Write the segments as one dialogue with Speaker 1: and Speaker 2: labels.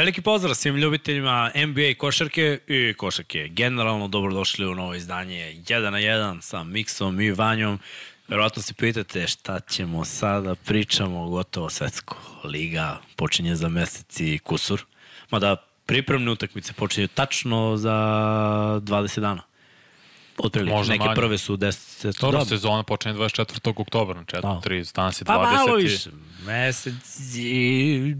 Speaker 1: Veliki pozdrav svim ljubiteljima NBA košarke i košarke. Generalno dobrodošli u novo izdanje 1 na 1 sa Miksom i Vanjom. Verovatno se pitate šta ćemo sada, pričamo gotovo svetsko. Liga počinje za mesec i kusur. Mada pripremne utakmice počinju tačno za 20 dana. Otprilike,
Speaker 2: Možda
Speaker 1: neke
Speaker 2: manje.
Speaker 1: prve su 10.
Speaker 2: Dobro, sezona počinje 24. oktobra, na
Speaker 1: Da.
Speaker 2: 4, danas je 20.
Speaker 1: Pa malo više. Mesec i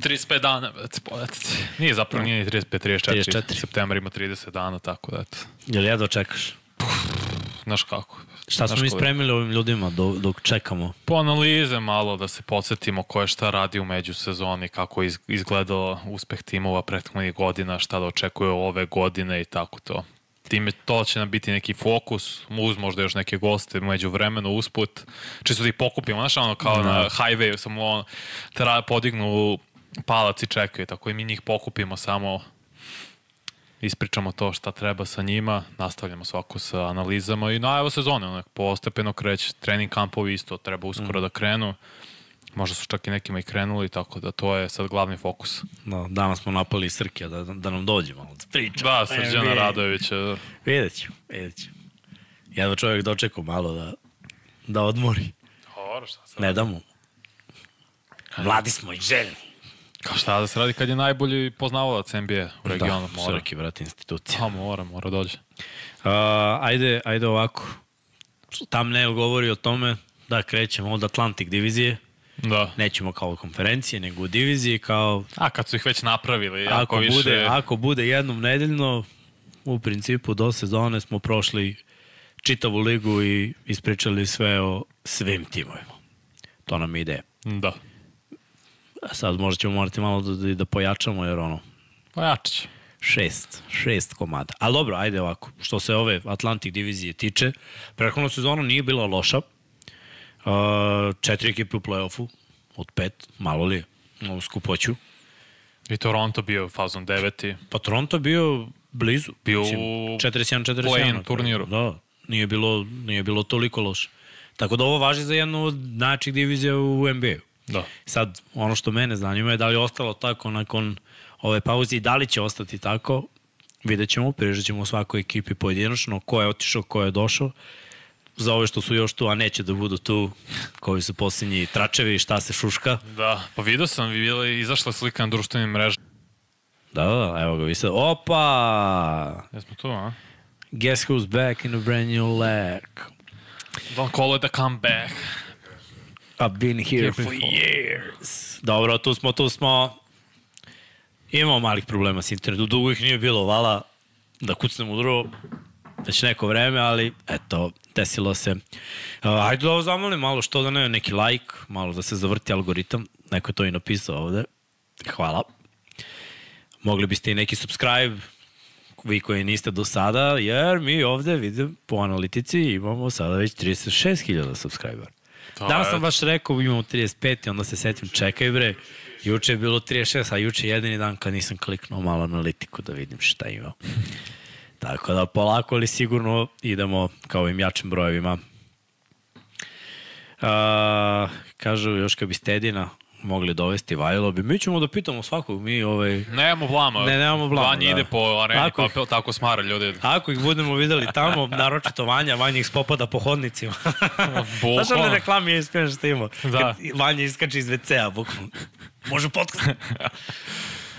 Speaker 2: 35 dana, već poletiti. Nije zapravo, nije ni 35, 34.
Speaker 1: 34.
Speaker 2: Septembar ima 30 dana, tako da eto.
Speaker 1: Jel jedva čekaš?
Speaker 2: Znaš kako.
Speaker 1: Šta smo mi spremili ovim ljudima dok, dok čekamo?
Speaker 2: Po analize malo da se podsjetimo ko je šta radi u međusezoni, kako je iz- izgledao uspeh timova prethodnih godina, šta da očekuje ove godine i tako to. Time to će nam biti neki fokus, uz možda još neke goste među vremenu usput, čisto da ih pokupimo, znaš ono kao na highway, samo ono, tra, podignu palac i čekaju, tako i mi njih pokupimo samo ispričamo to šta treba sa njima, nastavljamo svako sa analizama i na evo sezone, onak, postepeno kreće, trening kampovi isto treba uskoro da krenu, možda su čak i nekima i krenuli, tako da to je sad glavni fokus.
Speaker 1: No, danas smo napali Srkija da, da nam dođe malo da priča.
Speaker 2: Da, Srđana Radovića,
Speaker 1: Vidjet ću, vidjet ću. Jedva čovjek dočekao malo da, da odmori.
Speaker 2: Dobro, šta sad?
Speaker 1: Ne da mu. Mladi smo i željni.
Speaker 2: Kao šta da se radi kad je najbolji poznavalac NBA u regionu,
Speaker 1: da,
Speaker 2: mora.
Speaker 1: Srki, vrat, institucija.
Speaker 2: Pa mora, mora dođe.
Speaker 1: Uh, ajde, ajde ovako. Thumbnail govori o tome da krećemo od Atlantic divizije.
Speaker 2: Da.
Speaker 1: Nećemo kao konferencije, nego u diviziji kao
Speaker 2: A kad su ih već napravili, jako
Speaker 1: ako
Speaker 2: više...
Speaker 1: bude, ako bude jednom nedeljno, u principu do sezone smo prošli čitavu ligu i ispričali sve o svim timovima. To nam ideja.
Speaker 2: Da.
Speaker 1: A sad možda ćemo morati malo da, da pojačamo, jer ono,
Speaker 2: Pojačat će.
Speaker 1: šest, šest komada. Ali dobro, ajde ovako, što se ove Atlantic divizije tiče, prethodna sezona nije bila loša. Uh, četiri ekipe u play-offu, od pet, malo li je, u skupoću.
Speaker 2: I Toronto bio fazom deveti.
Speaker 1: Pa Toronto bio blizu.
Speaker 2: Bio u
Speaker 1: 41-41.
Speaker 2: play-in
Speaker 1: na kraju.
Speaker 2: turniru.
Speaker 1: Da, nije bilo, nije bilo toliko loše. Tako da ovo važi za jednu od najjačih divizija u NBA-u.
Speaker 2: Da.
Speaker 1: Sad, ono što mene zanima je da li je ostalo tako nakon ove pauze i da li će ostati tako, vidjet ćemo, priježat ćemo svakoj ekipi pojedinačno, ko je otišao, ko je došao, za ove što su još tu, a neće da budu tu, koji su posljednji tračevi, šta se šuška.
Speaker 2: Da, pa vidio sam, bila je izašla slika na društvenim mrežama.
Speaker 1: Da, da, da, evo ga, vi sad, opa!
Speaker 2: Jesmo tu, a?
Speaker 1: Guess who's back in a brand new leg?
Speaker 2: Don't call it a comeback.
Speaker 1: I've been here
Speaker 2: Here
Speaker 1: for years. Dobro, tu smo, tu smo. Imamo malih problema s internetom. Dugo ih nije bilo, vala da kucnemo u drugo već neko vreme, ali eto, desilo se. Uh, ajde da ovo zamolim malo, što da ne, neki like, malo da se zavrti algoritam. Neko je to i napisao ovde. Hvala. Mogli biste i neki subscribe, vi koji niste do sada, jer mi ovde, vidim, po analitici imamo sada već 36.000 subscribera.
Speaker 2: To
Speaker 1: Danas sam baš rekao imamo 35 i onda se setim, čekaj bre, juče je bilo 36, a juče je jedini dan kad nisam kliknuo malo analitiku da vidim šta ima. Tako da polako ali sigurno idemo kao ovim jačim brojevima. A, kažu još kad bi Stedina mogli dovesti Vajlo bi. Mi ćemo da pitamo svakog, mi ovaj,
Speaker 2: Nemamo blama.
Speaker 1: Ne, nemamo blama,
Speaker 2: Vanja
Speaker 1: da.
Speaker 2: ide po areni,
Speaker 1: Tako
Speaker 2: tako, pa tako smara ljudi.
Speaker 1: Ako ih budemo videli tamo, naročito Vanja, Vanja ih spopada po hodnicima.
Speaker 2: Bukvalno.
Speaker 1: Znaš one reklame je iskren što ima?
Speaker 2: Da.
Speaker 1: Kad Vanja iskače iz WC-a, bukvalno. Može podcast.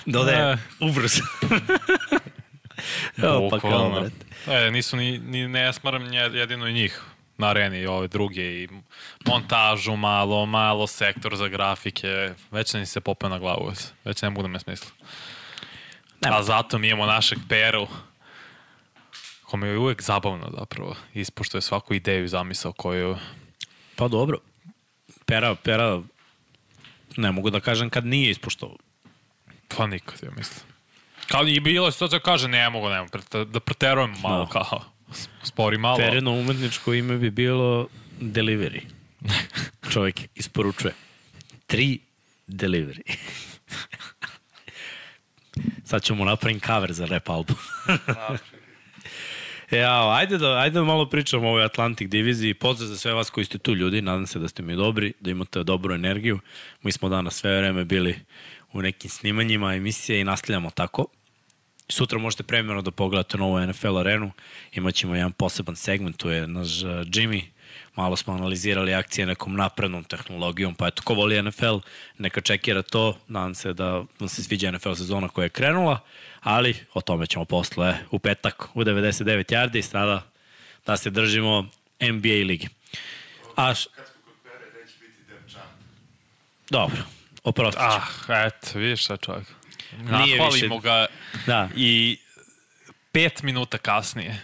Speaker 1: Dodaje,
Speaker 2: Ne.
Speaker 1: ubrzo. Pa kao,
Speaker 2: Bukvalno. E, nisu ni, ni ne smaram jedino i njih na areni i ove druge i montažu malo, malo sektor za grafike, već ni se popeo na glavu, već ne mogu da me smisla.
Speaker 1: Nema.
Speaker 2: A zato mi imamo našeg Peru, kome je uvek zabavno zapravo, ispoštuje svaku ideju zamisao koju...
Speaker 1: Pa dobro. Pera, Pera, ne mogu da kažem kad nije ispoštovao.
Speaker 2: Pa nikad, ja mislim. Kao i bilo je situacija kaže ne mogu, ne mogu, prete- da preterujem malo
Speaker 1: Da.
Speaker 2: kao, spori malo.
Speaker 1: Perino umetničko ime bi bilo Delivery. Čovjek isporučuje. Tri Delivery. Sad ćemo napraviti cover za rap album. Ja, ajde da, ajde da malo pričamo o ovoj Atlantic diviziji. Pozdrav za sve vas koji ste tu ljudi. Nadam se da ste mi dobri, da imate dobru energiju. Mi smo danas sve vreme bili u nekim snimanjima emisije i nastavljamo tako. Sutra možete premjerno da pogledate novu NFL arenu. Imaćemo jedan poseban segment, tu je naš uh, Jimmy. Malo smo analizirali akcije nekom naprednom tehnologijom, pa eto, ko voli NFL, neka čekira to. Nadam se da vam se sviđa NFL sezona koja je krenula, ali o tome ćemo posle u petak u 99 yardi, sada da se držimo NBA ligi. A š...
Speaker 3: Kad smo kod Pere, neće biti Depčan.
Speaker 1: Dobro, oprostit ću.
Speaker 2: Ah, eto, vidiš šta čovjek.
Speaker 1: Nije
Speaker 2: Nahvalimo
Speaker 1: više-
Speaker 2: ga
Speaker 1: Da,
Speaker 2: i pet minuta kasnije.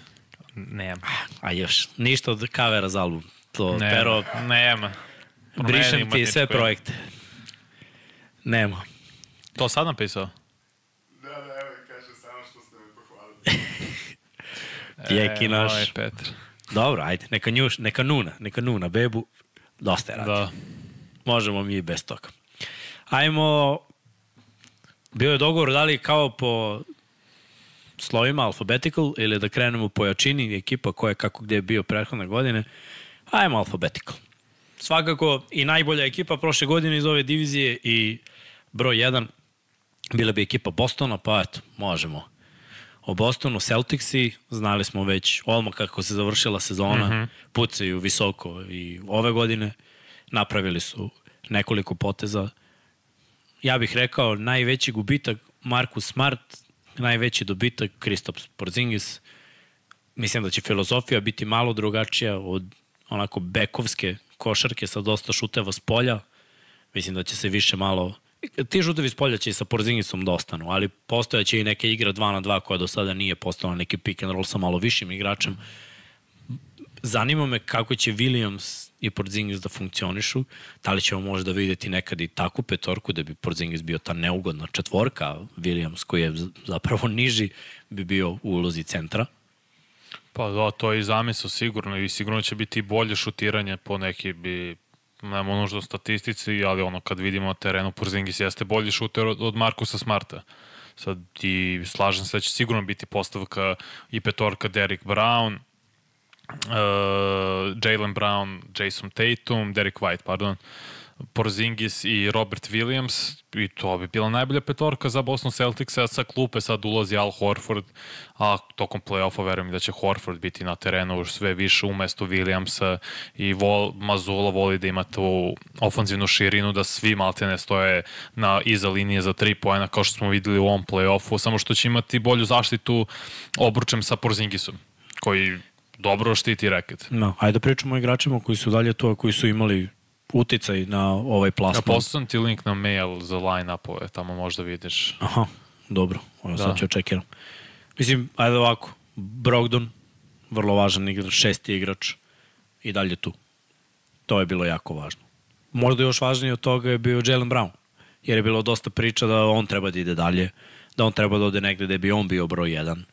Speaker 2: Nema.
Speaker 1: a još, ništa od kavera za album. To,
Speaker 2: Nema.
Speaker 1: pero,
Speaker 2: Nema. Promeni
Speaker 1: brišem ti sve
Speaker 2: ime.
Speaker 1: projekte. Nema.
Speaker 2: To sad napisao?
Speaker 3: Da, da, evo i kaže samo što ste me pohvalili.
Speaker 1: Jeki naš.
Speaker 2: moj Petar.
Speaker 1: Dobro, ajde, neka, njuš, neka nuna, neka nuna bebu, dosta je radi.
Speaker 2: Da.
Speaker 1: Možemo mi i bez toga. Ajmo, bio je dogovor da li kao po slovima alphabetical ili da krenemo po jačini ekipa koja je kako gde je bio prethodne godine. Ajmo alphabetical. Svakako i najbolja ekipa prošle godine iz ove divizije i broj 1 bila bi ekipa Bostona, pa eto, možemo. O Bostonu Celticsi, znali smo već odmah kako se završila sezona, mm -hmm. pucaju visoko i ove godine napravili su nekoliko poteza. Ja bih rekao najveći gubitak Markus Smart, najveći dobitak Kristaps Porzingis. Mislim da će filozofija biti malo drugačija od onako bekovske košarke sa dosta šuteva s polja. Mislim da će se više malo ti žutevi s polja će i sa Porzingisom da ostanu, ali postojaće i neke igra 2 na 2 koja do sada nije postala neki pick and roll sa malo višim igračem. Zanima me kako će Williams i Porzingis da funkcionišu. Da li ćemo možda videti nekad i takvu petorku da bi Porzingis bio ta neugodna četvorka, Williams koji je zapravo niži bi bio u ulozi centra.
Speaker 2: Pa da, to je i zamisao sigurno i sigurno će biti bolje šutiranje po neki bi nema nužno statistici, ali ono kad vidimo na terenu Porzingis jeste bolji šuter od, od Markusa Smarta. Sad i slažem se da će sigurno biti postavka i petorka Derek Brown, uh, Jalen Brown, Jason Tatum, Derek White, pardon, Porzingis i Robert Williams. I to bi bila najbolja petorka za Boston Celtics, a sa klupe sad ulazi Al Horford, a tokom play-offa verujem da će Horford biti na terenu još sve više umesto Williamsa i vol, Mazula voli da ima tu ofanzivnu širinu da svi maltene stoje na, iza linije za tri pojena kao što smo videli u ovom play-offu, samo što će imati bolju zaštitu obručem sa Porzingisom koji dobro štiti reket.
Speaker 1: No, ajde da pričamo o igračima koji su dalje a koji su imali uticaj na ovaj
Speaker 2: Ja
Speaker 1: plasman.
Speaker 2: poslao ti link na mail za line-upove, tamo možda vidiš.
Speaker 1: Aha, dobro. Evo
Speaker 2: Da.
Speaker 1: sad ću očekiram. Mislim, ajde ovako. Brogdon, vrlo važan igrač, šesti igrač i dalje tu. To je bilo jako važno. Možda još važnije od toga je bio Jalen Brown. Jer je bilo dosta priča da on treba da ide dalje, da on treba da ode negde gde bi on bio broj jedan,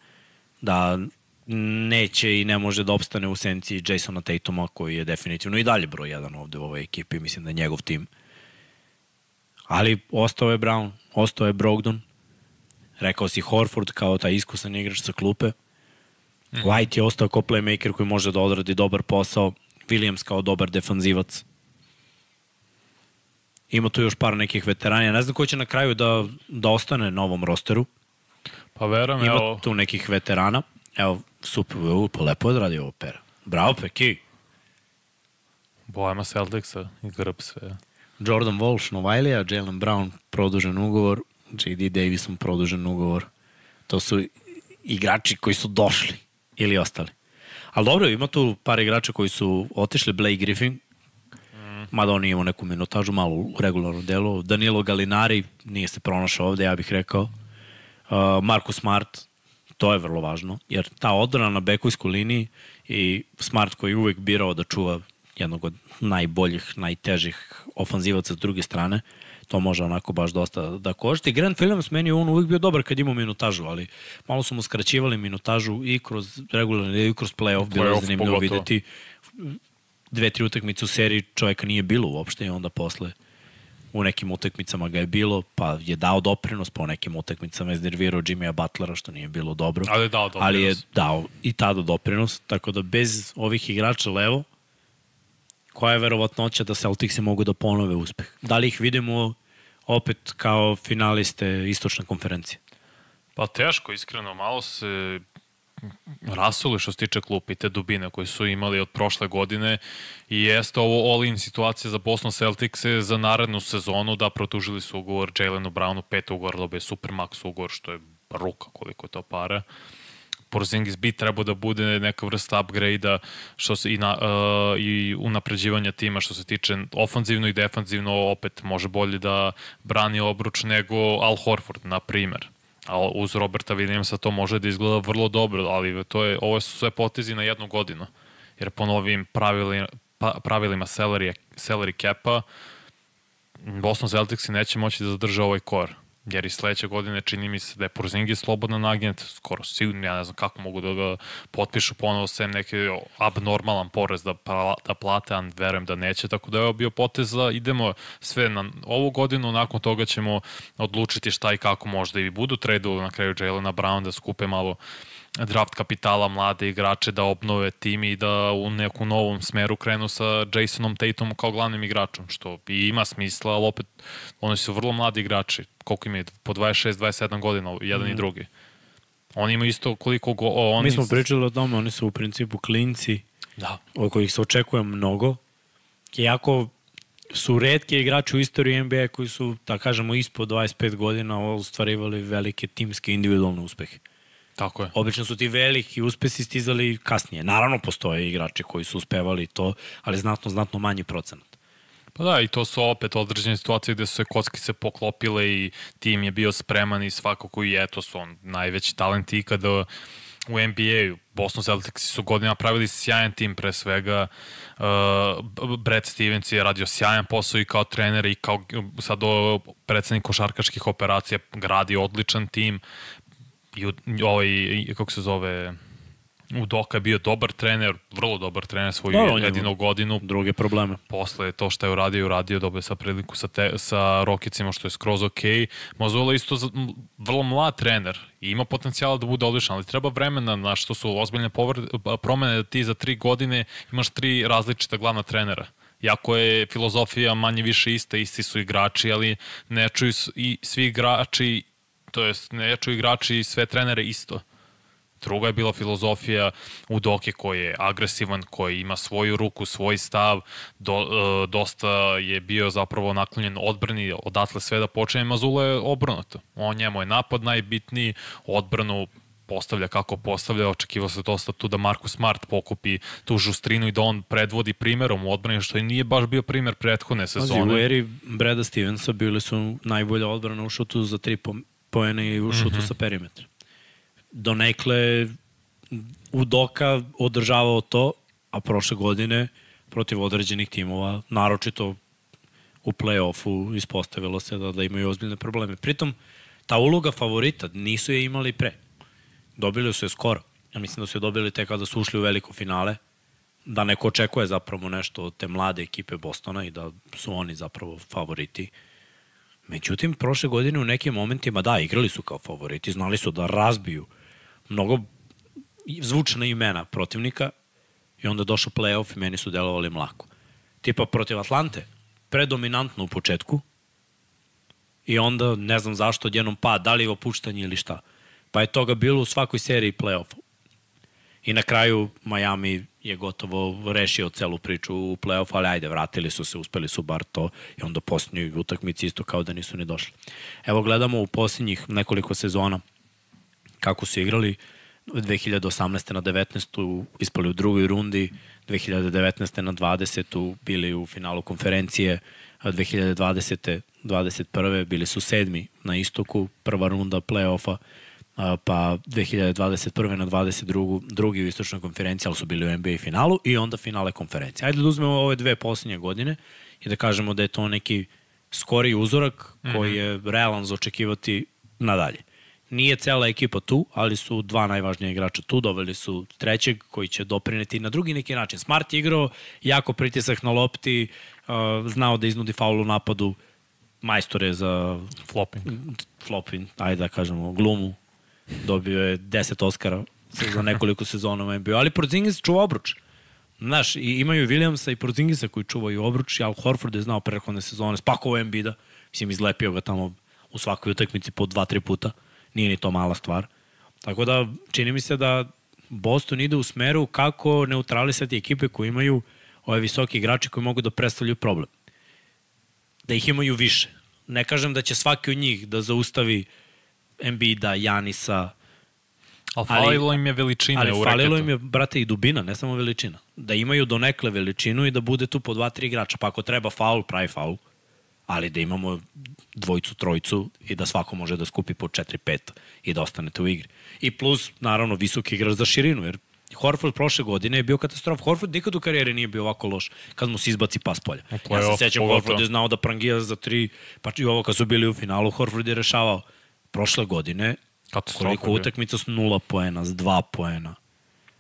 Speaker 1: da neće i ne može da opstane u senci Jasona Tatuma koji je definitivno i dalje broj jedan ovde u ovoj ekipi, mislim da je njegov tim. Ali ostao je Brown, ostao je Brogdon, rekao si Horford kao taj iskusan igrač sa klupe, White je ostao kao playmaker koji može da odradi dobar posao, Williams kao dobar defanzivac. Ima tu još par nekih veteranja. Ne znam ko će na kraju da, da ostane na ovom rosteru.
Speaker 2: Pa verujem,
Speaker 1: Ima
Speaker 2: evo,
Speaker 1: tu nekih veterana. Evo, super, u, pa lepo odradio ovo pera. Bravo, Peki.
Speaker 2: bojama Celticsa i grb sve.
Speaker 1: Jordan Walsh, Novajlija, Jalen Brown, produžen ugovor, J.D. Davison, produžen ugovor. To su igrači koji su došli ili ostali. Ali dobro, ima tu par igrača koji su otišli, Blake Griffin, mada on nije imao neku minutažu malo u regularnom delu. Danilo Galinari nije se pronašao ovde, ja bih rekao. Uh, Marcus Smart, to je vrlo važno, jer ta odbrana na bekovskoj liniji i Smart koji je uvek birao da čuva jednog od najboljih, najtežih ofanzivaca s druge strane, to može onako baš dosta da košti. Grant Williams meni je on uvijek bio dobar kad imao minutažu, ali malo su mu skraćivali minutažu i kroz regularni i kroz playoff, bilo je zanimljivo
Speaker 2: pogotovo.
Speaker 1: videti dve, tri utakmice u seriji čovjeka nije bilo uopšte i onda posle u nekim utakmicama ga je bilo, pa je dao doprinos, pa u nekim utakmicama je iznervirao Jimmya Butlera, što nije bilo dobro.
Speaker 2: Ali je dao doprinos.
Speaker 1: Ali je dao i tada doprinos, tako da bez ovih igrača levo, koja je verovatnoća da Celticsi mogu da ponove uspeh? Da li ih vidimo opet kao finaliste istočne konferencije.
Speaker 2: Pa teško, iskreno, malo se rasuli što se tiče klupa i te dubine koje su imali od prošle godine. I jeste ovo all-in situacija za Boston Celtics za narednu sezonu. Da protužili su ugovor Jalenu Brownu, pet ugovor, dobije Supermax ugovor, što je ruka koliko je to para. Porzingis bi trebao da bude neka vrsta upgrade-a što se i, na, uh, i unapređivanja tima što se tiče ofanzivno i defanzivno opet može bolje da brani obruč nego Al Horford, na primer a uz Roberta Williamsa to može da izgleda vrlo dobro, ali to je, ovo su sve potezi na jednu godinu. Jer po novim pravilima, pa, pravilima salary, salary cap-a Boston Celtics neće moći da zadrže ovaj core jer i sledeće godine čini mi se da je Porzingis slobodan agent, skoro sigurno, ja ne znam kako mogu da ga potpišu ponovo sem neki abnormalan porez da, pa, da plate, a verujem da neće, tako da je bio potez da idemo sve na ovu godinu, nakon toga ćemo odlučiti šta i kako možda i budu tradu na kraju Jelena Brown da skupe malo uh, draft kapitala mlade igrače da obnove tim i da u neku novom smeru krenu sa Jasonom Tatumom kao glavnim igračom, što i ima smisla, ali opet oni su vrlo mladi igrači, koliko imaju, po 26-27 godina, jedan mm. i drugi. Oni imaju isto koliko go, o, oni...
Speaker 1: Mi smo pričali o tome, oni su u principu klinci,
Speaker 2: da.
Speaker 1: od kojih se očekuje mnogo. Iako su redke igrači u istoriji NBA koji su, da kažemo, ispod 25 godina ostvarivali velike timske individualne uspehe.
Speaker 2: Tako je.
Speaker 1: Obično su ti veliki uspesi stizali kasnije. Naravno, postoje igrači koji su uspevali to, ali znatno, znatno manji procenat.
Speaker 2: Pa da, i to su opet određene situacije gde su se kocki se poklopile i tim je bio spreman i svakako i eto su on najveći talent ikada u NBA-u. Boston Celtics su godina pravili sjajan tim pre svega. Uh, Brad Stevens je radio sjajan posao i kao trener i kao sad predsednik košarkaških operacija gradi odličan tim i ovaj, kako se zove, Udoka je bio dobar trener, vrlo dobar trener svoju da, jedinu godinu.
Speaker 1: Druge probleme.
Speaker 2: Posle to što je uradio, uradio dobio sa priliku sa, te, sa Rokicima, što je skroz ok. Mozola isto za, vrlo mlad trener i ima potencijala da bude odličan, ali treba vremena na što su ozbiljne povred, promene da ti za tri godine imaš tri različita glavna trenera. Jako je filozofija manje više ista, isti su igrači, ali ne čuju i svi igrači to jest ne jaču igrači i sve trenere isto. Druga je bila filozofija Udoke koji je agresivan, koji ima svoju ruku, svoj stav, do, e, dosta je bio zapravo naklonjen odbrani, odatle sve da počne, Mazula je obrnuto. On njemu je napad najbitniji, odbranu postavlja kako postavlja, očekivao se dosta tu da Markus Smart pokupi tu žustrinu i da on predvodi primerom u odbrani, što i nije baš bio primer prethodne sezone.
Speaker 1: Pazi, u eri Breda Stevensa bili su najbolja odbrana u šutu za tri poene i u šutu mm -hmm. sa perimetra. Donekle Udoka održavao to, a prošle godine protiv određenih timova, naročito u play-offu ispostavilo se da, da imaju ozbiljne probleme. Pritom, ta uloga favorita nisu je imali pre. Dobili su je skoro. Ja mislim da su je dobili tek kada su ušli u veliko finale, da neko očekuje zapravo nešto od te mlade ekipe Bostona i da su oni zapravo favoriti. Uh, Međutim, prošle godine u nekim momentima, da, igrali su kao favoriti, znali su da razbiju mnogo zvučna imena protivnika i onda došao playoff i meni su delovali mlako. Tipa protiv Atlante, predominantno u početku i onda ne znam zašto odjednom pad, da li je opuštanje ili šta. Pa je toga bilo u svakoj seriji playoffa. I na kraju Miami je gotovo rešio celu priču u play-off, ali ajde, vratili su se, uspeli su bar to i onda posljednju utakmici isto kao da nisu ni došli. Evo gledamo u posljednjih nekoliko sezona kako su igrali 2018. na 19. ispali u drugoj rundi, 2019. na 20. bili u finalu konferencije, 2020. 21. bili su sedmi na istoku, prva runda play-offa, pa 2021. na 22. drugi u istočnoj konferenciji, ali su bili u NBA finalu i onda finale konferencije. Ajde da uzmemo ove dve posljednje godine i da kažemo da je to neki skori uzorak koji je realan za očekivati nadalje. Nije cela ekipa tu, ali su dva najvažnija igrača tu, doveli su trećeg koji će doprineti na drugi neki način. Smart je igrao, jako pritisak na lopti, znao da iznudi faul u napadu, majstor je za
Speaker 2: flopping.
Speaker 1: Flopping, ajde da kažemo, glumu, Dobio je 10 Oscara za nekoliko sezona u NBA, ali Porzingis čuva obruč. Znaš, i imaju Williamsa i Porzingisa koji čuvaju obruč, Al Horford je znao prehodne sezone, spakovao Embiida, Mislim, izlepio ga tamo u svakoj utakmici po dva, tri puta. Nije ni to mala stvar. Tako da, čini mi se da Boston ide u smeru kako neutralisati ekipe koje imaju ove visoki igrači koji mogu da predstavljaju problem. Da ih imaju više. Ne kažem da će svaki od njih da zaustavi Embiida, Janisa,
Speaker 2: Ali
Speaker 1: Ali-
Speaker 2: falilo im je veličine
Speaker 1: ali
Speaker 2: u
Speaker 1: falilo im je, brate, i dubina, ne samo veličina. Da imaju donekle veličinu i da bude tu po dva, tri igrača. Pa ako treba faul, pravi faul. Ali da imamo dvojicu, trojicu i da svako može da skupi po 4-5 i da ostanete u igri. I plus, naravno, visoki igrač za širinu, jer Horford prošle godine je bio katastrof. Horford nikad u karijeri nije bio ovako loš kad mu se izbaci pas polja. Ja se sećam. Horford je znao da prangija za tri, pa i ovo kad su bili u finalu, Horford je rešavao. Prošle godine,
Speaker 2: Katastrofa
Speaker 1: koliko
Speaker 2: je
Speaker 1: utakmica s nula poena, s dva poena.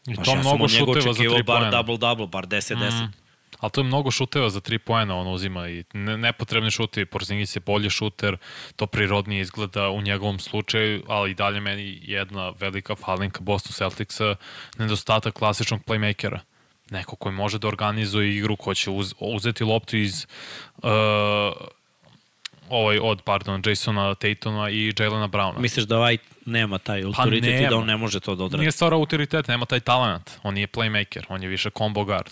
Speaker 2: I
Speaker 1: Znaš,
Speaker 2: to
Speaker 1: ja
Speaker 2: mnogo šuteva za
Speaker 1: očekivao
Speaker 2: tri
Speaker 1: bar
Speaker 2: poena.
Speaker 1: double-double, bar 10-10. Mm.
Speaker 2: Ali to je mnogo šuteva za tri poena on uzima i ne, nepotrebni šutevi. Porzingis je bolji šuter, to prirodnije izgleda u njegovom slučaju, ali i dalje meni jedna velika falinka Boston Celticsa, nedostatak klasičnog playmakera. Neko koji može da organizuje igru, ko će uz, uzeti loptu iz uh, ovaj od, pardon, Jasona Tatona i Jalena Browna.
Speaker 1: Misliš da White nema taj autoritet i da
Speaker 2: Pa
Speaker 1: on ne može to da odradi?
Speaker 2: Nije stvar autoritet, nema taj talent. On nije playmaker, on je više combo guard.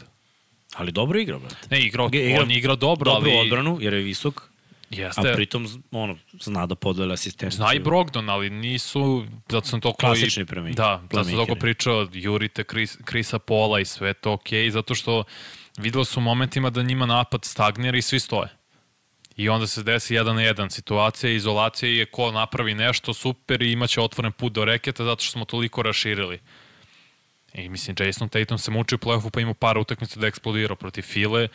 Speaker 1: Ali dobro igra, brate.
Speaker 2: Ne, igrao,
Speaker 1: Igra-
Speaker 2: on je igrao dobro,
Speaker 1: Dobru
Speaker 2: ali...
Speaker 1: odbranu, jer je visok,
Speaker 2: Jeste.
Speaker 1: a pritom ono, zna da podele asistenciju.
Speaker 2: Zna i Brogdon, ali nisu, zato sam to koji...
Speaker 1: Klasični playmaker.
Speaker 2: Da, zato sam toliko pričao, jurite Chris, Chrisa Pola i sve to okej, zato što videlo su u momentima da njima napad stagnira i svi stoje. I onda se desi jedan na jedan situacija, izolacija je ko napravi nešto super i imaće otvoren put do reketa zato što smo toliko raširili. I mislim, Jason Tatum se muči u play-offu pa ima par utakmica da je eksplodirao protiv File,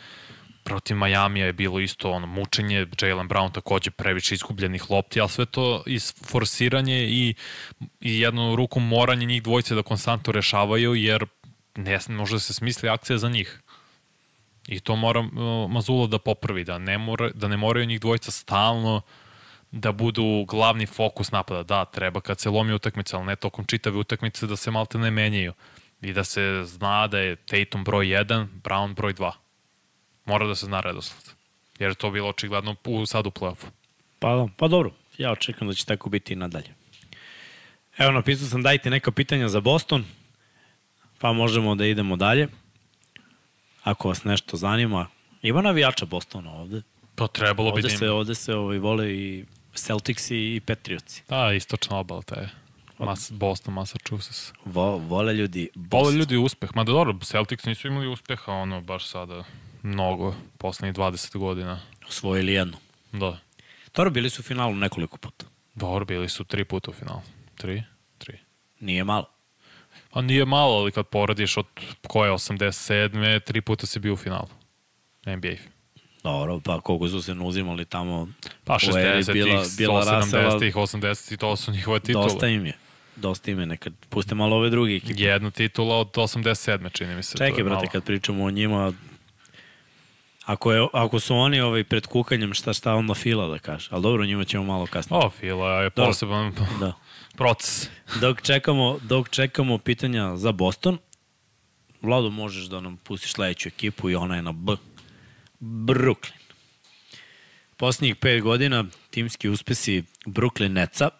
Speaker 2: protiv Majamija je bilo isto ono mučenje, Jalen Brown takođe previše izgubljenih lopti, ali sve to iz forsiranje i, i jednu ruku moranje njih dvojice da konstantno rešavaju, jer ne može da se smisli akcija za njih. I to mora uh, Mazula da popravi, da ne, mora, da ne moraju njih dvojica stalno da budu glavni fokus napada. Da, treba kad se lomi utakmica, ali ne tokom čitave utakmice da se malte ne menjaju. I da se zna da je Tatum broj 1, Brown broj 2. Mora da se zna redosled. Jer je to bilo očigledno u, sad u play-offu.
Speaker 1: Pa, pa dobro, ja očekam da će tako biti i nadalje. Evo, napisao sam dajte neka pitanja za Boston, pa možemo da idemo dalje. Ako vas nešto zanima, ima navijača Bostona ovde.
Speaker 2: To trebalo bi da
Speaker 1: Ovde se, ovde se ovaj, vole i Celtics i Patriotsi.
Speaker 2: Da, istočna obala, taj Mas, Boston, Massachusetts.
Speaker 1: Vo, vole ljudi
Speaker 2: Vole
Speaker 1: Boston.
Speaker 2: ljudi uspeh. Ma da dobro, Celtics nisu imali uspeha, ono, baš sada mnogo, poslednjih 20 godina.
Speaker 1: Osvojili jednu.
Speaker 2: Da.
Speaker 1: Dobro, bili su u finalu nekoliko puta.
Speaker 2: Dobro, bili su tri puta u finalu. Tri? Tri.
Speaker 1: Nije malo.
Speaker 2: A nije malo, ali kad poradiš od koje 87. tri puta si bio u finalu. NBA.
Speaker 1: Dobro, pa koliko su se uzimali tamo
Speaker 2: Pa
Speaker 1: u eri
Speaker 2: 60-ih,
Speaker 1: bila, bila Rasela,
Speaker 2: 70-ih, 80-ih, to su njihove titule.
Speaker 1: dosta im je. Dosta im je, nekad puste malo ove druge ekipe.
Speaker 2: Jedna titula od 87. čini mi se.
Speaker 1: Čekaj, brate,
Speaker 2: malo.
Speaker 1: kad pričamo o njima, ako, je, ako su oni ovaj, pred kukanjem, šta šta onda Fila da kaže? Ali dobro, njima ćemo malo kasnije.
Speaker 2: O, Fila je poseban
Speaker 1: Da.
Speaker 2: Proces.
Speaker 1: Dok čekamo, dok čekamo pitanja za Boston, Vlado, možeš da nam pustiš sledeću ekipu i ona je na B. Brooklyn. Posljednjih pet godina timski uspesi Brooklyn Netsa.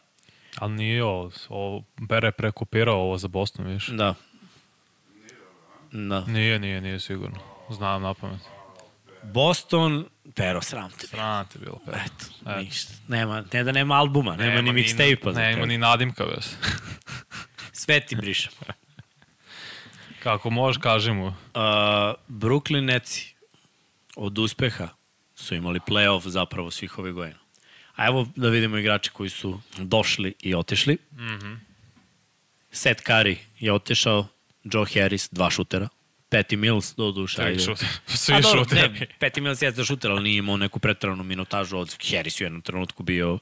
Speaker 2: Ali nije ovo, ovo Bere prekopirao ovo za Boston, viš?
Speaker 1: Da. Da.
Speaker 2: Nije, nije, nije sigurno. Znam na pamet.
Speaker 1: Boston, pero, sram te.
Speaker 2: Sram te bilo. Pere.
Speaker 1: Eto,
Speaker 2: Eto.
Speaker 1: ništa. Nema, ne da nema albuma, nema, ni mixtape-a.
Speaker 2: Nema
Speaker 1: tebe.
Speaker 2: ni nadimka, bez.
Speaker 1: Sve ti brišem.
Speaker 2: Kako možeš, kaži mu.
Speaker 1: Uh, Brooklyn Netsi od uspeha su imali playoff zapravo svih ovih godina. A evo da vidimo igrače koji su došli i otišli. Mm. -hmm. Seth Curry je otišao, Joe Harris, dva šutera. Patty Mills, do duše.
Speaker 2: Tri šut. Svi
Speaker 1: A dobro,
Speaker 2: šuteri.
Speaker 1: Ne, Patty Mills jeste šuter, ali nije imao neku pretranu minutažu od Harris u jednom trenutku bio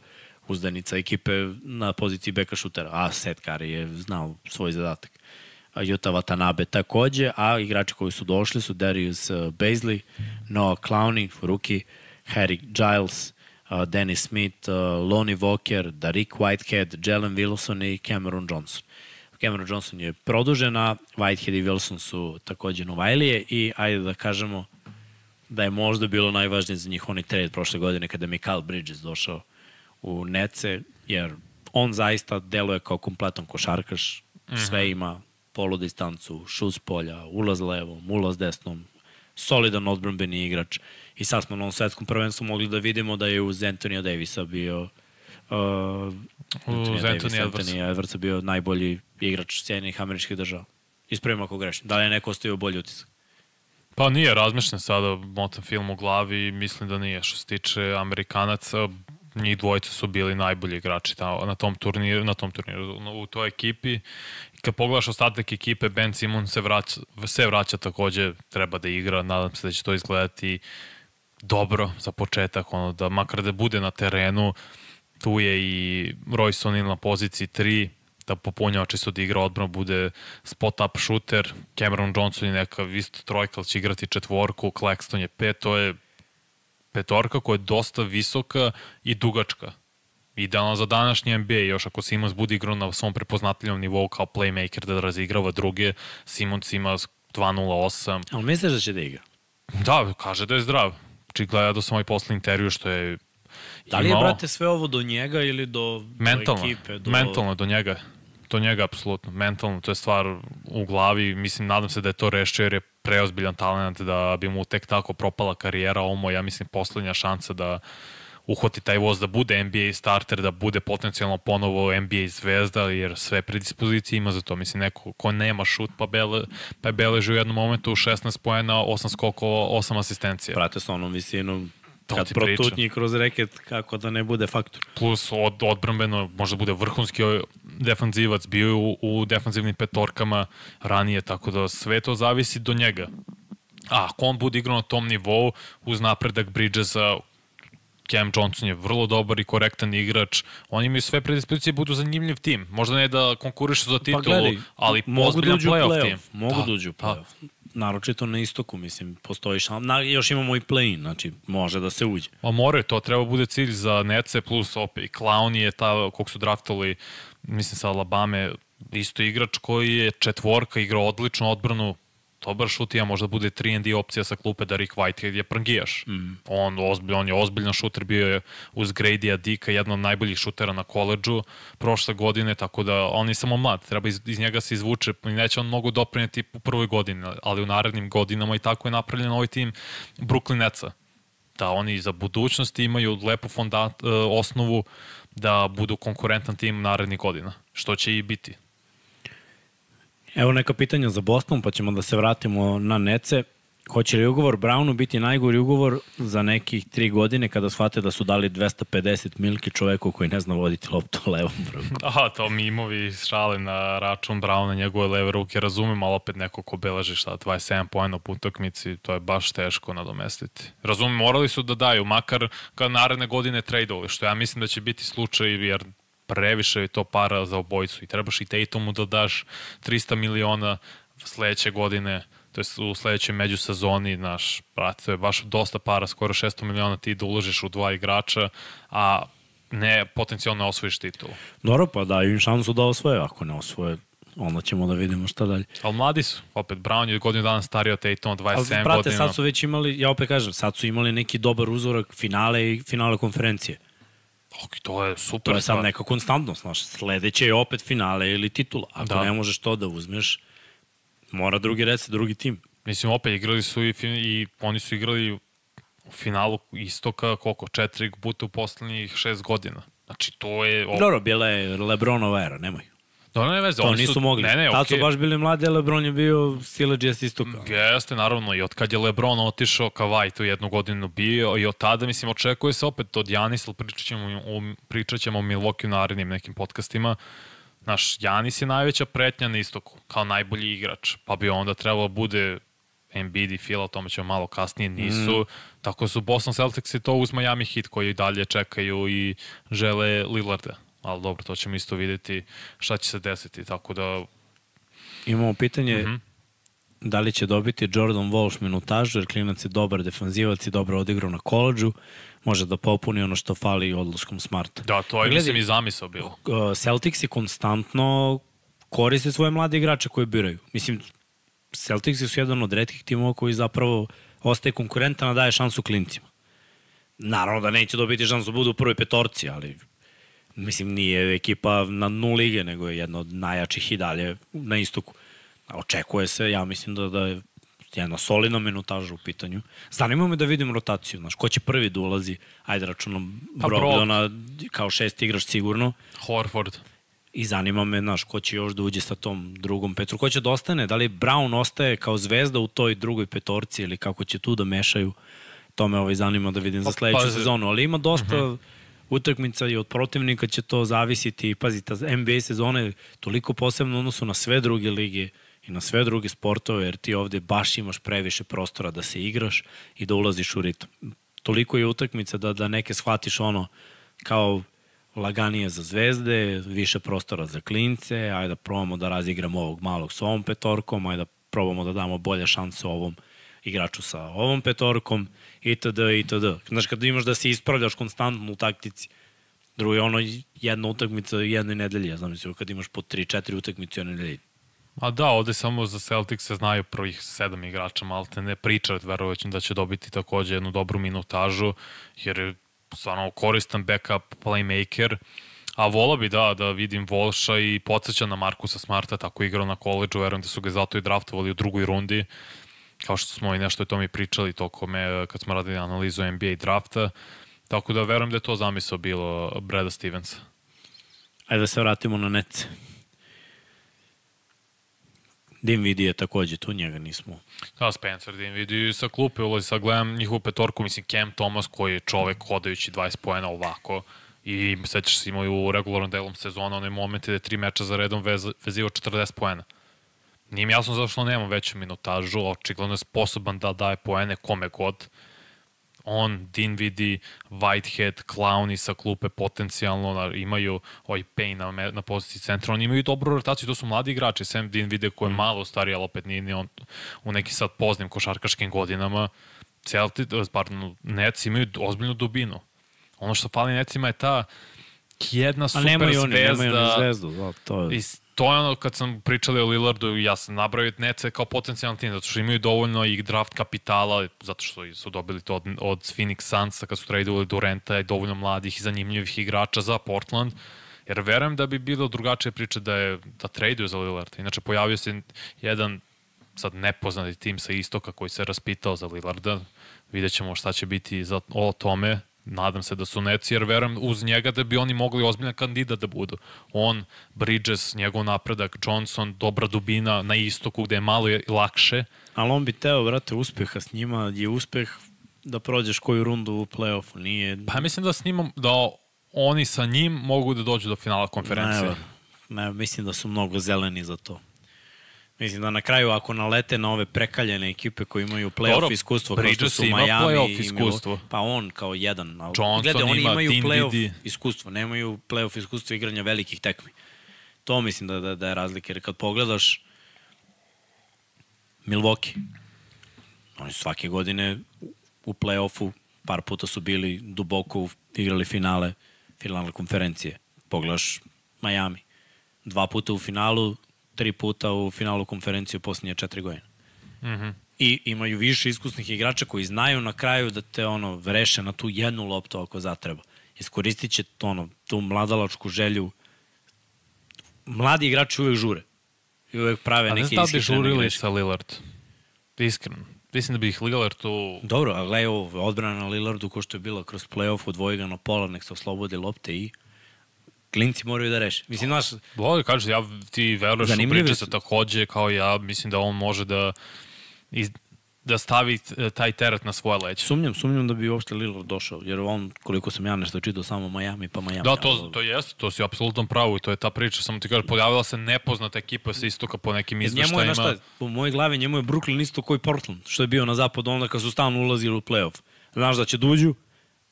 Speaker 1: uzdanica ekipe na poziciji beka šutera, a Seth Curry je znao svoj zadatak. A Jutta Watanabe takođe, a igrači koji su došli su Darius uh, Baisley, Noah Clowney, Ruki, Harry Giles, uh, Dennis Smith, uh, Lonnie Walker, Darik Whitehead, Jalen Wilson i Cameron Johnson. Cameron Johnson je produžen, a Whitehead i Wilson su takođe Novajlije i ajde da kažemo da je možda bilo najvažnije za njih onaj trade prošle godine kada je Mikael Bridges došao u Nece, jer on zaista deluje kao kompletan košarkaš, sve ima polu distancu, šut s polja, ulaz levom, ulaz desnom, solidan odbranbeni igrač. I sad smo na ovom svetskom prvenstvu mogli da vidimo da je uz Antonija Davisa bio uh,
Speaker 2: Uz Anthony Edwards.
Speaker 1: Anthony Edwardsa bio najbolji igrač Sjedinjenih američkih država. Ispravim ako grešim. Da li je neko ostavio bolji utisak?
Speaker 2: Pa nije, razmišljam sada, motam film u glavi i mislim da nije. Što se tiče Amerikanaca, njih dvojica su bili najbolji igrači ta, na tom turniru, na tom turniru, u toj ekipi. I kad pogledaš ostatak ekipe, Ben Simon se vraća, se vraća takođe, treba da igra, nadam se da će to izgledati dobro za početak, ono, da makar da bude na terenu, tu je i Royce O'Neal na poziciji 3, da popunjava čisto da igra odbranu, bude spot up shooter, Cameron Johnson je neka isto trojka, ali će igrati četvorku, Claxton je pet, to je petorka koja je dosta visoka i dugačka. Idealno za današnji NBA, još ako Simons bude igrao na svom prepoznatljivom nivou kao playmaker da razigrava druge, Simons ima 2.08.
Speaker 1: Ali misliš da će da igra?
Speaker 2: Da, kaže da je zdrav. Či gleda do samo i posle intervju što je
Speaker 1: Da li je,
Speaker 2: imao-
Speaker 1: brate, sve ovo do njega ili do,
Speaker 2: mentalno,
Speaker 1: do ekipe? Do...
Speaker 2: mentalno do njega. Do njega, apsolutno. Mentalno, to je stvar u glavi. Mislim, nadam se da je to rešio jer je preozbiljan talent da bi mu tek tako propala karijera. Ovo ja mislim, poslednja šansa da uhvati taj voz, da bude NBA starter, da bude potencijalno ponovo NBA zvezda, jer sve predispozicije ima za to. Mislim, neko ko nema šut, pa, bele, pa je beleži u jednom momentu 16 poena, 8 skokova, 8 asistencija.
Speaker 1: Prate sa onom visinom
Speaker 2: To
Speaker 1: kad protutnji kroz reket, kako da ne bude faktor.
Speaker 2: plus od, odbrambeno možda bude vrhunski defanzivac, bio je u, u defanzivnim petorkama ranije, tako da sve to zavisi do njega. A ako on bude igrao na tom nivou, uz napredak Bridgesa, Cam Johnson je vrlo dobar i korektan igrač. Oni imaju sve predispozicije da budu zanimljiv tim. Možda ne da konkurišu za titulu,
Speaker 1: Pa gledaj,
Speaker 2: ali
Speaker 1: mogu da uđu
Speaker 2: playoff
Speaker 1: play-off.
Speaker 2: tim.
Speaker 1: Mogu da, uđu u
Speaker 2: da.
Speaker 1: play-off. Naročito na istoku, mislim, postoji šan. Na, još imamo i play-in, znači može da se uđe.
Speaker 2: Ma more, to treba bude cilj za Nece, plus opet i Clown je ta, kog su draftovali, mislim sa Alabame, isto igrač koji je četvorka, igra odličnu odbranu, dobar šut, ja možda bude 3 D opcija sa klupe da Rick Whitehead je prngijaš. Mm. On, ozbilj, on je ozbiljan šuter, bio je uz Grady Dika, jedan od najboljih šutera na koleđu prošle godine, tako da on je samo mlad, treba iz, iz njega se izvuče, neće on mnogo doprineti u prvoj godini, ali u narednim godinama i tako je napravljen ovaj tim Brooklyn Netsa da oni za budućnost imaju lepu fonda, e, osnovu da budu konkurentan tim narednih godina, što će i biti.
Speaker 1: Evo neka pitanja za Boston, pa ćemo da se vratimo na Nece. Hoće li ugovor Brownu biti najgori ugovor za nekih tri godine kada shvate da su dali 250 milki čoveku koji ne zna voditi loptu levom rukom?
Speaker 2: Aha, to mimovi šale na račun Brauna, njegove leve ruke, razumem, ali opet neko ko beleži šta, 27 pojena u utakmici, to je baš teško nadomestiti. Razumem, morali su da daju, makar kad naredne godine tradeovali, što ja mislim da će biti slučaj, jer previše je to para za obojicu i trebaš i Tatumu da daš 300 miliona sledeće godine, to je u sledećoj međusezoni, naš, brate, to je baš dosta para, skoro 600 miliona ti da uložiš u dva igrača, a ne potencijalno osvojiš titulu.
Speaker 1: Dobro, pa daju im šansu da osvoje. Ako ne osvoje, onda ćemo da vidimo šta dalje.
Speaker 2: Ali mladi su. Opet, Brown je godinu dana stariji od Tatum, od 27
Speaker 1: Ali, brate,
Speaker 2: godina.
Speaker 1: sad su već imali, ja opet kažem, sad su imali neki dobar uzorak finale i finale konferencije.
Speaker 2: Ok, to je super.
Speaker 1: To je sad neka konstantnost, znaš. Sledeće je opet finale ili titula. Ako
Speaker 2: Da.
Speaker 1: ne možeš to da uzmeš, mora drugi red sa drugi tim.
Speaker 2: Mislim, opet, igrali su i, fin- i oni su igrali u finalu istoka, koliko, četiri puta u poslednjih šest godina. Znači, to je...
Speaker 1: Dobro, bila je Lebronova era, nemoj.
Speaker 2: Da, ne veze.
Speaker 1: To
Speaker 2: oni
Speaker 1: nisu
Speaker 2: su,
Speaker 1: mogli.
Speaker 2: Ne, ne,
Speaker 1: Tad
Speaker 2: okej.
Speaker 1: su baš bili mladi, a Lebron je bio sileđija s istoka.
Speaker 2: Jeste, naravno, i od kad je Lebron otišao, Kavaj tu jednu godinu bio i od tada, mislim, očekuje se opet od Janisa, ali pričat ćemo, o, pričat ćemo o Milwaukee u narednim nekim podcastima. Naš Janis je najveća pretnja na istoku, kao najbolji igrač, pa bi onda trebalo bude Embiid i Fila, o tome ćemo malo kasnije, nisu. Mm. Tako su Boston Celtics i to uz Miami Heat koji dalje čekaju i žele Lillarda. Ali dobro, to ćemo isto videti šta će se desiti, tako da
Speaker 1: Imamo pitanje
Speaker 2: Mhm.
Speaker 1: da li će dobiti Jordan Walsh minutažu, jer klinac je dobar defanzivac i dobro odigrao na koleđu, može da popuni ono što fali odlaskom Smarta.
Speaker 2: da, to je mislim i zamisao bilo.
Speaker 1: Uh, Celtics je konstantno koriste svoje mlade igrače koje biraju. Mislim, Celtics su jedan od redkih timova koji zapravo, ostaje konkurentan, a daje šansu klincima. Naravno da neće dobiti šansu da budu u prvoj petorci, ali mislim nije ekipa na dnu lige, nego je jedna od najjačih i dalje na istoku. Očekuje se, ja mislim da, da je jedna solidna minutaža u pitanju. Zanima me da vidim rotaciju, znaš, ko će prvi da ulazi, ajde računom
Speaker 2: Pa
Speaker 1: Brogdona kao šest igrač sigurno,
Speaker 2: Horford.
Speaker 1: i zanima me, znaš, ko će još da uđe sa tom drugom petru, ko će da ostane, da li Brown ostaje kao zvezda u toj drugoj petorci ili kako će tu da mešaju, to me ovaj zanima da vidim za
Speaker 2: Pa,
Speaker 1: sledeću
Speaker 2: pazi.
Speaker 1: sezonu, ali ima dosta
Speaker 2: Mhm.
Speaker 1: Utakmica i od protivnika će to zavisiti, pazi, ta NBA sezona je toliko posebno u odnosu na sve druge lige i na sve druge sportove, jer ti ovde baš imaš previše prostora da se igraš i da ulaziš u ritam. Toliko je utakmica da, da neke shvatiš ono kao laganije za zvezde, više prostora za klince, ajde da probamo da razigramo ovog malog s ovom petorkom, ajde da probamo da damo bolje šanse ovom igraču sa ovom petorkom, itd. itd. Znaš, kada imaš da se ispravljaš konstantno u taktici, drugo je ono jedna utakmica jednoj nedelji, ja znam kad imaš po 3-4 utakmice u jednoj nedelji.
Speaker 2: A da, ovde samo za Celtics se znaju prvih sedam igrača, malte ne pričat, verovatno da će dobiti takođe jednu dobru minutažu, jer je stvarno koristan backup playmaker, a vola bi da, da vidim Volša i podsjeća na Markusa Smarta, tako igrao na koleđu, verujem da su ga zato i draftovali u drugoj rundi, kao što smo i nešto o tome pričali tokome kad smo radili analizu NBA drafta, tako da verujem da je to zamisao bilo Breda Stevensa.
Speaker 1: Ajde da se vratimo na nece. Dim vidi je takođe tu, njega nismo.
Speaker 2: Da, Spencer Dean vidi sa klupe ulazi, sad gledam njihovu petorku, mislim Cam Thomas koji je čovek hodajući 20 poena ovako i sećaš se imao u regularnom delom sezona onaj moment da je tri meča za redom vez, vezivao 40 poena. Nije mi jasno zašto nema veću minutažu, očigledno je sposoban da daje poene kome god. On, Dinvidi, Whitehead, Clowny sa klupe potencijalno imaju ovaj Payne na, na poziciji centra. Oni imaju dobru rotaciju, to su mladi igrači. Sam Dinvidi koji je malo stariji, ali opet nije ni on u neki sad poznim košarkaškim godinama. Celtic, pardon, Nets imaju ozbiljnu dubinu. Ono što fali Netsima je ta jedna
Speaker 1: A
Speaker 2: super
Speaker 1: nemaju oni, nemaju ni zvezdu. Da, to je.
Speaker 2: To je ono kad sam pričali o Lillardu, ja sam nabrao Nece kao potencijalni tim, zato što imaju dovoljno i draft kapitala, zato što su dobili to od, od Phoenix Sunsa kad su tradovali Durenta i dovoljno mladih i zanimljivih igrača za Portland. Jer verujem da bi bilo drugačije priče da je da traduju za Lillarda. Inače pojavio se jedan sad nepoznati tim sa istoka koji se raspitao za Lillarda. Vidjet ćemo šta će biti za, o tome. Nadam se da su Neci, jer verujem uz njega da bi oni mogli ozbiljan kandidat da budu. On, Bridges, njegov napredak, Johnson, dobra dubina na istoku gde je malo je lakše.
Speaker 1: Ali on bi teo, vrate, uspeha s njima je uspeh da prođeš koju rundu u play-offu. Nije...
Speaker 2: Pa mislim da s njim, da oni sa njim mogu da dođu do finala konferencije.
Speaker 1: Ne, ne, mislim da su mnogo zeleni za to. Mislim da na kraju ako nalete na ove prekaljene ekipe koji imaju play-off
Speaker 2: Dobro,
Speaker 1: iskustvo kao što su Miami
Speaker 2: play-off
Speaker 1: i Milo-
Speaker 2: iskustvo.
Speaker 1: pa on kao jedan. Ali,
Speaker 2: Johnson
Speaker 1: gledaj, oni
Speaker 2: ima,
Speaker 1: imaju play-off iskustvo, nemaju play-off iskustvo igranja velikih tekmi. To mislim da, da, da je razlika, jer kad pogledaš Milwaukee, oni svake godine u play-offu par puta su bili duboko igrali finale, finalne konferencije. Pogledaš Miami, dva puta u finalu, tri puta u finalu konferencije u posljednje četiri godine.
Speaker 2: Mhm.
Speaker 1: I imaju više iskusnih igrača koji znaju na kraju da te ono reše na tu jednu loptu ako zatreba. Iskoristit će to, ono, tu mladalačku želju. Mladi igrači uvek žure. I uvek prave
Speaker 2: A ne
Speaker 1: neke
Speaker 2: znam da bi
Speaker 1: ishitrene
Speaker 2: žurili sa Lillard. Iskreno. Mislim da bi ih Lillard tu...
Speaker 1: Dobro, a gledaj ovo, odbrana na Lillardu ko što je bila kroz play-off, odvoji ga na pola, nek se oslobode lopte i klinci moraju da reše. Mislim, znaš,
Speaker 2: Dobro, kažeš, ja, ti veruješ u
Speaker 1: Zanimljive
Speaker 2: Bridgesa
Speaker 1: su.
Speaker 2: takođe kao ja, mislim da on može da iz, da stavi t- taj teret na svoje leće.
Speaker 1: sumnjam, sumnjam da bi uopšte Lillard došao, jer on, koliko sam ja nešto čitao, samo Miami pa Miami.
Speaker 2: Da, to,
Speaker 1: ali-
Speaker 2: to jeste, to si apsolutno pravo i to je ta priča. Samo ti kažem, pojavila se nepoznata ekipa sa istoka po nekim
Speaker 1: Jer njemu je,
Speaker 2: izveštajima.
Speaker 1: šta, u mojoj glavi njemu je Brooklyn isto koji Portland, što je bio na zapadu onda kad su stalno ulazili u playoff. Znaš da će da uđu,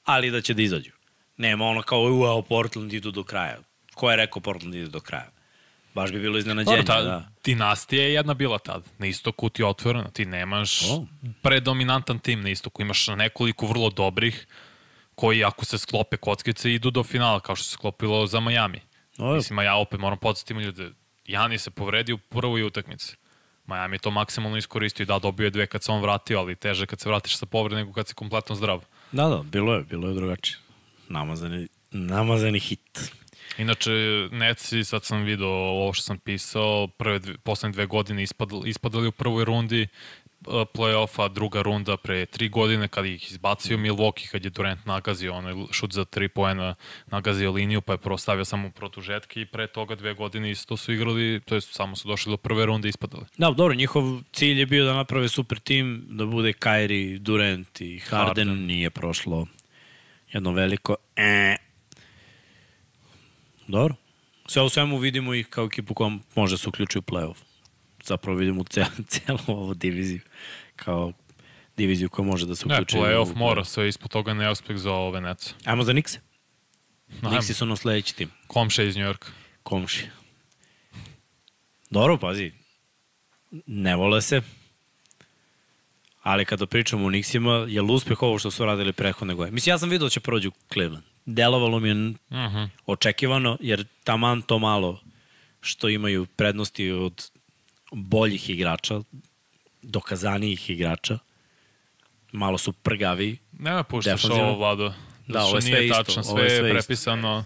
Speaker 1: ali da će da izađu. Nema ono kao, uao, Portland idu do kraja. Ko je rekao Portland ide do kraja? Baš bi bilo iznenađenje,
Speaker 2: Dobro, ta,
Speaker 1: da.
Speaker 2: dinastija je jedna bila tad. Na istoku ti je otvorena. Ti nemaš
Speaker 1: O.
Speaker 2: predominantan tim na istoku. Imaš nekoliko vrlo dobrih koji ako se sklope kockice idu do finala, kao što se sklopilo za Miami.
Speaker 1: O,
Speaker 2: Mislim, a ja opet moram podsjetiti ljude. Jani se povredio u prvoj utakmici. Miami je to maksimalno iskoristio i da, dobio je dve kad se on vratio, ali teže kad se vratiš sa povrede nego kad si kompletno zdrav.
Speaker 1: Da, da, bilo je, bilo je drugačije. Namazani, namazani hit.
Speaker 2: Inače, Netsi, sad sam video ovo što sam pisao, prve dve, poslednje dve godine ispadali, ispadali u prvoj rundi uh, play-offa, druga runda pre tri godine kad ih izbacio Milwaukee, kad je Durant nagazio onaj šut za tri poena, nagazio liniju, pa je prvo stavio samo produžetke i pre toga dve godine isto su igrali, to je samo su došli do prve runde i ispadali.
Speaker 1: Da, dobro, njihov cilj je bio da naprave super tim, da bude Kyrie, Durant i Harden,
Speaker 2: Harden.
Speaker 1: nije prošlo jedno veliko e. Dobro. Sve u svemu vidimo ih kao ekipu koja može da se uključi u play-off. Zapravo vidimo cel, celu ovu diviziju kao diviziju koja može da se
Speaker 2: Ne,
Speaker 1: uključi. u
Speaker 2: play-off mora, sve ispod toga neuspeh za ove Netsa.
Speaker 1: Ajmo za Nikse. Niksi su na sledeći tim.
Speaker 2: Komše iz Njorka.
Speaker 1: Komši. Dobro, pazi. Ne vole se. Ali kada pričamo o Nixima, je li uspeh ovo što su radili prethodne godine? Mislim, ja sam vidio da će prođu Cleveland. Delovalo mi je
Speaker 2: Uh -huh.
Speaker 1: očekivano, jer taman to malo što imaju prednosti od boljih igrača, dokazanijih igrača, malo su prgavi.
Speaker 2: Nema puštaš
Speaker 1: Defanzivno.
Speaker 2: ovo, Vlado.
Speaker 1: Da,
Speaker 2: Zato
Speaker 1: ovo je
Speaker 2: što
Speaker 1: sve
Speaker 2: nije
Speaker 1: isto,
Speaker 2: Tačno,
Speaker 1: ovo
Speaker 2: sve
Speaker 1: je sve isto.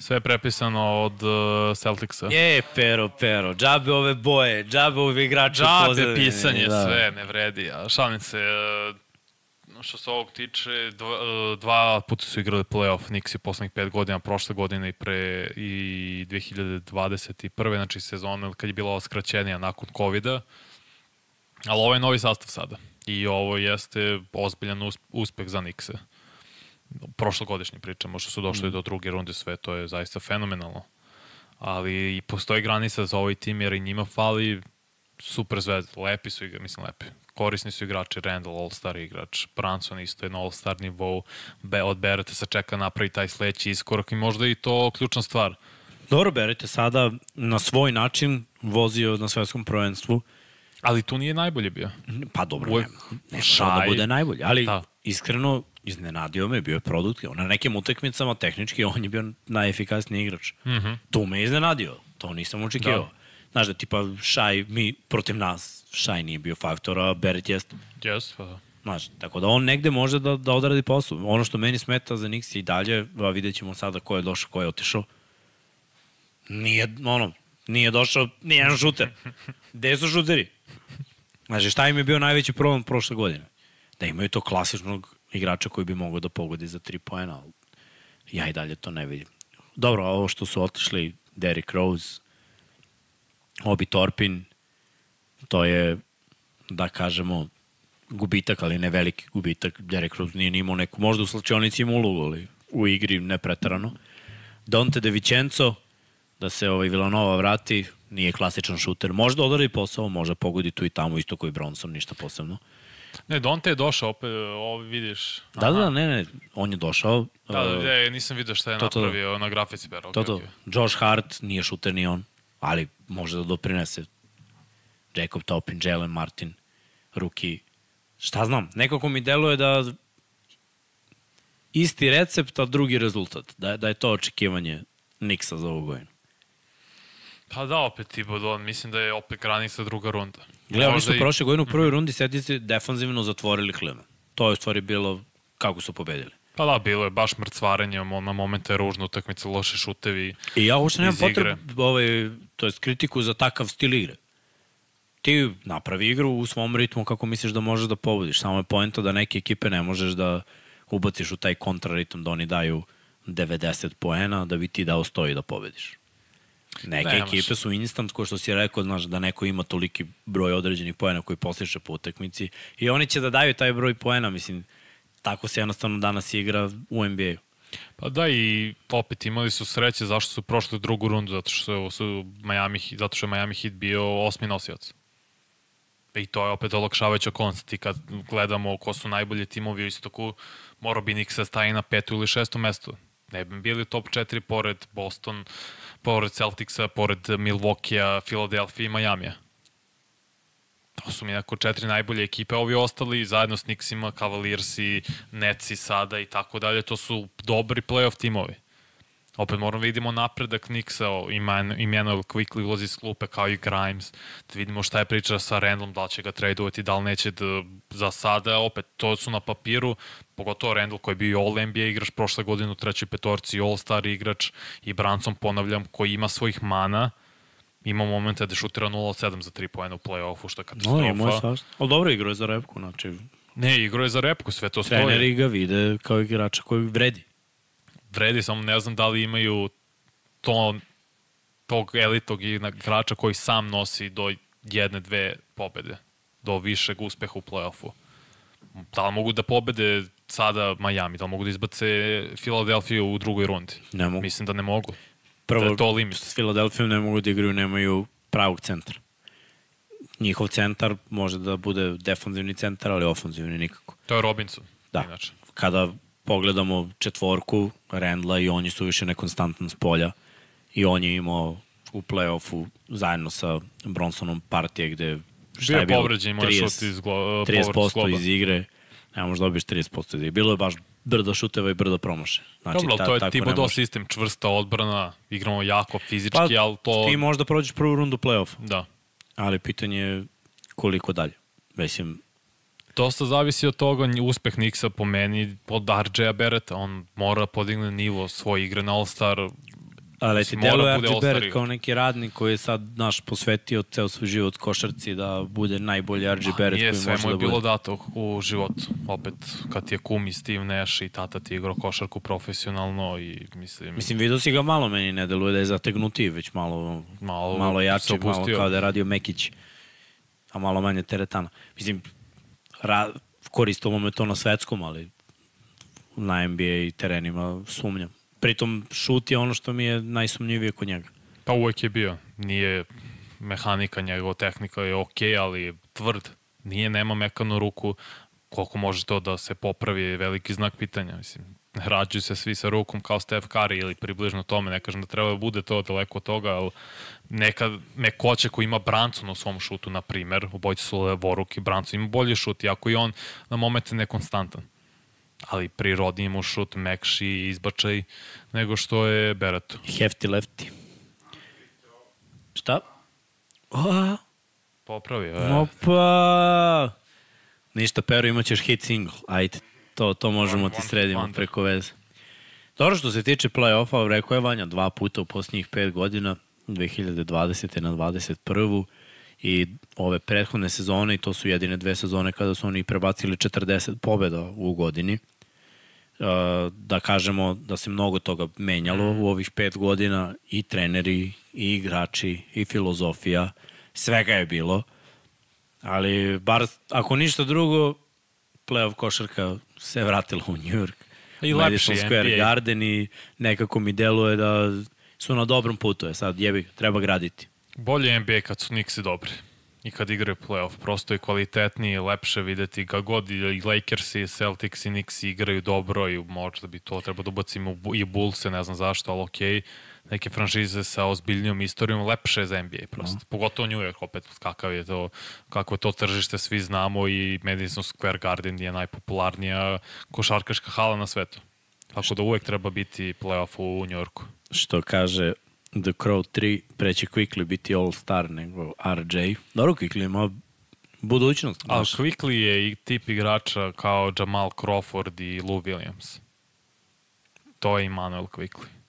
Speaker 2: Sve je prepisano od uh, Celticsa.
Speaker 1: E, pero, pero, džabe ove boje, džabe ove igrače. u
Speaker 2: Džabe
Speaker 1: pozadini,
Speaker 2: pisanje,
Speaker 1: da.
Speaker 2: sve ne vredi. A šalim se, uh, što se ovog tiče, dva, uh, dva puta su igrali playoff Nixi poslednjih pet godina, prošle godine i pre i 2021. znači sezona kad je bila ova skraćenija nakon COVID-a. Ali ovo je novi sastav sada. I ovo jeste ozbiljan us- uspeh za Nixe. Prošlogodišnji pričamo, što su došli mm. do druge runde, sve to je zaista fenomenalno. Ali i postoji granica za ovaj tim, jer i njima fali super zvezda. Lepi su igrači, mislim lepi. Korisni su igrači, Randall, All-Star igrač, Branson isto je na All-Star nivou, Be, od Bereta se čeka napravi taj sledeći iskorak i možda i to ključna stvar.
Speaker 1: Dobro, berete sada na svoj način vozio na svetskom prvenstvu.
Speaker 2: Ali tu nije najbolje bio.
Speaker 1: Pa dobro,
Speaker 2: Uvek
Speaker 1: ne, ne
Speaker 2: šaj.
Speaker 1: da bude najbolje, ali
Speaker 2: Da.
Speaker 1: iskreno iznenadio me, bio je produkt. Na nekim utakmicama tehnički on je bio najefikasniji igrač. Mm -hmm. Tu me je iznenadio, to nisam očekivao. Da. Znaš da tipa Šaj, mi protiv nas, Šaj nije bio faktor, a Beret jeste.
Speaker 2: Yes, pa da.
Speaker 1: Znaš, tako da on negde može da, da odradi posao. Ono što meni smeta za Nix i dalje, a vidjet ćemo sada ko je došao, ko je otišao. Nije, ono, nije došao nijedan šuter. Gde su šuteri? Znači, šta im je bio najveći problem prošle godine? Da imaju to klasičnog igrača koji bi mogao da pogodi za tri poena, ali ja i dalje to ne vidim. Dobro, ovo što su otišli Derrick Rose, Obi Torpin, to je, da kažemo, gubitak, ali ne veliki gubitak. Derek Rose nije ni imao neku, možda u slačionici ima ulogu, ali u igri ne pretarano. Dante De Vicenzo, da se ovaj Villanova vrati, nije klasičan šuter. Možda odradi posao, može pogodi tu i tamo, isto koji Bronson, ništa posebno.
Speaker 2: Ne, Donte je došao opet, ovo vidiš.
Speaker 1: Da, da, ne, ne, on je došao.
Speaker 2: Da, da,
Speaker 1: uh,
Speaker 2: ne, nisam vidio šta je
Speaker 1: to, to, da.
Speaker 2: napravio na grafici. Ber, okay,
Speaker 1: To, to.
Speaker 2: Okay.
Speaker 1: Josh Hart nije šuter ni on, ali može da doprinese. Jacob Topin, Jalen Martin, Ruki. Šta znam, nekako mi deluje da isti recept, a drugi rezultat. Da, da je to očekivanje Niksa za ovu godinu.
Speaker 2: Pa da, opet Tibodon, mislim da je opet granica druga runda.
Speaker 1: Gle, oni su
Speaker 2: i-
Speaker 1: prošle godine u prvoj rundi sedi se defanzivno zatvorili Klima. To je u stvari bilo kako su pobedili.
Speaker 2: Pa da, bilo je baš mrcvarenje, mo- na momente je ružna utakmica, loše šutevi.
Speaker 1: I ja uopšte nemam potrebu, ovaj, to jest kritiku za takav stil igre. Ti napravi igru u svom ritmu kako misliš da možeš da pobediš. Samo je poenta da neke ekipe ne možeš da ubaciš u taj kontraritam da oni daju 90 poena da bi ti dao 100 i da pobediš. Neke
Speaker 2: Ne
Speaker 1: ne,
Speaker 2: može.
Speaker 1: ekipe su instant, ko što si rekao, znaš, da neko ima toliki broj određenih poena koji postiče po utakmici i oni će da daju taj broj poena, mislim, tako se jednostavno danas igra u NBA-u.
Speaker 2: Pa da, i opet imali su sreće zašto su prošli drugu rundu, zato što su Miami, zato što je Miami Heat bio osmi nosilac. I to je opet olakšavajuća okolnost. Ti kad gledamo ko su najbolji timovi u istoku, mora bi Nixa staje na petu ili šesto mesto. Ne bi bili top 4 pored Boston, pored Celticsa, pored Milwaukee-a, Philadelphia i Majamija. To su mi neko četiri najbolje ekipe, ovi ostali zajedno s Knicksima, Cavaliersi, Netsi sada i tako dalje, to su dobri playoff timovi. Opet moramo da vidimo napredak Nixa, Emmanuel Quickly ulazi iz klupe kao i Grimes, da vidimo šta je priča sa Randallom, da li će ga tradovati, da li neće da, za sada, opet to su na papiru, pogotovo Randall koji je bio All NBA igrač prošle godine u trećoj petorci, All Star igrač i Branson, ponavljam, koji ima svojih mana, ima momente da šutira 0-7 za 3 poena u play-offu, što je katastrofa.
Speaker 1: No, ima je. Ali dobro igrao je za repku, znači
Speaker 2: Ne, igrao je za repku, sve to stoji.
Speaker 1: treneri ga vide kao igrača koji vredi.
Speaker 2: Vredi, samo ne znam da li imaju to, tog elitog igrača koji sam nosi do jedne, dve pobede, do višeg uspeha u play-offu. Da li mogu da pobede sada Miami, da li mogu da izbace Filadelfiju u drugoj rundi?
Speaker 1: Ne mogu.
Speaker 2: Mislim da ne mogu.
Speaker 1: Prvo,
Speaker 2: da je to limit.
Speaker 1: s Filadelfijom ne mogu da igraju, nemaju pravog centra. Njihov centar može da bude defanzivni centar, ali ofanzivni nikako.
Speaker 2: To je Robinson.
Speaker 1: Da.
Speaker 2: Inače.
Speaker 1: Kada pogledamo četvorku Rendla i on je suviše nekonstantan s polja i on je imao u play-offu zajedno sa Bronsonom partije gde šta je bilo?
Speaker 2: povređen, imao je šut iz glo,
Speaker 1: 30% iz igre. Ne možeš dobiješ 30% iz igre. Bilo je baš brdo šuteva i brdo promaše.
Speaker 2: Znači, Dobro,
Speaker 1: ta-
Speaker 2: to je
Speaker 1: ne
Speaker 2: do sistem, čvrsta odbrana, igramo jako fizički,
Speaker 1: Pa,
Speaker 2: ali to...
Speaker 1: Ti možda prođeš prvu rundu play-offa,
Speaker 2: Da.
Speaker 1: ali pitanje je koliko dalje. Mislim,
Speaker 2: Dosta zavisi od toga, uspeh Nixa po meni od RJ-a Bereta, on mora podigne nivo svoje igre na All-Star,
Speaker 1: ali ti deluje RJ Barrett
Speaker 2: igrač.
Speaker 1: kao neki radnik koji je sad naš posvetio ceo svoj život košarci da bude najbolji RJ
Speaker 2: nije
Speaker 1: koji
Speaker 2: sve
Speaker 1: može
Speaker 2: mu je
Speaker 1: da bude.
Speaker 2: bilo dato u životu. Opet, kad ti je kum i Steve Nash i tata ti je igrao košarku profesionalno i mislim,
Speaker 1: Mislim, vidio si ga malo, meni ne deluje da je zategnutiji, već malo,
Speaker 2: Malo
Speaker 1: malo jači, malo kao da je radio Mekić, a malo manje teretana. Mislim, ra, koristilo me to na svetskom, ali na NBA terenima sumnjam. Pritom, šut je ono što mi je najsumnjivije kod njega.
Speaker 2: Pa uvek je bio. Nije mehanika, njegova tehnika je okej, ali je tvrd. Nije, nema mekanu ruku. Koliko može to da se popravi je veliki znak pitanja. Mislim, ne rađuju se svi sa rukom kao Steph Curry ili približno tome. Ne kažem da treba da bude to daleko od toga, ali neka mekoće koji ima Branson u svom šutu, na primer, obojice su levoruki, Branson ima bolji šut, iako i on na momente nekonstantan. Ali prirodnije mu šut, mekši i izbačaj nego što je Bereto.
Speaker 1: Hefty lefty. Šta? O,
Speaker 2: Popravio, e.
Speaker 1: opa! Ništa, Pero, imaćeš hit single. Ajde, to, to možemo
Speaker 2: One-
Speaker 1: ti sredimo preko veze. Dobro što se tiče play-offa, rekao je Vanja dva puta u posljednjih pet godina, 2020. na 21. I ove prethodne sezone, i to su jedine dve sezone kada su oni prebacili 40 pobjeda u godini. Uh, da kažemo da se mnogo toga menjalo u ovih pet godina i treneri, i igrači, i filozofija. Svega je bilo. Ali, bar, ako ništa drugo, playoff košarka se vratila u New York.
Speaker 2: I
Speaker 1: U Madison Square
Speaker 2: NBA.
Speaker 1: Garden i nekako mi deluje da su na dobrom putu. Je sad jebi, treba graditi.
Speaker 2: Bolje je NBA kad su Knicksi dobri i kad igraju playoff. Prosto je kvalitetnije, lepše videti ga god i Lakers i Celtics i Knicks igraju dobro i možda bi to trebalo da ubacimo i Bullse, ne znam zašto, ali okej. Neke franšize sa ozbiljnijom istorijom lepše za NBA prosto.
Speaker 1: Mhm.
Speaker 2: Pogotovo New York, opet kakav je to, kako je to tržište, svi znamo i Madison Square Garden je najpopularnija košarkaška hala na svetu. Tako da uvek treba biti playoff u New Yorku.
Speaker 1: Što kaže The Crow 3, preće Quickly biti All-Star nego RJ. Dobro, Quickly ima budućnost.
Speaker 2: Ali. Quickly je i tip igrača kao Jamal Crawford i Lou Williams. To je Emmanuel Quickly.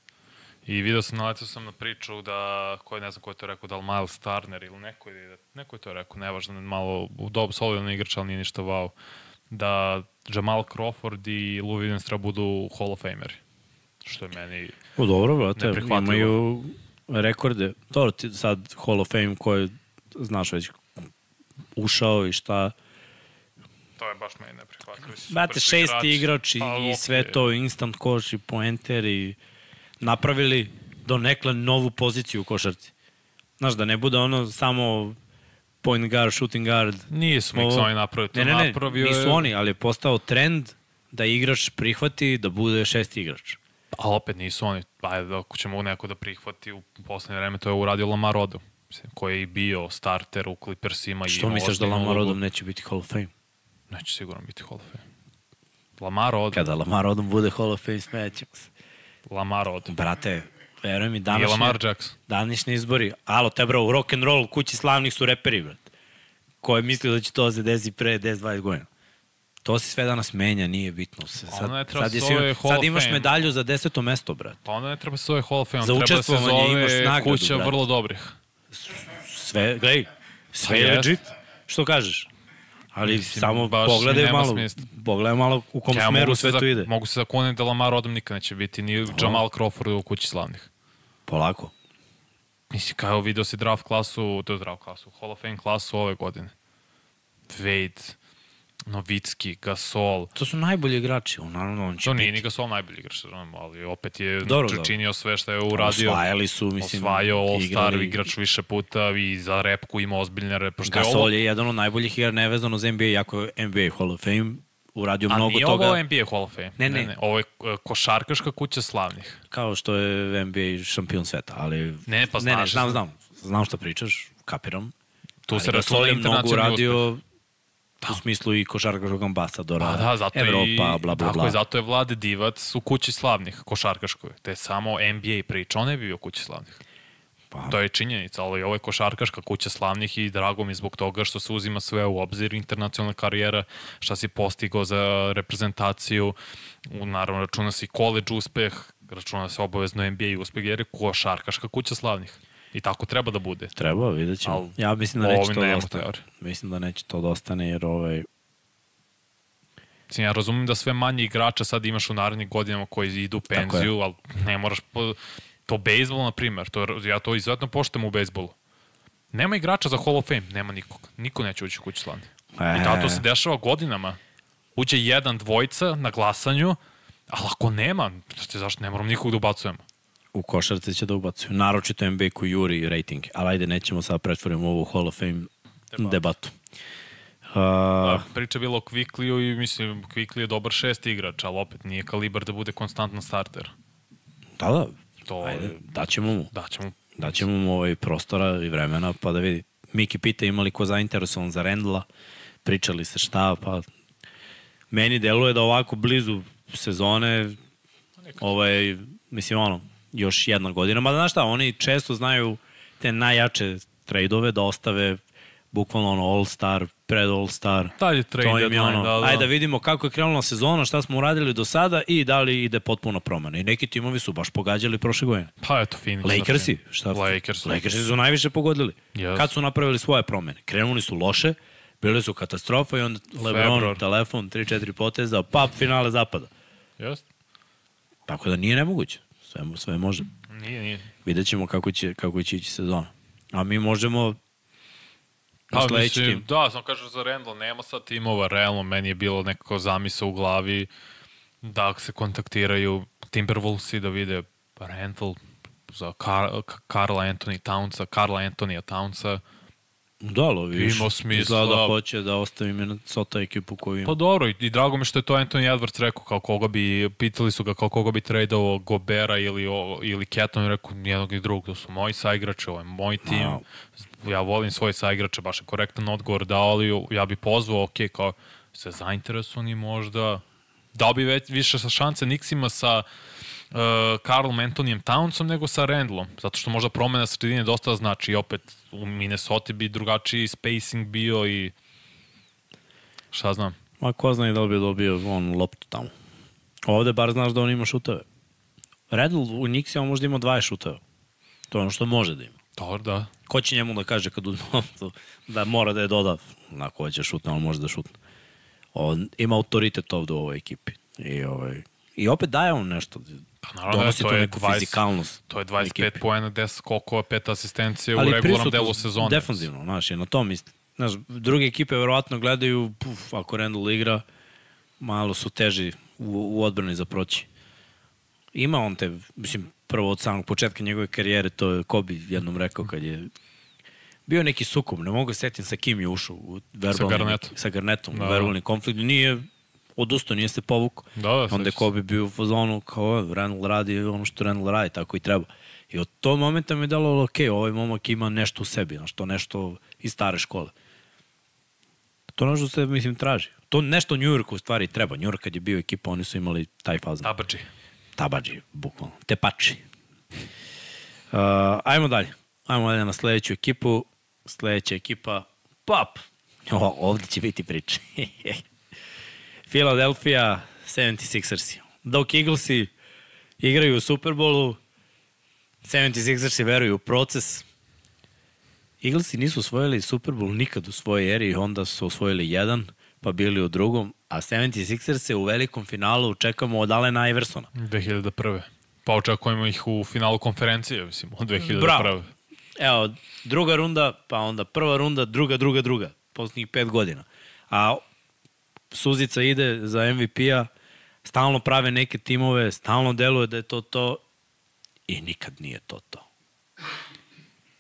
Speaker 2: I video sam, naletio sam na priču da, ko je, ne znam ko je to rekao, da li Miles Turner ili neko, je, neko je to rekao, nevažno, malo u dobu solidan igrač, ali nije ništa wow, da Jamal Crawford i Lou Williams treba budu Hall of Fameri. Što je meni
Speaker 1: O, dobro, brate, imaju rekorde. Dobro, ti sad Hall of Fame koji znaš već ušao i šta.
Speaker 2: To je baš meni neprihvatljivo.
Speaker 1: Brate, šesti igrač i,
Speaker 2: Pa,
Speaker 1: i sve to, instant koš i poenter i napravili donekle novu poziciju u košarci. Znaš, da ne bude ono samo point guard, shooting guard.
Speaker 2: Nisu mi
Speaker 1: Ovo-
Speaker 2: oni napravili. To
Speaker 1: Ne, ne, ne,
Speaker 2: napravio je-
Speaker 1: nisu oni, ali je postao trend da igrač prihvati da bude šesti igrač.
Speaker 2: A opet nisu oni, ajde, ako ćemo neko da prihvati u poslednje vreme, to je uradio Lamar Odom, koji je i bio starter u Clippersima.
Speaker 1: Što misliš da Lamar. Odom neće biti Hall of Fame?
Speaker 2: Neće sigurno biti Hall of Fame. Lamar Odom,
Speaker 1: Kada Lamar Odom bude Hall of Fame, smećemo se.
Speaker 2: Lamar od.
Speaker 1: Brate, veruj mi,
Speaker 2: Nije
Speaker 1: današnje,
Speaker 2: Lamar Jackson.
Speaker 1: današnji izbori, alo, te bro, u rock and roll kući slavnih su reperi, brate. Ko je mislio da će to se desi pre 10-20 godina? To se sve danas menja, nije bitno. Se, sad,
Speaker 2: ne treba
Speaker 1: sad, jesi-
Speaker 2: Hall
Speaker 1: sad imaš
Speaker 2: Fame.
Speaker 1: medalju za deseto mesto, brate.
Speaker 2: Pa onda ne treba se zove Hall of Fame,
Speaker 1: Za
Speaker 2: treba da se zove
Speaker 1: nagradu,
Speaker 2: kuća
Speaker 1: brate.
Speaker 2: vrlo dobrih.
Speaker 1: Sve, gledaj, sve
Speaker 2: Pa
Speaker 1: je legit. Što kažeš? Ali
Speaker 2: Mislim,
Speaker 1: samo
Speaker 2: baš
Speaker 1: pogledaj malo,
Speaker 2: smisla.
Speaker 1: pogledaj malo u kom
Speaker 2: Ja
Speaker 1: smeru sve to ide.
Speaker 2: Mogu se zakoniti da Lamar odom nikad neće biti ni Jamal Crawford u kući slavnih.
Speaker 1: Polako.
Speaker 2: Mislim, kao video si draft klasu, to je draft klasu, Hall of Fame klasu ove godine. Wade, Novicki, Gasol.
Speaker 1: To su najbolji igrači, on, naravno on će
Speaker 2: To nije
Speaker 1: biti.
Speaker 2: ni Gasol najbolji igrač, ali opet je
Speaker 1: Dobro, dobro.
Speaker 2: činio sve što je uradio.
Speaker 1: Osvajali su, mislim,
Speaker 2: Osvajao All-Star
Speaker 1: igrali-
Speaker 2: igrač više puta i za repku ima ozbiljne rep. Pošto je ovo,
Speaker 1: Gasol je jedan od najboljih igra nevezano za NBA, jako je NBA Hall of Fame uradio
Speaker 2: a
Speaker 1: mnogo
Speaker 2: nije
Speaker 1: toga,
Speaker 2: ovo NBA Hall of Fame.
Speaker 1: Ne, ne.
Speaker 2: Ovo je e, košarkaška kuća slavnih.
Speaker 1: kao što je NBA šampion sveta, ali...
Speaker 2: Ne, pa
Speaker 1: ne, ne,
Speaker 2: znaš.
Speaker 1: znam, znam, znam šta pričaš, kapiram.
Speaker 2: Tu
Speaker 1: Ali
Speaker 2: se
Speaker 1: Gasol
Speaker 2: računa
Speaker 1: je mnogo uradio u smislu i košarkaškog ambasadora,
Speaker 2: Pa da, zato
Speaker 1: Evropa,
Speaker 2: i,
Speaker 1: bla, bla,
Speaker 2: tako
Speaker 1: bla.
Speaker 2: je, zato je Vlade Divac u kući slavnih, košarkaškoj. Te je samo NBA priča, on bi bio u kući slavnih.
Speaker 1: Pa,
Speaker 2: To je činjenica, ali ovo je košarkaška kuća slavnih i drago mi je zbog toga što se uzima sve u obzir, internacionalna karijera, šta si postigao za reprezentaciju, naravno računa se i college uspeh, računa se obavezno NBA uspeh, jer je košarkaška kuća slavnih. I tako treba da bude.
Speaker 1: Treba, vidjet ćemo.
Speaker 2: Al
Speaker 1: ja mislim da neće to
Speaker 2: nema
Speaker 1: da ostane.
Speaker 2: teorije.
Speaker 1: Mislim da neće to da ostane, jer ovaj...
Speaker 2: Mislim, ja razumem da sve manje igrača sad imaš u narednim godinama koji idu u penziju, ali ne moraš... Po, to bejsbol, na primjer, to, ja to izuzetno poštem u bejsbolu. Nema igrača za Hall of Fame, nema nikog. Niko neće ući u kuću slavnih. I da, to se dešava godinama. Uđe jedan, dvojica na glasanju, ali ako nema, zašto ne moram nikog da ubacujemo?
Speaker 1: U košarce će da ubacuju. Naročito NBA koji juri rating. Ali ajde, nećemo sad pretvorimo ovu Hall of Fame debatu. Uh,
Speaker 2: Da, priča je bila o Quickly-u i mislim, Quickly je dobar šest igrač, ali opet nije kalibar da bude konstantan starter.
Speaker 1: da, da.
Speaker 2: To
Speaker 1: Ajde, daćemo mu.
Speaker 2: Daćemo
Speaker 1: Daćemo mu ovaj prostora i vremena pa da vidi. Miki pita ima li ko zainteresovan za Rendla. Pričali se šta, pa meni deluje da ovako blizu sezone ovaj, mislim ono, još jedna godina. Mada znaš šta, oni često znaju te najjače trejdove da ostave bukvalno ono All-Star, pred All-Star.
Speaker 2: Dalje trade
Speaker 1: To im je
Speaker 2: deadline,
Speaker 1: ono,
Speaker 2: da, da.
Speaker 1: Ajde da vidimo kako je krenula sezona, šta smo uradili do sada i da li ide potpuno promena. I neki timovi su baš pogađali prošle godine.
Speaker 2: Pa eto, Phoenix.
Speaker 1: Lakersi,
Speaker 2: primjer.
Speaker 1: šta?
Speaker 2: Lakers.
Speaker 1: Lakersi su najviše pogodili.
Speaker 2: Yes.
Speaker 1: Kad su napravili svoje promene? Krenuli su loše, bili su katastrofa i onda Lebron,
Speaker 2: Februar.
Speaker 1: telefon, 3-4 poteza, pap, finale zapada.
Speaker 2: Jeste?
Speaker 1: Tako da nije nemoguće. Sve, sve može.
Speaker 2: Nije, nije.
Speaker 1: Vidjet ćemo kako će, kako će ići sezona. A mi možemo
Speaker 2: Pa, mislim,
Speaker 1: tim.
Speaker 2: da, sam kažem za Randall, nema sad timova, realno, meni je bilo nekako zamisa u glavi da se kontaktiraju Timberwolvesi da vide Randall za Kar Karla Anthony Townsa, Karla Antonija Townsa.
Speaker 1: Da, ali viš,
Speaker 2: Ima smisla.
Speaker 1: izgleda da hoće da ostavi Minnesota ekipu koju ima.
Speaker 2: Pa dobro, i, i drago mi što je to Anthony Edwards rekao, kao koga bi, pitali su ga kao koga bi tradao Gobera ili, o, ili Keton, rekao nijednog ni drugog, to su moji saigrači, ovo je moj tim,
Speaker 1: A.
Speaker 2: ja volim svoje saigrače, baš je korektan odgovor dao, ali ja bi pozvao, ok, kao se zainteresovani možda, dao bi već, više sa šanse Nixima sa Karlom Antonijem Townsom nego sa Randallom, zato što možda promena sredine dosta znači i opet u Minnesota bi drugačiji spacing bio i šta znam.
Speaker 1: Ma ko zna i da li bi dobio on loptu tamo. Ovde bar znaš da on ima šuteve. Redl u Nixima možda ima 20 šuteva. To je ono što može da ima.
Speaker 2: Dobro, da.
Speaker 1: Ko će njemu da kaže kad uzme loptu da mora da je doda na ko će šutne, on može da šutne. On ima autoritet ovde u ovoj ekipi. I, ovaj, I opet daje on nešto.
Speaker 2: Pa naravno,
Speaker 1: Donosi
Speaker 2: to
Speaker 1: tu
Speaker 2: je
Speaker 1: neku
Speaker 2: 20
Speaker 1: fizikalnost.
Speaker 2: To je 25
Speaker 1: ekipi.
Speaker 2: poena, 10 skokova, 5 asistencije u
Speaker 1: Ali
Speaker 2: regularnom
Speaker 1: prisutno,
Speaker 2: delu sezone.
Speaker 1: Defanzivno, znaš, je na tom mislim. Znaš, druge ekipe verovatno gledaju, puf, ako Randall igra, malo su teži u, u odbrani za proći. Ima on te, mislim, prvo od samog početka njegove karijere, to je Kobe jednom rekao kad je bio neki sukob, ne mogu se setim sa kim je ušao u verbalni, sa Garnetom,
Speaker 2: Da,
Speaker 1: u
Speaker 2: da.
Speaker 1: verbalni konflikt, nije odustao, nije se povukao.
Speaker 2: Da, da,
Speaker 1: Onda je. Kobe bio u fazonu kao Randall radi ono što Randall radi, tako i treba. I od tog momenta mi je dalo, ok, ovaj momak ima nešto u sebi, znaš, to nešto iz stare škole. To nešto se, mislim, traži. To nešto New Yorku u stvari treba. New York kad je bio ekipa, oni su imali taj fazan.
Speaker 2: Tabađi.
Speaker 1: tabađi, bukvalno, tepači. Uh, ajmo dalje. Ajmo dalje na sledeću ekipu. Sledeća ekipa, PAP. O, ovde će biti priče. Philadelphia 76ersi. Dok Eaglesi igraju u Superbolu, 76ersi veruju u proces. Eaglesi nisu osvojili Super Bowl nikad u svojoj eri, onda su osvojili jedan, pa bili u drugom, a 76erse u velikom finalu čekamo od Alena Iversona.
Speaker 2: 2001. Pa očekujemo ih u finalu konferencije, mislim, od 2001.
Speaker 1: Bravo. Evo, druga runda, pa onda prva runda, druga, druga, druga. Poslednjih pet godina. A Suzica ide za MVP-a, stalno prave neke timove, stalno deluje da je to to i nikad nije to to.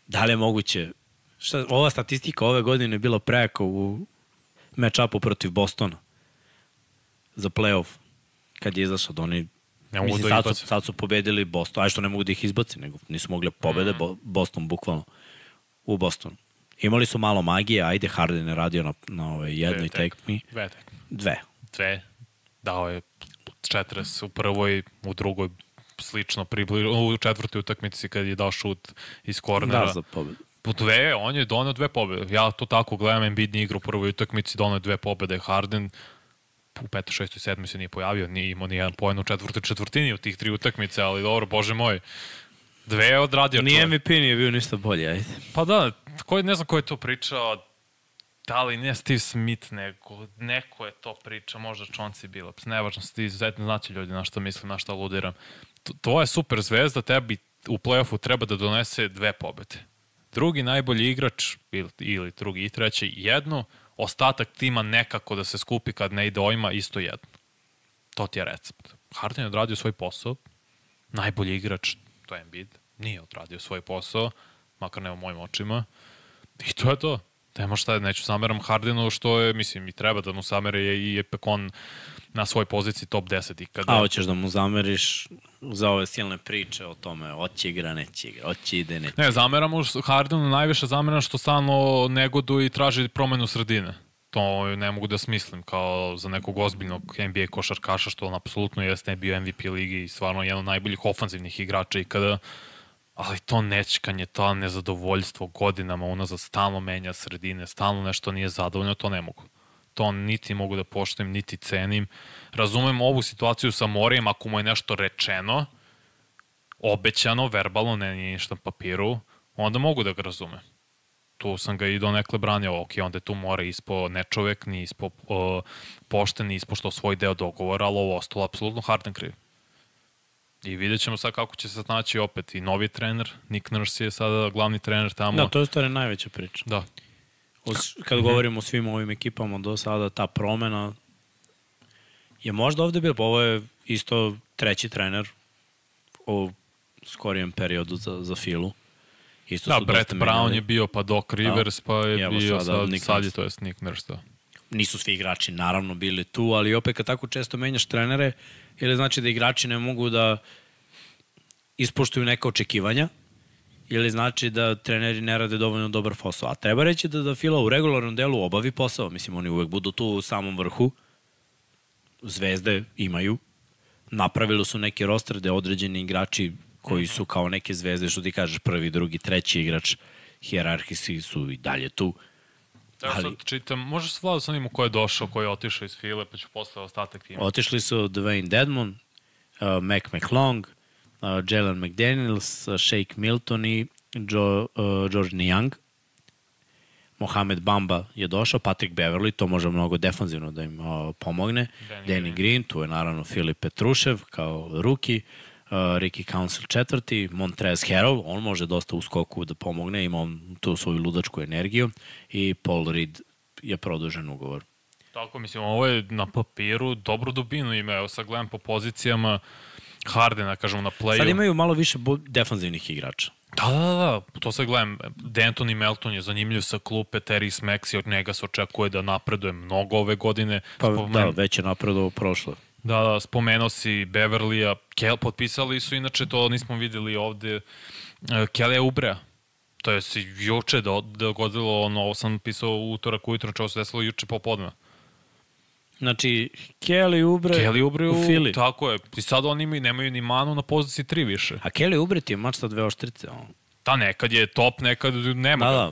Speaker 1: Da li je moguće? Šta, ova statistika ove godine je bila prejaka u match-upu protiv Bostona za playoff kad je izašao da oni
Speaker 2: Ne mogu
Speaker 1: Mislim,
Speaker 2: da
Speaker 1: sad, su, sad su pobedili Boston, aj što ne mogu da ih izbaci, nego nisu mogli da pobede mm. Boston bukvalno u Bostonu. Imali su malo magije, ajde Harden je radio na, na ove jednoj
Speaker 2: tek.
Speaker 1: tekmi.
Speaker 2: Dve tek.
Speaker 1: Dve.
Speaker 2: Dve. Dao je 40 u prvoj, u drugoj slično približno, u četvrtoj utakmici kad je dao šut iz kornera.
Speaker 1: Da, za pobedu.
Speaker 2: Po dve, on je donio dve pobede. Ja to tako gledam, Embiid nije igrao u prvoj utakmici, donio dve pobede. Harden u petoj, šestoj, sedmoj se nije pojavio, nije imao ni jedan poen u četvrtoj četvrtini u tih tri utakmice, ali dobro, bože moj. Dve je odradio
Speaker 1: Nije
Speaker 2: čovjek.
Speaker 1: MVP nije bio ništa bolje, ajde.
Speaker 2: Pa da, ko, ne znam ko je to pričao, da li ne Steve Smith, nego neko je to pričao, možda Chauncey Billups, nevažno, Steve, izuzetno znači ljudi na što mislim, na što aludiram. Je super zvezda, tebi u play-offu treba da donese dve pobede. Drugi najbolji igrač, ili, ili drugi i treći, jednu, ostatak tima nekako da se skupi kad ne ide ovima, isto jedno. To ti je recept. Harden je odradio svoj posao, najbolji igrač, to je Embiid, nije odradio svoj posao, makar ne u mojim očima. I to je to. Nema šta, neću sameram Hardenu što je, mislim, i treba da mu samere je i Epekon na svoj poziciji top 10 ikada.
Speaker 1: A hoćeš da mu zameriš za ove silne priče o tome, hoće igra, neće igra, hoće ide, neće.
Speaker 2: Ne, zameram mu Hardenu najviše zameram što stalno negoduje i traži promenu sredine. To ne mogu da smislim kao za nekog ozbiljnog NBA košarkaša, što on apsolutno jeste bio MVP ligi i stvarno jedan od najboljih ofanzivnih igrača ikada. Ali to nečkanje, to nezadovoljstvo godinama unazad stalno menja sredine, stalno nešto nije zadovoljno, to ne mogu. To niti mogu da poštujem, niti cenim. Razumem ovu situaciju sa Morijem, ako mu je nešto rečeno, obećano, verbalno, ne nije ništa na papiru, onda mogu da ga razumem. Tu sam ga i donekle branio, ok, onda je tu mora ispo nečovek, ni ispo uh, pošten, ni ispo što svoj deo dogovora, ali ovo ostalo apsolutno Harden kriv. I vidjet ćemo sad kako će se snaći opet i novi trener, Nick Nurse je sada glavni trener tamo.
Speaker 1: Da, to je u stvari najveća priča.
Speaker 2: da.
Speaker 1: O, s- kad govorimo o svim ovim ekipama do sada, ta promena je možda ovde bilo, ovo je isto treći trener u skorijem periodu za, za Filu. Isto
Speaker 2: Da, Brett Brown
Speaker 1: menjali.
Speaker 2: je bio, pa Doc Rivers, pa je
Speaker 1: evo
Speaker 2: bio
Speaker 1: sada
Speaker 2: sad,
Speaker 1: Nick
Speaker 2: sad je to je Nick Nurse, da.
Speaker 1: nisu svi igrači naravno bili tu, ali opet kad tako često menjaš trenere, ili znači da igrači ne mogu da ispoštuju neka očekivanja, ili znači da treneri ne rade dovoljno dobar posao. A treba reći da, da Fila u regularnom delu obavi posao. Mislim, oni uvek budu tu u samom vrhu. Zvezde imaju. Napravili su neki roster gde određeni igrači koji su kao neke zvezde, što ti kažeš, prvi, drugi, treći igrač, hijerarhijski su i dalje tu.
Speaker 2: Ja
Speaker 1: Ali-
Speaker 2: sad čitam, možeš se vlada sa onim ko je došao, ko je otišao iz File, pa ću posle ostatak tima.
Speaker 1: Otišli su Dwayne Dedmon, uh, Mac McLong, uh, Jalen McDaniels, uh, Shake Milton i jo, uh, George Young. Mohamed Bamba je došao, Patrick Beverly, to može mnogo defanzivno da im uh, pomogne.
Speaker 2: Danny
Speaker 1: Danny,
Speaker 2: Green.
Speaker 1: Green. tu je naravno Filip Petrušev kao ruki, uh, Ricky Council četvrti, Montrez Harrell, on može dosta u skoku da pomogne, ima on tu svoju ludačku energiju i Paul Reed je produžen ugovor.
Speaker 2: Tako, mislim, ovo je na papiru dobro dubinu ima. Evo sad gledam po pozicijama Hardena, kažemo, na playu.
Speaker 1: Sad imaju malo više defanzivnih igrača.
Speaker 2: Da, da, da, to sad gledam. Denton i Melton je zanimljiv sa klupe, Terry Maxi, od njega se očekuje da napreduje mnogo ove godine.
Speaker 1: Pa
Speaker 2: Spomen-
Speaker 1: da, već je napredovao prošlo.
Speaker 2: Da, da, spomenuo si Beverlya, Kel, potpisali su, inače to nismo videli ovde, uh, Kelly Ubrea. To je se juče do, dogodilo, ono, ovo sam pisao utorak ujutro, čo se desilo juče popodne.
Speaker 1: Znači, Kelly Ubre
Speaker 2: Kelly Oubre
Speaker 1: u
Speaker 2: u,
Speaker 1: Fili.
Speaker 2: tako je. I sad oni imaju, nemaju ni manu na poziciji 3 više.
Speaker 1: A Kelly Ubre ti je mač sa dve oštrice. On.
Speaker 2: Da, nekad je top, nekad nema
Speaker 1: Da, da.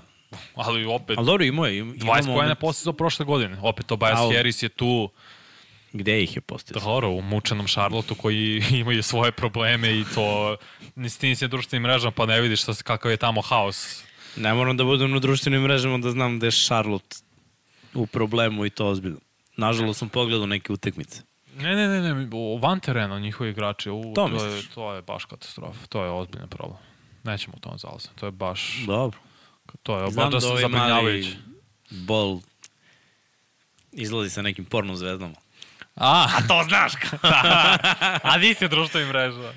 Speaker 2: Ali opet,
Speaker 1: Ali dobro, imao je. im- ima
Speaker 2: 20 pojene
Speaker 1: moment
Speaker 2: postizao prošle godine. Opet Tobias
Speaker 1: Al-
Speaker 2: Harris je tu,
Speaker 1: Gde ih je postizao?
Speaker 2: dobro, u mučenom Charlotteu koji imaju svoje probleme i to nisi ti nisi društvenim mrežama pa ne vidiš šta, se- kakav je tamo haos.
Speaker 1: Ne moram da budem na društvenim mrežama da znam gde je Charlotte u problemu i to ozbiljno. Nažalost sam pogledao neke utakmice.
Speaker 2: Ne, ne, ne, ne, van terena njihovi igrači, u,
Speaker 1: To
Speaker 2: to, je, to je baš katastrofa. To je ozbiljan problem. Nećemo u tom zalaziti. To je baš,
Speaker 1: Dobro.
Speaker 2: to je
Speaker 1: Znam
Speaker 2: baš
Speaker 1: da
Speaker 2: da
Speaker 1: ovaj mali bol izlazi sa nekim pornom zvezdama.
Speaker 2: A, a to znaš. a nisi društvenim mrežama.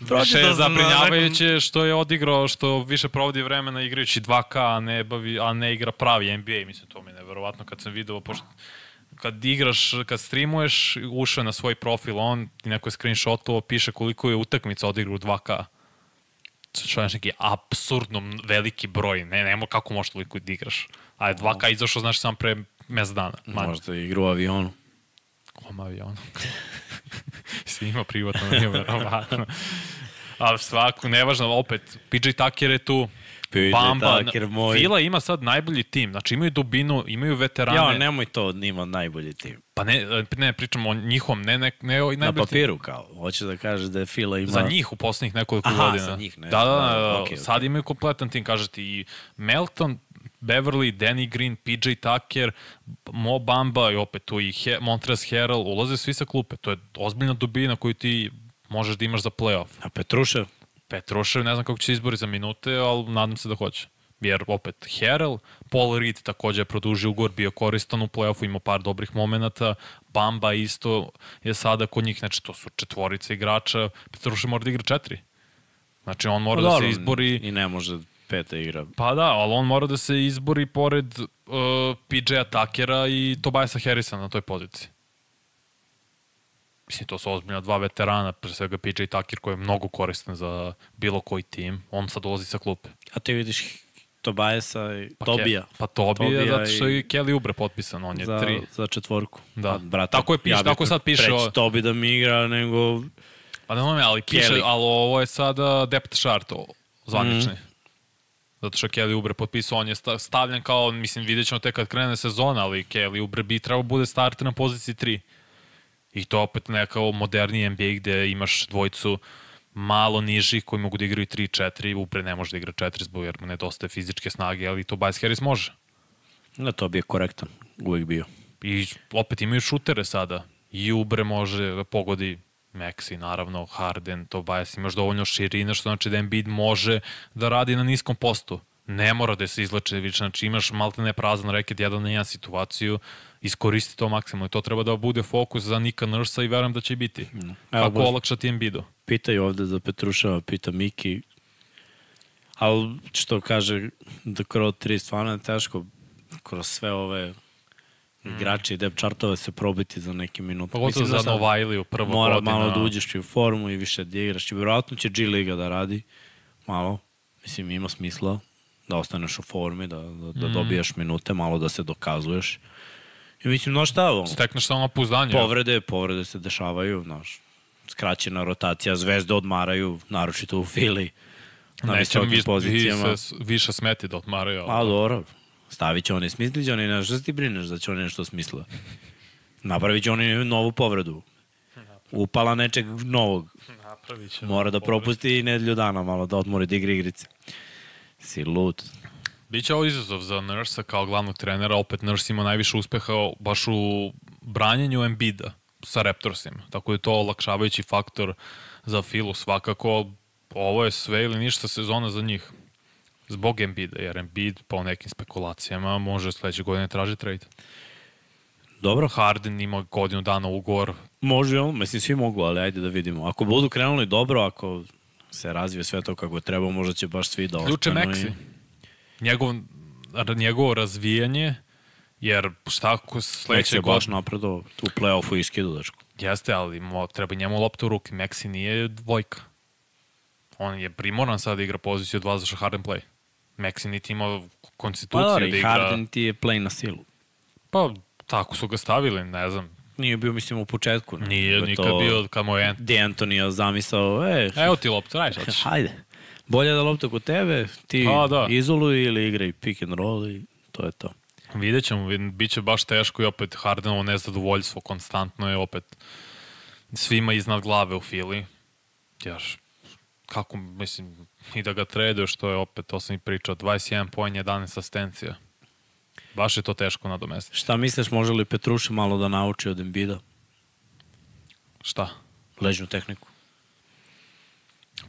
Speaker 2: Više
Speaker 1: Pročitao
Speaker 2: je
Speaker 1: sam na
Speaker 2: zabrinjavajuće što je odigrao, što više provodi vremena igrajući 2K, a ne, bavi, a ne igra pravi NBA. Mislim, to mi je neverovatno kad sam video, pošto kad igraš, kad streamuješ, ušao je na svoj profil, on i neko je screenshotovo, piše koliko je utakmica odigrao u 2K. Što je neki apsurdno veliki broj, ne, nemo kako možeš toliko da igraš. A je 2K izašao, znaš, sam pre mes dana. manje.
Speaker 1: Možda igru u avionu.
Speaker 2: Kom avionu? Svi ima privatno, nije verovatno. Ali svako, nevažno, opet, PJ Tucker je tu,
Speaker 1: PJ
Speaker 2: Bamba,
Speaker 1: Tucker moj.
Speaker 2: Fila ima sad najbolji tim, znači imaju dubinu, imaju veterane.
Speaker 1: Ja, nemoj to, nima najbolji tim.
Speaker 2: Pa ne, ne pričamo o njihom, ne, ne, ne o
Speaker 1: Na
Speaker 2: najbolji tim.
Speaker 1: papiru kao. Hoće da kaže da je Fila ima...
Speaker 2: Za njih u poslednjih nekoliko
Speaker 1: Aha,
Speaker 2: godina.
Speaker 1: za njih, ne.
Speaker 2: Da, da, da,
Speaker 1: Da,
Speaker 2: da,
Speaker 1: okej,
Speaker 2: sad
Speaker 1: okej.
Speaker 2: imaju kompletan tim, kažete i Melton, Beverly, Danny Green, PJ Tucker, Mo Bamba i opet tu i He, Montrezl Harrell, ulaze svi sa klupe. To je ozbiljna dubina koju ti možeš da imaš za playoff.
Speaker 1: A Petrušev?
Speaker 2: Petrušev, ne znam kako će izbori za minute, ali nadam se da hoće. Jer opet Harrell, Paul Reed takođe je produžio ugor, bio koristan u play-offu, imao par dobrih momenata, Bamba isto je sada kod njih, znači to su četvorice igrača, Petrušev mora da igra četiri. Znači on mora
Speaker 1: Pa
Speaker 2: da se izbori,
Speaker 1: I ne može peta igra.
Speaker 2: pa da, ali on mora da se izbori pored uh, PJ-a Takera i Tobiasa Harrisa na toj poziciji. Mislim, to su ozbiljno dva veterana, pre svega PJ Tucker koji je mnogo koristan za bilo koji tim. On sad dolazi sa klupe.
Speaker 1: A ti vidiš Tobajasa i
Speaker 2: Pa
Speaker 1: Tobija.
Speaker 2: Ke, pa Tobija,
Speaker 1: Tobija
Speaker 2: zato što je
Speaker 1: i-
Speaker 2: Kelly Ubre potpisan, on je
Speaker 1: za,
Speaker 2: tri.
Speaker 1: za četvorku.
Speaker 2: Da.
Speaker 1: Pa, brate,
Speaker 2: Tako je piše-
Speaker 1: bi
Speaker 2: tako sad piše
Speaker 1: preći
Speaker 2: ovo.
Speaker 1: Tobi da mi igra nego...
Speaker 2: Pa ne znam, ali piše,
Speaker 1: Kelly.
Speaker 2: ali ovo je sada depth chart, zvanični.
Speaker 1: Mhm.
Speaker 2: Zato što Kelly Ubre potpisao, on je sta- stavljen kao, mislim, vidjet ćemo tek kad krene sezona, ali Kelly Ubre bi trebao bude starter na poziciji 3. I to opet neka moderniji NBA gde imaš dvojicu malo nižih koji mogu da igraju 3-4, Ubre ne može da igra 4 zbog jer mu nedostaje fizičke snage, ali to Bias Harris može.
Speaker 1: Da, to bi je korektan. Uvijek bio.
Speaker 2: I opet imaju šutere sada. I Ubre može da pogodi Maxi, naravno, Harden, Tobias, imaš dovoljno širine, što znači da Embiid može da radi na niskom postu. Ne mora da se izleče više, znači imaš malte ne prazan reket, jedan na jedan situaciju, iskoristi to maksimalno i to treba da bude fokus za Nika Nursa i verujem da će biti.
Speaker 1: Evo,
Speaker 2: Kako
Speaker 1: baš-
Speaker 2: olakšati Embiidu.
Speaker 1: Pitaju ovde za Petruševa, pita Miki. Ali što kaže da kroz tri stvarno je teško kroz sve ove igrače i depth chartove se probiti za neki minut.
Speaker 2: Pogotovo za
Speaker 1: sad
Speaker 2: Novajliju, prva
Speaker 1: Mora
Speaker 2: godina.
Speaker 1: malo da uđeš i u formu i više da igraš. I vjerojatno će G Liga da radi malo. Mislim, ima smisla da ostaneš u formi, da, da, da dobijaš minute, malo da se dokazuješ. I mislim, no šta, ono,
Speaker 2: Stekneš samo pouzdanje.
Speaker 1: Povrede, povrede se dešavaju, znaš. Skraćena rotacija, zvezde odmaraju, naročito u Fili, na
Speaker 2: Neće vi,
Speaker 1: pozicijama.
Speaker 2: više smeti da otmaraju. ali-
Speaker 1: A dobro, stavit će oni, smislit će oni, ne, što ti brineš da će oni nešto smisle? Napravit će oni novu povredu. Upala nečeg novog.
Speaker 2: Napravit će
Speaker 1: Mora da propusti i nedelju dana malo da odmori da igra igrice. Si lud.
Speaker 2: Biće ovo izazov za Nursa kao glavnog trenera, opet Nurs ima najviše uspeha baš u branjenju Embida sa Raptorsima, tako je to olakšavajući faktor za Filu svakako. Ovo je sve ili ništa sezona za njih. Zbog Embida, jer Embiid po nekim spekulacijama može sledeće godine traži trade.
Speaker 1: Dobro,
Speaker 2: Harden ima godinu dana ugovor,
Speaker 1: može on, mislim svi mogu, ali ajde da vidimo. Ako budu krenuli dobro, ako se razvije sve to kako treba, možda će baš svi da ostanu.
Speaker 2: Maxi.
Speaker 1: i-
Speaker 2: Njegov, njegovo razvijanje, jer šta ako
Speaker 1: Maxi
Speaker 2: sledeće
Speaker 1: je baš
Speaker 2: godine...
Speaker 1: napredo u play-offu i skidu, dečko.
Speaker 2: Jeste, ali mo, treba njemu lopta u ruke. Maxi nije dvojka. On je primoran sad da igra poziciju od vas za Harden play. Maxi niti ima
Speaker 1: Pa
Speaker 2: konstituciju
Speaker 1: da,
Speaker 2: da
Speaker 1: i
Speaker 2: igra.
Speaker 1: Harden ti je play na silu.
Speaker 2: Pa Tako su ga stavili, ne znam.
Speaker 1: Nije bio, mislim, u početku. ne.
Speaker 2: Nije
Speaker 1: je
Speaker 2: nikad
Speaker 1: to
Speaker 2: bio kamo je...
Speaker 1: Di Antonio zamisao, e,
Speaker 2: Evo ti lopta, radi šta ćeš.
Speaker 1: hajde. Bolje da lopta kod tebe, ti
Speaker 2: A, da.
Speaker 1: izoluj ili igraj pick and roll i to je to.
Speaker 2: Vidjet ćemo, bit će baš teško i opet Hardenovo nezadovoljstvo konstantno je opet svima iznad glave u Fili. Jer kako, mislim, i da ga traduje, što je opet, to sam i pričao, 21 poen, 11 asistencija. Baš je to teško nadomestiti.
Speaker 1: Šta misliš, može li Petruša malo da nauči od Embida?
Speaker 2: Šta?
Speaker 1: Ležnu tehniku.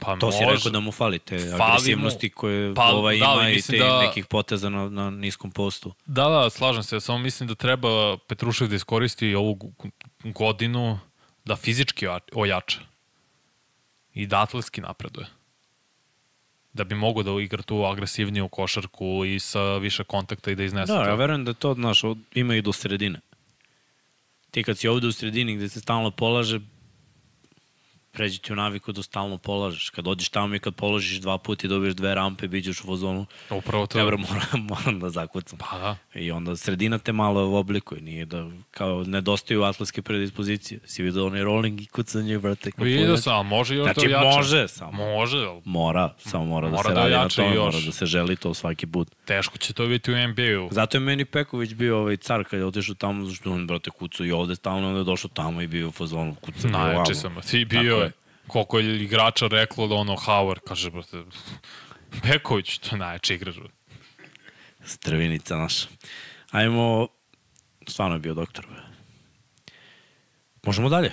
Speaker 2: Pa
Speaker 1: To si
Speaker 2: može.
Speaker 1: rekao da mu fali, te
Speaker 2: Fali mu-
Speaker 1: agresivnosti koje
Speaker 2: Pa,
Speaker 1: ovaj
Speaker 2: da,
Speaker 1: ima i te
Speaker 2: da-
Speaker 1: nekih poteza na, na niskom postu.
Speaker 2: Da, da, slažem se, samo mislim da treba Petrušev da iskoristi ovu godinu da fizički oja- ojača i da atletski napreduje. Da bi mogao da igra tu agresivniju košarku i sa više kontakta i da iznese
Speaker 1: Da,
Speaker 2: to.
Speaker 1: ja verujem da to, znaš, ima i do sredine. Ti kad si ovde u sredini gde se stalno polaže, pređi ti u naviku da stalno polažeš. Kad dođeš tamo i kad položiš dva puta i dobiješ dve rampe, biđeš u fazonu,
Speaker 2: Upravo to.
Speaker 1: Dobro, moram, moram da zakucam.
Speaker 2: Pa da.
Speaker 1: I onda sredina te malo oblikuje, nije da kao nedostaju atletske predispozicije. Si vidio onaj rolling i kucanje, brate.
Speaker 2: Vidio sam, može još
Speaker 1: Znači,
Speaker 2: da ojača.
Speaker 1: može samo.
Speaker 2: Može, ali
Speaker 1: Mora, samo mora,
Speaker 2: Mora
Speaker 1: da se
Speaker 2: da
Speaker 1: radi na tome,
Speaker 2: još.
Speaker 1: mora da se želi to svaki put.
Speaker 2: teško će to biti u NBA-u.
Speaker 1: Zato je meni Peković bio ovaj car kad je otišao tamo, zašto on, brate, kucao i ovde stalno, onda je došao tamo i bio u fazonu, kucao i.
Speaker 2: Najjači sam. Ti bio. Koliko je igrača reklo da ono Howard, kaže, brate, Beković, to je najjači igrač.
Speaker 1: Strvinica naša. Ajmo, stvarno je bio doktor. bre. Možemo dalje.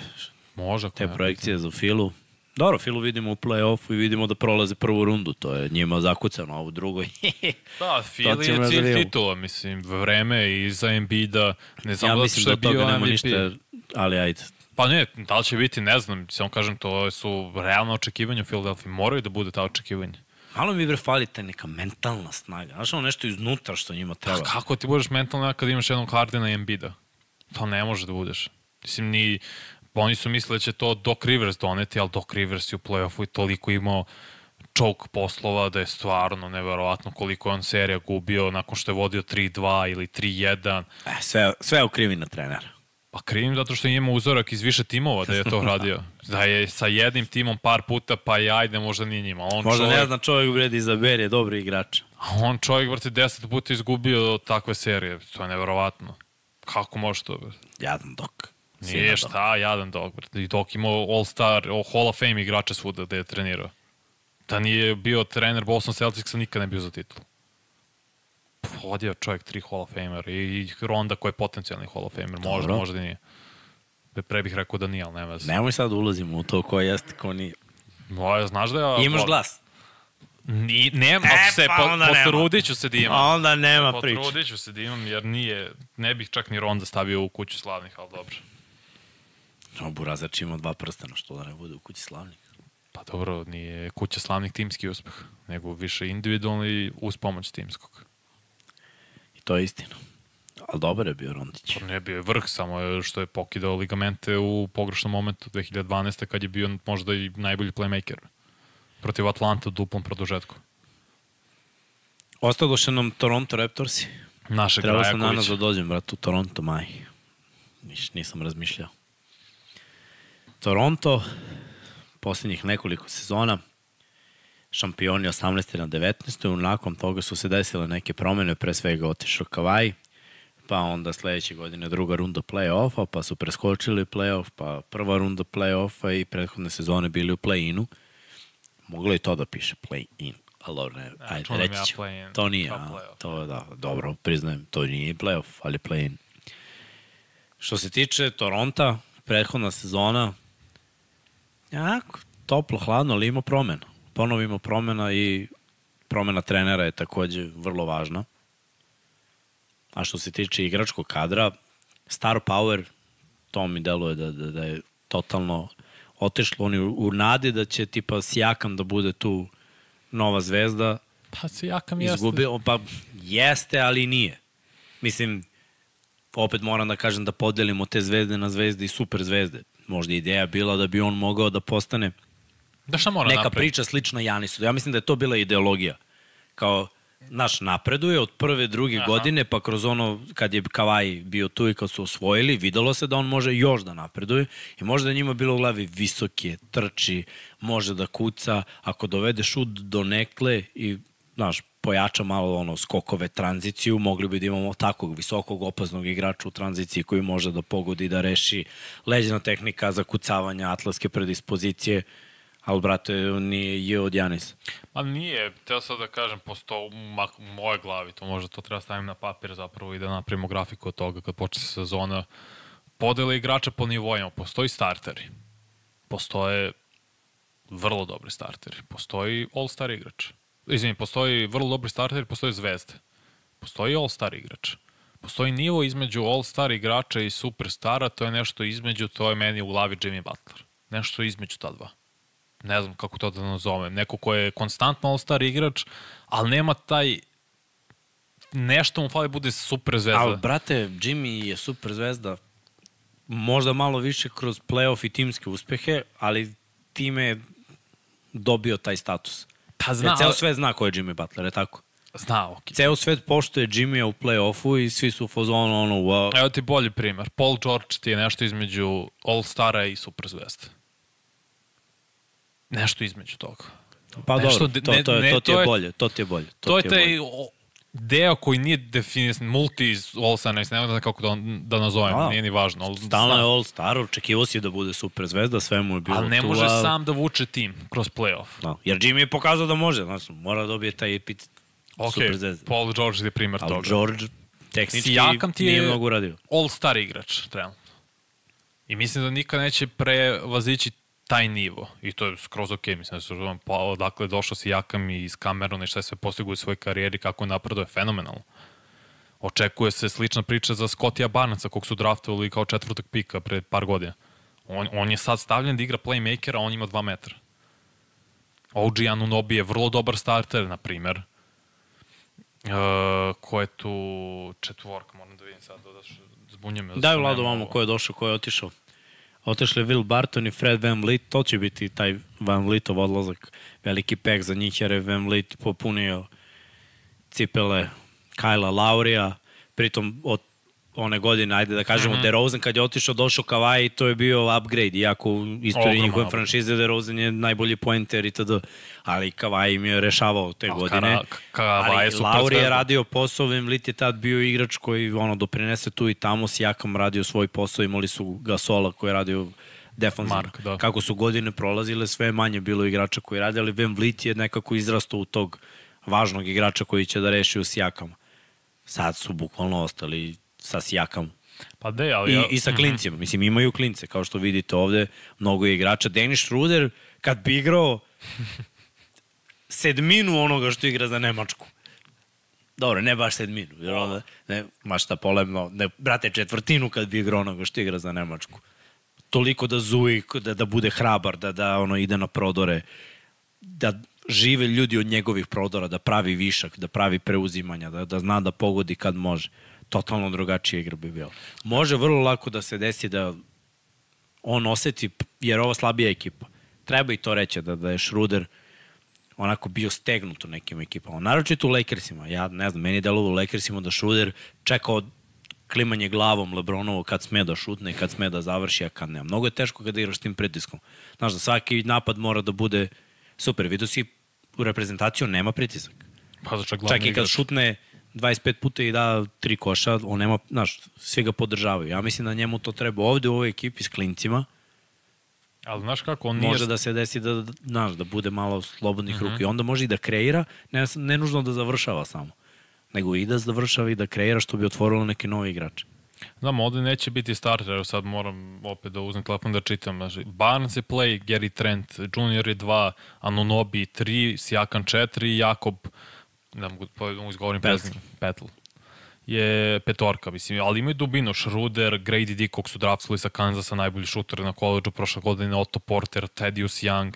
Speaker 2: Može.
Speaker 1: Te
Speaker 2: ne.
Speaker 1: projekcije za Filu. Dobro, Filu vidimo u play-offu i vidimo da prolaze prvu rundu. To je njima zakucano, a u drugoj.
Speaker 2: Da, Fili je
Speaker 1: da
Speaker 2: cilj
Speaker 1: vidimo.
Speaker 2: titula, mislim, vreme i za Embiida, ne znam
Speaker 1: ja
Speaker 2: da
Speaker 1: mislim
Speaker 2: što
Speaker 1: da
Speaker 2: je
Speaker 1: od toga
Speaker 2: bio
Speaker 1: nema
Speaker 2: MVP.
Speaker 1: ništa, ali ajde.
Speaker 2: Pa ne, da li će biti, ne znam, samo kažem, to su realna očekivanja u Philadelphia, moraju da bude ta očekivanja.
Speaker 1: Malo mi bre fali ta neka mentalna snaga. Znaš, ono nešto iznutra što njima treba.
Speaker 2: Pa kako ti budeš mentalno kad imaš jednog Hardena i Embida? To ne može da budeš. Mislim, ni, oni su mislili da će to Doc Rivers doneti, ali Doc Rivers je u play-offu i toliko imao choke poslova da je stvarno neverovatno koliko je on serija gubio nakon što je vodio 3-2 ili 3-1.
Speaker 1: E, sve, sve je u krivi na trenera.
Speaker 2: Pa krivim zato što ima uzorak iz više timova da je to radio. Da je sa jednim timom par puta, pa i ajde, možda nije njima. On
Speaker 1: Možda
Speaker 2: čovjek,
Speaker 1: ne zna čovjek bre da izabere dobri igrač.
Speaker 2: A on čovjek, vrti, deset puta izgubio takve serije. To je neverovatno. Kako može to?
Speaker 1: Jadan dok.
Speaker 2: Nije
Speaker 1: dok.
Speaker 2: šta, jadan dok. I dok imao All-Star, Hall of Fame igrača svuda da je trenirao. Da nije bio trener Boston Celticsa, nikad ne bio za titul. Vodio čovjek tri Hall of Famer i, Ronda koji je potencijalni Hall of Famer. Možda,
Speaker 1: Dobro.
Speaker 2: možda nije. Pre bih rekao da nije, ali nema veze.
Speaker 1: Nemoj sad ulazimo u to ko jeste, ko nije.
Speaker 2: Moja, znaš da ja...
Speaker 1: Imaš glas.
Speaker 2: Ni, nema
Speaker 1: E,
Speaker 2: se,
Speaker 1: pa
Speaker 2: po, potrudit ću se da imam.
Speaker 1: Onda nema priče.
Speaker 2: Potrudit ću se da imam, jer nije, ne bih čak ni Ronda stavio u kuću slavnih, ali dobro.
Speaker 1: No, Burazač ima dva prstena, što da ne bude u kući slavnik.
Speaker 2: Pa dobro, nije kuća slavnih timski uspeh, nego više individualni uz pomoć timskog.
Speaker 1: To je istina. Ali dobar je bio Rondić.
Speaker 2: Ne bio je vrh, samo je što je pokidao ligamente u pogrešnom momentu 2012. kad je bio možda i najbolji playmaker protiv Atlanta u duplom produžetku.
Speaker 1: Ostadoše nam Toronto Raptorsi.
Speaker 2: Našeg
Speaker 1: Trebao sam danas da dođem, brat, u Toronto, maj. Niš, nisam razmišljao. Toronto, posljednjih nekoliko sezona, šampioni 18. na 19. Nakon toga su se desile neke promene, pre svega otišao Kavaj, pa onda sledeće godine druga runda play-offa, pa su preskočili play-off, pa prva runda play-offa i prethodne sezone bili u play-inu. Moglo je to da piše play-in, ali dobro, ne, ajde, reći
Speaker 2: ja
Speaker 1: ću.
Speaker 2: play-in
Speaker 1: To nije, a, to da, dobro, priznajem, to nije play-off, ali play-in. Što se tiče Toronta, prethodna sezona, jako toplo, hladno, ali ima promena. Ponovo ima promena i promena trenera je takođe vrlo važna. A što se tiče igračkog kadra, star power, to mi deluje da, da, da je totalno otišlo. Oni u, u nadi da će tipa Sijakam da bude tu nova zvezda,
Speaker 2: Pa se jakam jeste.
Speaker 1: Izgubio, pa jeste, ali nije. Mislim, opet moram da kažem da podelimo te zvezde na zvezde i super zvezde. Možda ideja bila da bi on mogao da postane
Speaker 2: Da šta mora
Speaker 1: neka
Speaker 2: napravi?
Speaker 1: priča slična Janisu. Ja mislim da je to bila ideologija. Kao, naš napreduje od prve, druge Aha. godine, pa kroz ono, kad je Kavaj bio tu i kad su osvojili, videlo se da on može još da napreduje i možda je njima bilo u glavi visoke, trči, može da kuca, ako dovede šut do nekle i, znaš, pojača malo ono skokove tranziciju, mogli bi da imamo takvog visokog opasnog igrača u tranziciji koji može da pogodi, da reši leđena tehnika za kucavanja, atletske predispozicije, ali brate, nije je od Janisa.
Speaker 2: Pa nije, teo sad da kažem, posto u, moje glavi, to možda to treba stavim na papir zapravo i da napravimo grafiku od toga kad počne sezona. Podele igrača po nivojima, postoji starteri, postoje vrlo dobri starteri, postoji all-star igrač izvini, postoji vrlo dobri starter, postoji zvezde. Postoji all-star igrač. Postoji nivo između all-star igrača i superstara, to je nešto između, to je meni u glavi Jimmy Butler. Nešto između ta dva. Ne znam kako to da nazovem. Neko ko je konstantno all-star igrač, ali nema taj nešto mu fali bude super zvezda.
Speaker 1: Ali, brate, Jimmy je super zvezda možda malo više kroz playoff i timske uspehe, ali time je dobio taj status.
Speaker 2: Pa zna,
Speaker 1: Jer ceo svet zna ko je Jimmy Butler, je tako?
Speaker 2: Zna, ok.
Speaker 1: Ceo svet poštuje Jimmy u play-offu i svi su u fazonu ono, wow.
Speaker 2: Evo ti bolji primer. Paul George ti je nešto između All-Stara i Superzvezde. Nešto između toga.
Speaker 1: Pa nešto, dobro, to, ne, to, je, to, ti je, bolje, to ti je bolje.
Speaker 2: To, to je taj deo koji nije definisan, multi All-Star, ne znam kako da, da nazovem, A, nije ni važno.
Speaker 1: Ali stalno je All-Star, očekivao si da bude super zvezda, sve mu je bilo
Speaker 2: Ali ne
Speaker 1: tu,
Speaker 2: može a... sam da vuče tim kroz playoff.
Speaker 1: Da, jer Jimmy je pokazao da može, znači, mora da dobije taj epit okay, super zvezda.
Speaker 2: Paul George je primer
Speaker 1: ali
Speaker 2: toga.
Speaker 1: George tehnički Sijakam ti je nije mnogo uradio.
Speaker 2: All-Star igrač, trenutno. I mislim da nikad neće prevazići taj nivo. I to je skroz ok, mislim da se razumem, pa odakle došao si Jakam i iz Camerona i šta je sve postigu u svojoj karijeri, kako je napredo je fenomenalno. Očekuje se slična priča za Scottija Barnesa, kog su draftovali kao četvrtog pika pre par godina. On, on je sad stavljen da igra playmakera, a on ima 2 metra. OG Anunobi je vrlo dobar starter, na primer. Uh, ko je tu četvorka, moram da vidim sad, da zbunjem me.
Speaker 1: Daj Vlado vamo ko je došao, ko je otišao otišli Will Barton i Fred Van Vliet, to će biti taj Van Vlietov odlazak, veliki pek za njih jer je Van Vliet popunio cipele Kajla Laurija, pritom od one godine, ajde da kažemo, mm -hmm. DeRozan kad je otišao, došao Kavaj, to je bio upgrade, iako u istoriji njihove franšize DeRozan je najbolji pointer i td. Ali Kavaj im je rešavao te oh, godine.
Speaker 2: Kavaj je
Speaker 1: super Lauri je radio posao, Vemlit je tad bio igrač koji ono, doprinese tu i tamo, s Jakam radio svoj posao, imali su Gasola koji je radio defanzivno. Mark, da. Kako su godine prolazile, sve manje bilo igrača koji radi, ali Van Vliet je nekako izrastao u tog važnog igrača koji će da reši u Sijakama. Sad su bukvalno ostali sa Sijakam.
Speaker 2: Pa de, ali... I,
Speaker 1: I sa mhm. klincima. Mm -hmm. Mislim, imaju klince, kao što vidite ovde, mnogo je igrača. Denis Schruder, kad bi igrao sedminu onoga što igra za Nemačku. Dobro, ne baš sedminu, jer onda, ne, ma šta polemno, ne, brate, četvrtinu kad bi igrao onoga što igra za Nemačku. Toliko da zuji, da, da bude hrabar, da, da ono ide na prodore, da žive ljudi od njegovih prodora, da pravi višak, da pravi preuzimanja, da, da zna da pogodi kad može totalno drugačija igra bi bila. Može vrlo lako da se desi da on oseti, jer ovo slabija ekipa. Treba i to reći, da, da je Schroeder onako bio stegnut u nekim ekipama. Naročito u Lakersima. Ja ne znam, meni je delovo u Lakersima da Schroeder čekao klimanje glavom Lebronovo kad sme da šutne kad sme da završi, a kad ne. Mnogo je teško kada igraš tim pritiskom. Znaš, da svaki napad mora da bude super. Vidio si u reprezentaciju nema pritisak.
Speaker 2: Pa da čak,
Speaker 1: čak i kad šutne 25 puta i da tri koša, on nema, znaš, svi ga podržavaju. Ja mislim da njemu to treba ovde u ovoj ekipi s klincima.
Speaker 2: Ali znaš kako, on
Speaker 1: nije... Može da se desi da, znaš, da bude malo slobodnih uh -huh. ruku i onda može i da kreira, ne, ne nužno da završava samo, nego i da završava i da kreira što bi otvorilo neki novi igrač.
Speaker 2: Znam, ovde neće biti starter, sad moram opet da uzmem telefon da čitam. Znači, Barnes je play, Gary Trent, Junior je 2, Anunobi 3, Sijakan 4, Jakob ne mogu, pa, mogu izgovorim prezime, Petl, je petorka, mislim, ali imaju dubinu, Schroeder, Grady Dick, kog su draftovali sa Kansasa, najbolji šuter na koleđu prošle godine, Otto Porter, Tedius Young,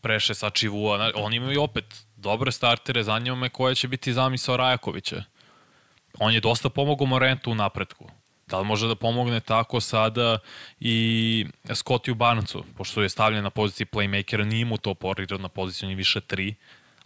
Speaker 2: Preše Sačivua, oni imaju opet dobre startere, zanima me koja će biti zamisao Rajakovića. On je dosta pomogao Morentu u napretku. Da li može da pomogne tako sada i Scottiju Barnesu, pošto je stavljen na poziciji playmakera, nije mu to porigrao na poziciju, on je više tri,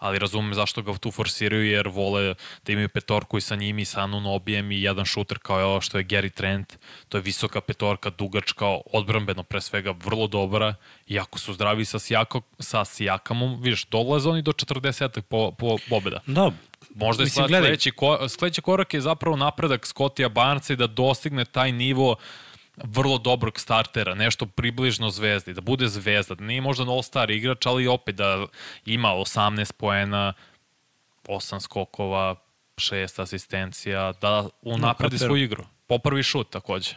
Speaker 2: ali razumem zašto ga tu forsiraju jer vole da imaju petorku i sa njim i sa Anunobijem i jedan šuter kao je ovo što je Gary Trent. To je visoka petorka, dugačka, odbrambeno pre svega, vrlo dobra. I ako su zdravi sa, Sijako, sa Sijakamom, vidiš, dolaze oni do 40 po, po pobjeda.
Speaker 1: Da,
Speaker 2: Možda je
Speaker 1: Mislim,
Speaker 2: sledeći, ko, sledeći korak je zapravo napredak Scottija Barnesa i da dostigne taj nivo vrlo dobrog startera, nešto približno zvezdi, da bude zvezda, da nije možda all-star igrač, ali opet da ima 18 poena, 8 skokova, 6 asistencija, da unapredi
Speaker 1: kapiram.
Speaker 2: svoju igru. Popravi šut takođe.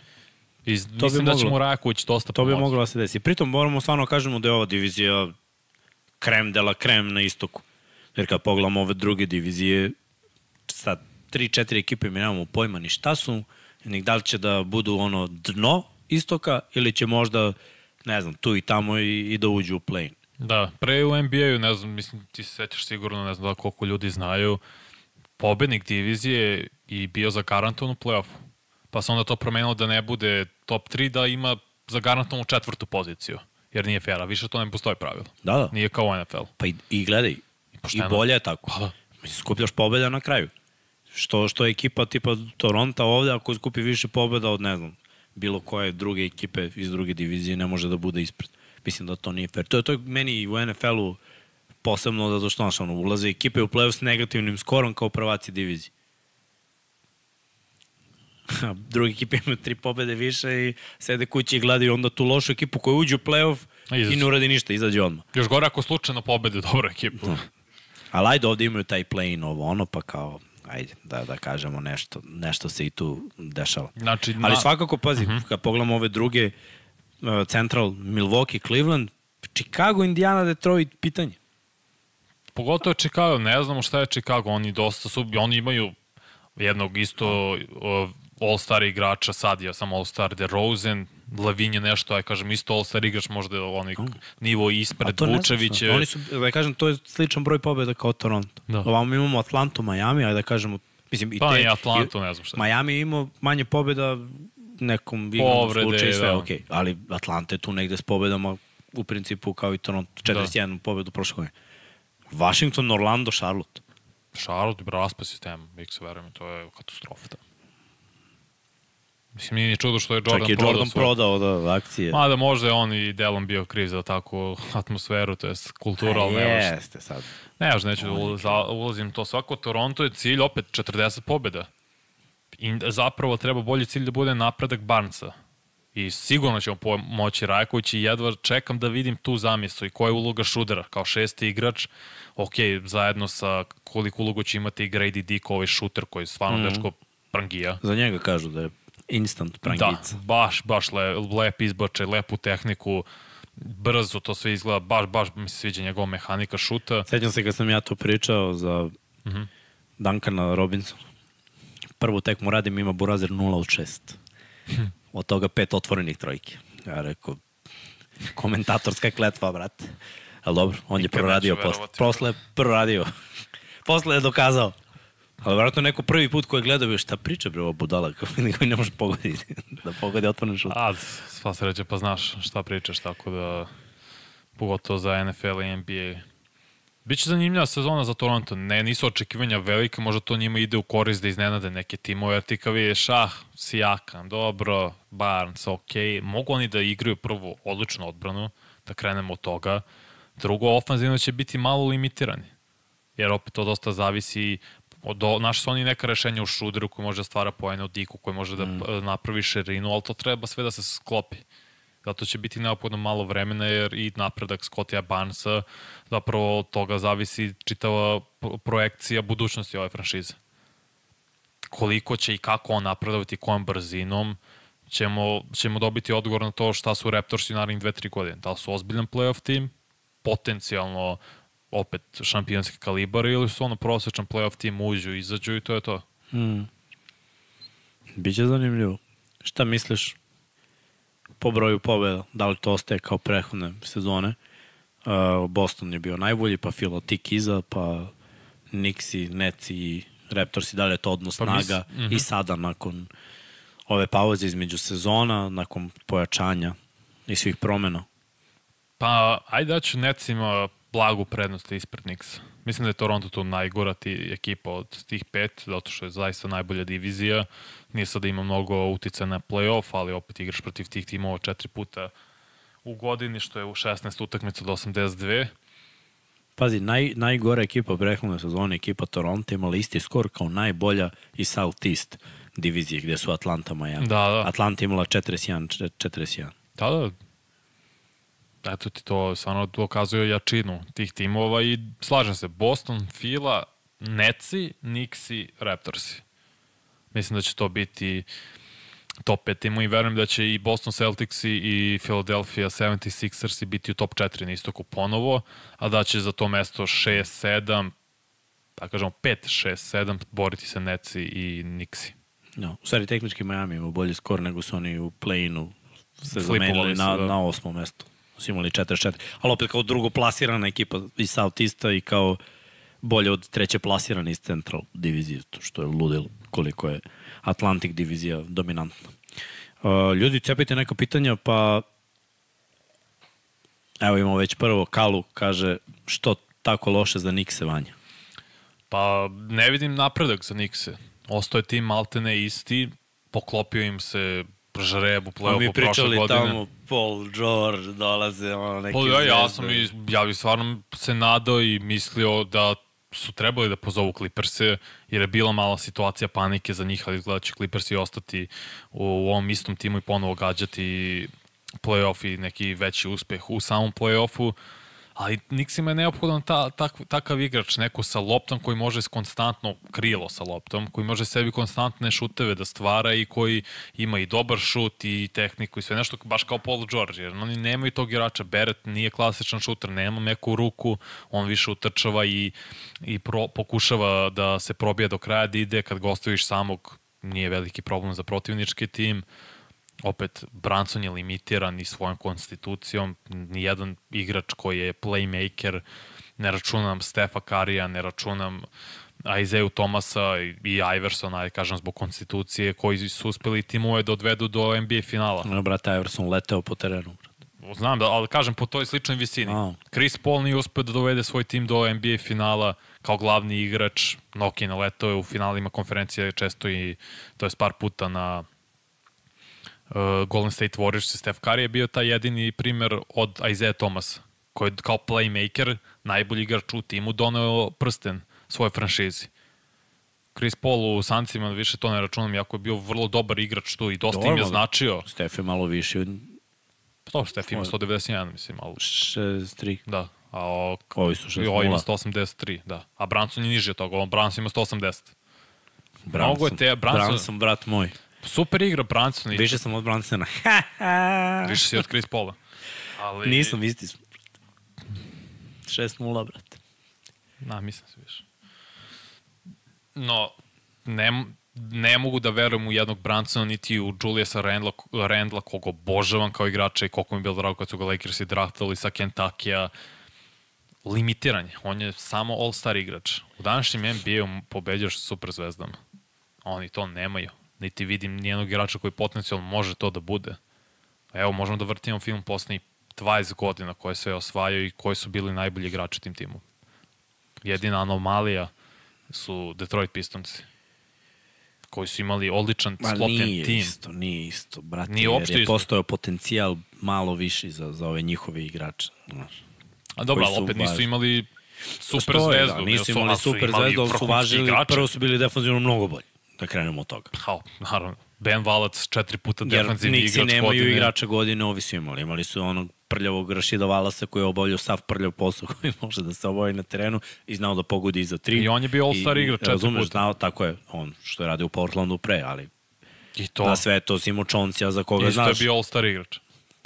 Speaker 2: I
Speaker 1: bi
Speaker 2: mislim da će mu Rajaković dosta
Speaker 1: to bi
Speaker 2: pomoći.
Speaker 1: moglo da se desi. Pritom moramo stvarno kažemo da je ova divizija krem de la krem na istoku. Jer kad pogledamo ove druge divizije, sa 3-4 ekipe mi nemamo pojma ni šta su, da li će da budu ono dno istoka ili će možda, ne znam, tu i tamo i, i da uđu u play
Speaker 2: Da, pre u NBA-u, ne znam, mislim, ti se sećaš sigurno, ne znam da koliko ljudi znaju, pobednik divizije i bio za garanton u play-offu. Pa se onda to promenilo da ne bude top 3, da ima za garantovanu četvrtu poziciju. Jer nije fair, a više to ne postoji pravilo.
Speaker 1: Da, da.
Speaker 2: Nije kao u NFL.
Speaker 1: Pa i, i gledaj, i,
Speaker 2: pošteno.
Speaker 1: bolje je tako.
Speaker 2: Pa da.
Speaker 1: Skupljaš pobeda na kraju. Što, što je ekipa tipa Toronta ovde, ako skupi više pobeda od, ne znam, bilo koje druge ekipe iz druge divizije ne može da bude ispred. Mislim da to nije fair. To je, to je meni u NFL-u posebno zato što znaš, ono, ulaze ekipe u play-off s negativnim skorom kao prvaci divizije. Druge ekipe imaju tri pobede više i sede kući i gledaju onda tu lošu ekipu koja uđe u play-off i ne uradi ništa, izađe odmah.
Speaker 2: Još gore ako slučajno pobede dobru ekipu.
Speaker 1: Ali ajde, ovde imaju taj play-in ovo ono, pa kao, ajde, da, da kažemo nešto, nešto se i tu dešava.
Speaker 2: Znači,
Speaker 1: Ali
Speaker 2: na-
Speaker 1: svakako, pazi, uh -huh. kad pogledamo ove druge, uh, Central, Milwaukee, Cleveland, Chicago, Indiana, Detroit, pitanje.
Speaker 2: Pogotovo Chicago, ne znamo šta je Chicago, oni dosta su, oni imaju jednog isto uh, all-star igrača, sad je sam all-star DeRozan, Lavin je nešto, aj kažem, isto all-star igrač, možda je onaj nivo ispred
Speaker 1: to ne znam
Speaker 2: Vučević.
Speaker 1: šta.
Speaker 2: je-
Speaker 1: Oni su, da kažem, to je sličan broj pobjeda kao Toronto.
Speaker 2: Da.
Speaker 1: Ovamo imamo Atlantu, Miami, ajde da kažemo, mislim, i
Speaker 2: Pa
Speaker 1: te,
Speaker 2: i Atlantu, ne znam šta.
Speaker 1: Miami imao manje pobjeda nekom
Speaker 2: Povrede,
Speaker 1: slučaju sve,
Speaker 2: da.
Speaker 1: okej. Ali Atlanta je tu negde s pobedama u principu kao i Toronto, 41 da. pobedu prošle godine. Washington, Orlando, Charlotte.
Speaker 2: Charlotte, bro, raspad sistema, X, verujem, to je katastrofa. Da. Mislim, nije ni čudo što je Jordan,
Speaker 1: Čak je
Speaker 2: prodao
Speaker 1: Jordan
Speaker 2: svoj-
Speaker 1: prodao da, akcije.
Speaker 2: Mada možda je on i delom bio kriv za takvu atmosferu, to je kultura, ali ne.
Speaker 1: Jeste sad.
Speaker 2: Ne, još neću da ulazim to. Svako Toronto je cilj opet 40 pobjeda. I zapravo treba bolji cilj da bude napredak Barnesa. I sigurno ćemo pomoći Rajković i jedva čekam da vidim tu zamislu i koja je uloga Šudera kao šesti igrač. Ok, zajedno sa koliko ulogu će imati i Grady Dick, ovaj šuter koji je stvarno mm. dečko prangija.
Speaker 1: Za njega kažu da je instant
Speaker 2: Da,
Speaker 1: prangica.
Speaker 2: baš, baš le, lep izbačaj, lepu tehniku, brzo to sve izgleda, baš, baš mi se sviđa njegova mehanika šuta.
Speaker 1: Sećam se kad sam ja to pričao za uh -huh. Duncana Robinson. Prvu tekmu radim, ima Burazer 0 od 6. Od toga pet otvorenih trojke. Ja rekao, komentatorska kletva, brate. Ali dobro, on je proradio posle. Posle je proradio. posle je dokazao. Ali vjerojatno neko prvi put koji je gledao bio šta priča bre ova budala koji ne može pogoditi. da pogodi otvoren šut.
Speaker 2: A, sva sreća, pa znaš šta pričaš, tako da, pogotovo za NFL i NBA. Biće zanimljiva sezona za Toronto. Ne, nisu očekivanja velike, možda to njima ide u korist da iznenade neke timove, jer ti kao vidiš, ah, Sijakam, dobro, Barnes, ok, mogu oni da igraju prvo odličnu odbranu, da krenemo od toga. Drugo, ofanzivno će biti malo limitirani, jer opet to dosta zavisi od, naš su oni neka rešenja u šuderu koji može da stvara poene od diku, koji može da mm. napravi širinu, ali to treba sve da se sklopi. Zato će biti neophodno malo vremena jer i napredak Scottija Barnesa zapravo od toga zavisi čitava pro- projekcija budućnosti ove franšize. Koliko će i kako on napredovati, kojom brzinom, ćemo, ćemo dobiti odgovor na to šta su Raptorsi u narednih 2-3 godine. Da li su ozbiljan playoff tim, potencijalno opet šampionski kalibar ili su ono prosječan playoff tim uđu, izađu i to je to.
Speaker 1: Hmm. Biće zanimljivo. Šta misliš po broju pobjeda? Da li to ostaje kao prehodne sezone? Uh, Boston je bio najbolji, pa Filo tik iza, pa Nixi, Nets i Raptorsi, da li je to odnos
Speaker 2: Pa
Speaker 1: pa
Speaker 2: mis-
Speaker 1: snaga
Speaker 2: mhm.
Speaker 1: i sada nakon ove pauze između sezona, nakon pojačanja i svih promena.
Speaker 2: Pa, ajde da ću Nets ima blagu prednost ispred Nixa. Mislim da je Toronto tu najgora ti ekipa od tih pet, zato što je zaista najbolja divizija. Nije sad da ima mnogo uticaja na playoff, ali opet igraš protiv tih timova četiri puta u godini, što je u 16 utakmica do 82.
Speaker 1: Pazi, naj, najgora ekipa prethodne sezone, ekipa Toronto, imala isti skor kao najbolja i Southeast divizije, gde su Atlanta Miami.
Speaker 2: Da, da.
Speaker 1: Atlanta imala 41, 41.
Speaker 2: Da, da. Eto ti to stvarno dokazuje jačinu tih timova i slažem se, Boston, Fila, Netsi, Nixi, Raptorsi. Mislim da će to biti top 5 timu i verujem da će i Boston Celticsi i Philadelphia 76ersi biti u top 4 na istoku ponovo, a da će za to mesto 6, 7, da kažemo 5, 6, 7 boriti se Netsi i Nixi.
Speaker 1: No, u stvari, tehnički Miami ima bolji skor nego su oni u play-inu se
Speaker 2: Flipovali
Speaker 1: zamenili na,
Speaker 2: da.
Speaker 1: na osmom mestu. Su imali 4-4. Ali opet kao drugo plasirana ekipa iz Southeasta i kao bolje od treće plasirane iz Central divizije, to što je ludilo koliko je Atlantic divizija dominantna. Uh, ljudi, cepajte neka pitanja, pa evo imamo već prvo, Kalu kaže što tako loše za Nikse Vanja.
Speaker 2: Pa ne vidim napredak za Nikse. Ostao je tim Maltene isti, poklopio im se žreb u
Speaker 1: Pa
Speaker 2: play-offu
Speaker 1: mi
Speaker 2: prošle
Speaker 1: pričali
Speaker 2: godine.
Speaker 1: tamo Paul George dolaze ono neki
Speaker 2: Pa ja, ja sam i, ja bih stvarno se nadao i mislio da su trebali da pozovu Clippers-e, jer je bila mala situacija panike za njih, ali izgleda da će Clippersi ostati u, u ovom istom timu i ponovo gađati playoff i neki veći uspeh u samom playoffu. Ali Nixima je neophodan ta, tak, takav igrač, neko sa loptom koji može konstantno krilo sa loptom, koji može sebi konstantne šuteve da stvara i koji ima i dobar šut i tehniku i sve nešto, baš kao Paul George, jer oni nemaju tog igrača. Barrett nije klasičan šuter, nema meku ruku, on više utrčava i, i pro, pokušava da se probija do kraja, da ide, kad ga ostaviš samog, nije veliki problem za protivnički tim opet Branson je limitiran i svojom konstitucijom, nijedan igrač koji je playmaker, ne računam Stefa Karija, ne računam Isaiah Tomasa i Iversona, ajde kažem, zbog konstitucije, koji su uspeli timove da odvedu do NBA finala.
Speaker 1: Ono, brate, Iverson leteo po terenu. brate.
Speaker 2: Znam da, ali kažem po toj sličnoj visini.
Speaker 1: A.
Speaker 2: Chris Paul nije uspeo da dovede svoj tim do NBA finala kao glavni igrač. Noki naletao je u finalima konferencije često i to je par puta na uh, Golden State Warriors i Steph Curry je bio taj jedini primer od Isaiah Thomas koji je kao playmaker najbolji igrač u timu doneo prsten svoje franšizi. Chris Paul u Sancima više to ne računam, jako je bio vrlo dobar igrač tu i dosta im je značio.
Speaker 1: Stef je malo više od
Speaker 2: To Steph ima 191, mislim, ali
Speaker 1: 63.
Speaker 2: Da. A o,
Speaker 1: Ovi su
Speaker 2: I ovo ima
Speaker 1: 6-0.
Speaker 2: 183, da. A Branson je niži od toga, on Branson ima 180.
Speaker 1: Branson.
Speaker 2: Mnogo je te- Branson-
Speaker 1: Branson, brat moj.
Speaker 2: Super igra Branson i
Speaker 1: Više sam od Bransona.
Speaker 2: više si od Chris Paula. Ali,
Speaker 1: Nisam, isti smo. 6-0, brate.
Speaker 2: Na, mislim se više. No, ne, ne mogu da verujem u jednog Bransona, niti u Juliusa Randla, Randla koga obožavam kao igrača i koliko mi je bilo drago kad su ga Lakersi draftali sa Kentakija. Limitiranje. On je samo all-star igrač. U današnjem NBA-u pobeđaš super zvezdama. Oni to nemaju. Niti vidim nijednog igrača koji potencijalno može to da bude. Evo, možemo da vrtimo film poslednjih 20 godina koje sve osvajaju i koji su bili najbolji igrači tim timu. Jedina anomalija su Detroit Pistonsi koji su imali odličan
Speaker 1: Ma
Speaker 2: sklopljen
Speaker 1: nije
Speaker 2: tim.
Speaker 1: isto, nije isto, brate.
Speaker 2: Nije
Speaker 1: jer
Speaker 2: uopšte isto.
Speaker 1: postojao potencijal malo viši za, za ove njihove igrače. Znaš.
Speaker 2: A dobro, ali opet nisu imali super
Speaker 1: Postoje,
Speaker 2: zvezdu.
Speaker 1: Da, nisu imali
Speaker 2: ali su
Speaker 1: super zvezdu, ali su važili, prvo su bili defensivno mnogo bolji. Da krenemo od toga.
Speaker 2: Kao, naravno. Ben Valac, četiri puta
Speaker 1: Jer
Speaker 2: defanzivni igrač
Speaker 1: nemaju
Speaker 2: godine.
Speaker 1: igrača godine, ovi su imali. Imali su onog prljavog Rašida Valasa koji je obavljao sav prljav posao koji može da se obavi na terenu i znao da pogodi iza tri.
Speaker 2: I on je bio all-star igrač četiri
Speaker 1: Razumeš,
Speaker 2: puta.
Speaker 1: znao, tako je, on što je radio u Portlandu pre, ali
Speaker 2: I
Speaker 1: to. na sve to si imao Čoncija za koga
Speaker 2: isto je
Speaker 1: znaš.
Speaker 2: bio all-star igrač.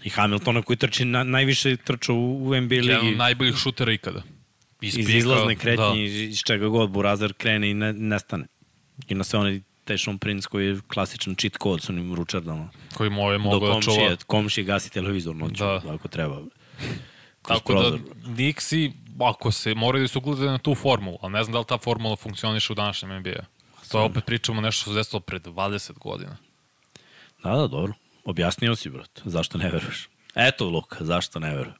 Speaker 1: I Hamiltona koji trči, na, najviše trča u, u NBA
Speaker 2: Jedan
Speaker 1: ligi.
Speaker 2: od najboljih šutera ikada.
Speaker 1: iz
Speaker 2: pika,
Speaker 1: izlazne kretnje,
Speaker 2: Da.
Speaker 1: iz, iz čega god Burazer krene i ne, nestane. I na sve onaj Tešon Prince koji je klasičan cheat code s onim ručardama.
Speaker 2: koji mu je
Speaker 1: Do
Speaker 2: mogao da čuva.
Speaker 1: komšije, komšije gasi televizor noću,
Speaker 2: Da.
Speaker 1: ako treba.
Speaker 2: Tako da,
Speaker 1: prozor.
Speaker 2: Nixi, ako se, moraju da se ugledaju na tu formulu, ali ne znam da li ta formula funkcioniše u današnjem NBA. To je opet pričamo nešto što se desilo pre 20 godina.
Speaker 1: Da, da, dobro. Objasnio si, brat. Zašto ne veruješ? Eto, Luka, zašto ne veruješ?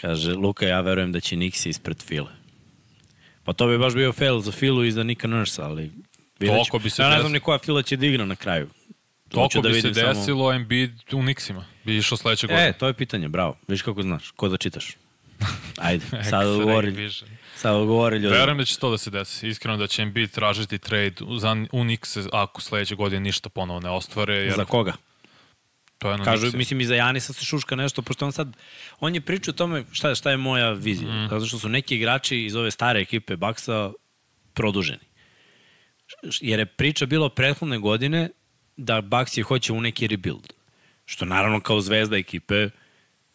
Speaker 1: Kaže, Luka, ja verujem da će Nixi ispred File. Pa to bi baš bio fail za Filu i za Nika Nurse, ali... vidjet
Speaker 2: ako bi se
Speaker 1: ja ne znam ni koja Fila će da igra na kraju.
Speaker 2: Toliko
Speaker 1: da
Speaker 2: bi se
Speaker 1: vidim samo-
Speaker 2: desilo Embiid u Nixima. Bi išao sledeće godine.
Speaker 1: E, to je pitanje, bravo. Viš kako znaš, ko da čitaš. Ajde, sad odgovori, sad odgovori ljudi.
Speaker 2: Verujem da će to da se desi. Iskreno da će Embiid tražiti trade za u Nixe ako sledeće godine ništa ponovo ne ostvare. Jer
Speaker 1: Za koga?
Speaker 2: To je
Speaker 1: Kažu,
Speaker 2: Nixima.
Speaker 1: mislim, i za Janisa se šuška nešto, pošto on sad, on je pričao o tome šta, šta je moja vizija. Mm. Zato što su neki igrači iz ove stare ekipe Baksa produženi. Jer je priča bilo prethodne godine da Bucks je hoće u neki rebuild. Što naravno kao zvezda ekipe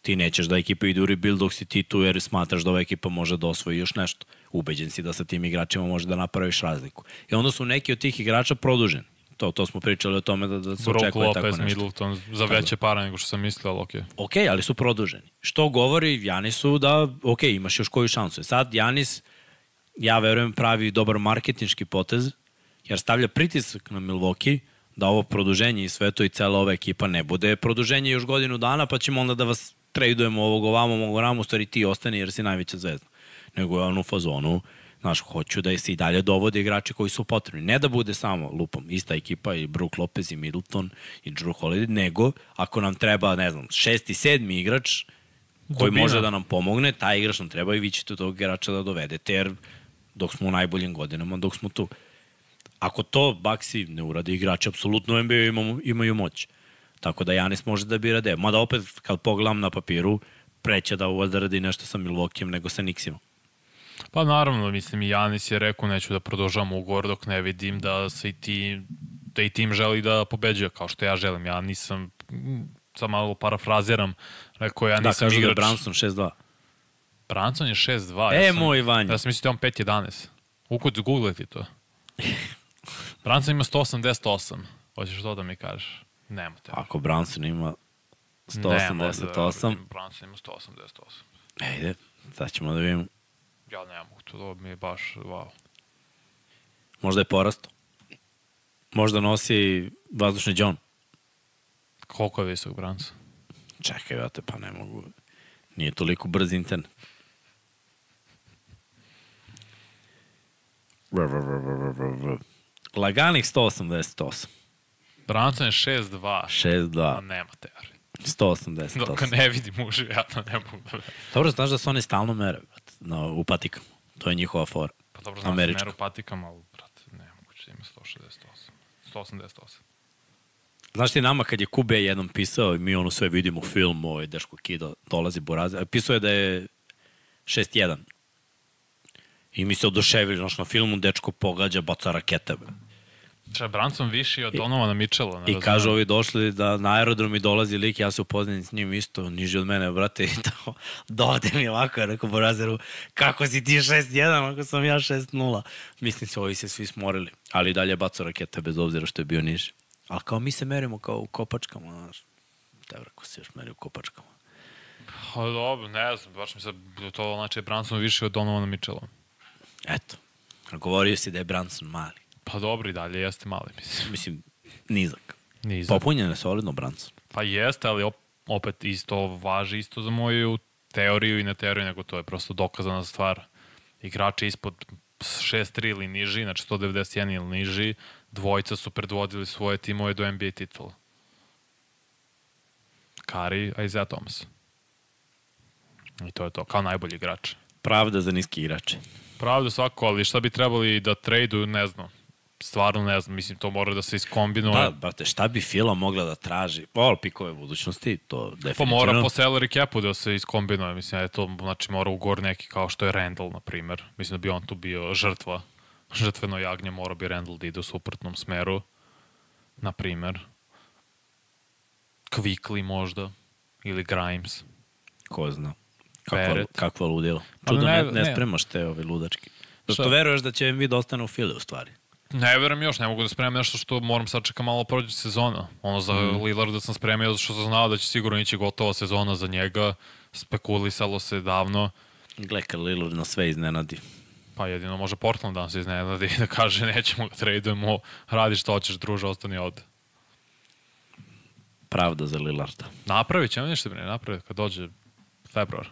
Speaker 1: ti nećeš da ekipa ide u rebuild dok si ti tu jer smatraš da ova ekipa može da osvoji još nešto. Ubeđen si da sa tim igračima može da napraviš razliku. I onda su neki od tih igrača produženi. To, to smo pričali o tome da, da se
Speaker 2: Brook
Speaker 1: očekuje tako
Speaker 2: Lopez,
Speaker 1: nešto.
Speaker 2: Middleton, za veće para nego što sam mislio, ali okej.
Speaker 1: Ok, ali su produženi. Što govori Janisu da, ok, imaš još koju šansu. E Sad Janis, ja verujem, pravi dobar marketinški potez, jer stavlja pritisak na Milwaukee da ovo produženje i sve to i cela ova ekipa ne bude produženje još godinu dana, pa ćemo onda da vas tradujemo ovog ovamo, ovog ovamo, stvari ti ostani jer si najveća zvezda. Nego je on u fazonu, znaš, hoću da se i dalje dovode igrači koji su potrebni. Ne da bude samo, lupom, ista ekipa i Brook Lopez i Middleton i Drew Holiday, nego ako nam treba, ne znam, šesti, sedmi igrač koji
Speaker 2: Dubina.
Speaker 1: može da nam pomogne, taj igrač nam treba i vi ćete tog igrača da dovedete, jer dok smo u najboljim godinama, dok smo tu. Ako to Baxi ne uradi, igrači apsolutno NBA imamo, imaju moć. Tako da Janis može da bira deo. Mada opet, kad pogledam na papiru, preće da odradi nešto sa Milwaukee nego sa Nixima.
Speaker 2: Pa naravno, mislim i Janis je rekao neću da produžavam ugovor dok ne vidim da se i ti da i tim želi da pobeđuje kao što ja želim. Ja nisam sam malo parafraziram, rekao ja
Speaker 1: Da,
Speaker 2: nisam
Speaker 1: kažu da je
Speaker 2: igrač.
Speaker 1: Branson 6-2.
Speaker 2: Branson je 6-2.
Speaker 1: E,
Speaker 2: ja sam,
Speaker 1: moj Vanja.
Speaker 2: Ja sam mislio da je on 5-11. Ukud googleti to. Branson ima 188. Hoćeš to da mi kažeš? Nema te.
Speaker 1: Ako Branson ima
Speaker 2: Nema,
Speaker 1: 188,
Speaker 2: da, Branson ima 188.
Speaker 1: ejde, sad ćemo da vidimo.
Speaker 2: Ja ne mogu, to, to mi je baš, wow.
Speaker 1: Možda je porasto. Možda nosi vazdušni džon.
Speaker 2: Koliko je visok Branson?
Speaker 1: Čekaj, ja te pa ne mogu. Nije toliko brz internet. Vr. Laganih 188.
Speaker 2: Branson je 6-2.
Speaker 1: 6-2.
Speaker 2: A nema teorije.
Speaker 1: 188.
Speaker 2: Dok ne vidim uživo, ja to ne mogu da.
Speaker 1: Dobro, znaš da se oni stalno mere na, u patikama. To je njihova fora.
Speaker 2: Pa dobro, znam
Speaker 1: Američko.
Speaker 2: se meru patikama, ali, brate, ne moguće, ima 168. 188.
Speaker 1: Znaš ti nama kad je Kube jednom pisao i mi ono sve vidimo u filmu, ovaj Deško Kido dolazi Burazer, pisao je da je 6-1. I mi se oduševili, znaš, na filmu dečko pogađa, baca rakete. Bre.
Speaker 2: Če, Branson viši od Donovana Mitchella. Ne
Speaker 1: I kažu ovi došli da na aerodrom i dolazi lik, ja se upoznam s njim isto, niži od mene, brate, i to, dovde mi ovako, ja rekao Burazeru, kako si ti 6-1, ako sam ja 6-0. Mislim se, ovi se svi smorili, ali i dalje baca rakete bez obzira što je bio niži. Ali kao mi se merimo kao u kopačkama, znaš. Te vrako se još meri u kopačkama.
Speaker 2: Pa dobro, ne znam, baš mi se, to znači Branson viši od Donovana Mitchella.
Speaker 1: Eto, govorio si da je Branson mali.
Speaker 2: Pa dobro i dalje, jeste mali, mislim.
Speaker 1: Mislim, nizak.
Speaker 2: Niz.
Speaker 1: Popunjen je solidno Branson.
Speaker 2: Pa jeste, ali op, opet isto važi isto za moju teoriju i ne teoriju, nego to je prosto dokazana stvar. Igrači ispod 6-3 ili niži, znači 191 ili niži, dvojica su predvodili svoje timove do NBA titula. Kari, a Isaiah Thomas. I to je to, kao najbolji igrač.
Speaker 1: Pravda za niski igrače.
Speaker 2: Pravda svako, ali šta bi trebali da traduju, ne znam. Stvarno ne znam, mislim, to mora da se iskombinuje.
Speaker 1: Da, brate, šta bi Fila mogla da traži? All pikove budućnosti, to
Speaker 2: Pa
Speaker 1: definitivno.
Speaker 2: mora po salary capu da se iskombinuje, mislim, je to, znači mora ugor neki kao što je Randall, na primer. Mislim da bi on tu bio žrtva, žrtveno jagnje, mora bi Randall da ide u suprotnom smeru, na primer. Quickly možda, ili Grimes.
Speaker 1: Ko zna. Kakva, kakva ludilo.
Speaker 2: Pa
Speaker 1: Čudo,
Speaker 2: ne-
Speaker 1: ne, ne, spremaš te ove ludačke. Zašto
Speaker 2: Šta?
Speaker 1: veruješ da će mi da ostane u Fili u stvari?
Speaker 2: Ne verujem još, ne mogu da spremam nešto što moram sad čekam malo prođe sezona. Ono za mm. Lillarda sam spremio zato što sam znao da će sigurno ići gotova sezona za njega. Spekulisalo se davno.
Speaker 1: Gle, kad Lillard na sve iznenadi.
Speaker 2: Pa jedino može Portland da nam se iznenadi i da kaže nećemo ga tradujemo, radi što hoćeš druže, ostani ovde.
Speaker 1: Pravda za Lillarda.
Speaker 2: Napravit ćemo ništa bre, napravit kad dođe februar.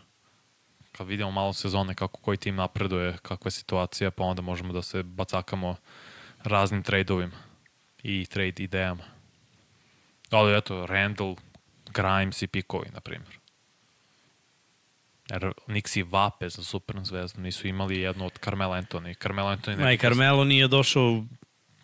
Speaker 2: kad vidimo malo sezone kako koji tim napreduje, kakva je situacija, pa onda možemo da se bacakamo raznim tradeovima i trade idejama. Ali eto, Randall, Grimes i pikovi, na primjer. Jer Nixi vape za supernu zvezdu, nisu imali jednu od Carmelo Anthony. Carmelo Anthony
Speaker 1: Ma i Carmelo nije došao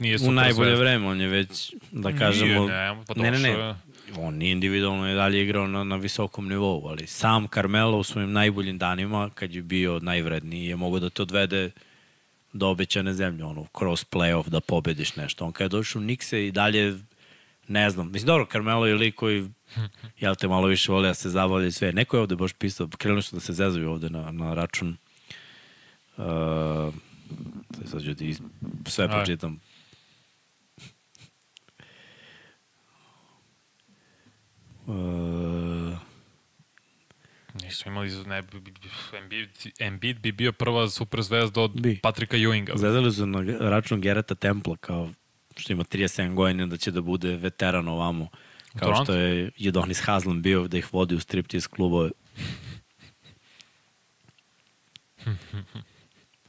Speaker 2: nije
Speaker 1: u najbolje
Speaker 2: zvezda.
Speaker 1: vreme, on je već, da kažemo...
Speaker 2: Nije, ne, pa
Speaker 1: ne, ne, ne,
Speaker 2: je.
Speaker 1: on nije individualno i dalje igrao na, na visokom nivou, ali sam Carmelo u svojim najboljim danima, kad je bio najvredniji, je mogao da te odvede do obećane zemlje, ono, kroz playoff da pobediš nešto. On kad je došao u Nikse i dalje, ne znam, mislim, dobro, Carmelo je lik koji, jel te malo više voli da se zabavlja i sve. Neko je ovde baš pisao, krenuli su da se zezaju ovde na, na račun uh, sad ću ti sve
Speaker 2: Aj.
Speaker 1: pročitam. Uh,
Speaker 2: Nisu imali, ne, bi- bi- Embiid, Embiid bi bio prva super zvezda od
Speaker 1: Bi.
Speaker 2: Patrika Ewinga.
Speaker 1: Zezali su na račun Gerata Templa kao što ima 37 godina da će da bude veteran ovamo. Kao
Speaker 2: Toronto?
Speaker 1: što je Jedonis Haslam bio da ih vodi u striptease klubove.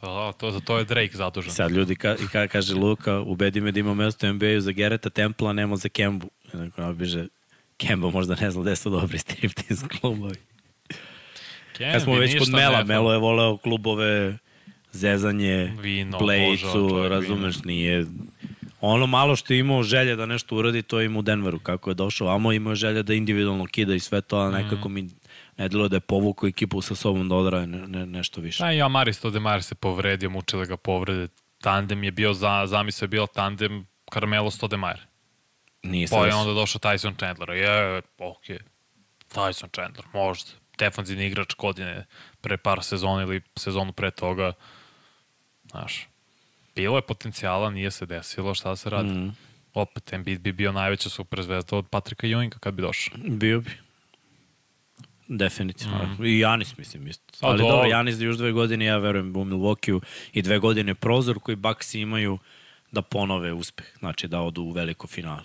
Speaker 2: Da, to, za to je Drake zadužen.
Speaker 1: I sad ljudi ka, i ka, kaže Luka, ubedi me da ima mesto u NBA-u za Gerata Templa, nema za Kembu. I onako nabiže, Kemba možda ne zna gde su dobri striptease klubovi.
Speaker 2: Kemba
Speaker 1: Kad smo već kod Mela, Melo je voleo klubove zezanje,
Speaker 2: Vino, obožao čovjek
Speaker 1: razumeš, nije... Ono malo što je imao želje da nešto uradi, to je imao u Denveru, kako je došao. Amo imao je želje da individualno kida i sve to, a nekako mi ne delo da je povukao ekipu sa sobom da odraje ne, ne, nešto više.
Speaker 2: Da, i Amaris Stoudemire se povredio, mučile ga povrede. Tandem je bio, za, zamisao je bio tandem Carmelo Stoudemire.
Speaker 1: Nije
Speaker 2: Pa je onda došao Tyson Chandler. Je, okej. Tyson Chandler, možda. Defanzivni igrač godine pre par sezona ili sezonu pre toga. Znaš, bilo je potencijala, nije se desilo, šta se radi?
Speaker 1: Mhm.
Speaker 2: Opet, Embiid bi bio najveća superzvezda od Patrika Ewinga kad bi došao.
Speaker 1: Bio bi. Definitivno. I Janis, mislim, isto.
Speaker 2: A,
Speaker 1: Ali
Speaker 2: dobro.
Speaker 1: dobro, Janis još dve godine, ja verujem, u Milwaukee i dve godine prozor koji Bucksi imaju da ponove uspeh. Znači da odu u veliko finale.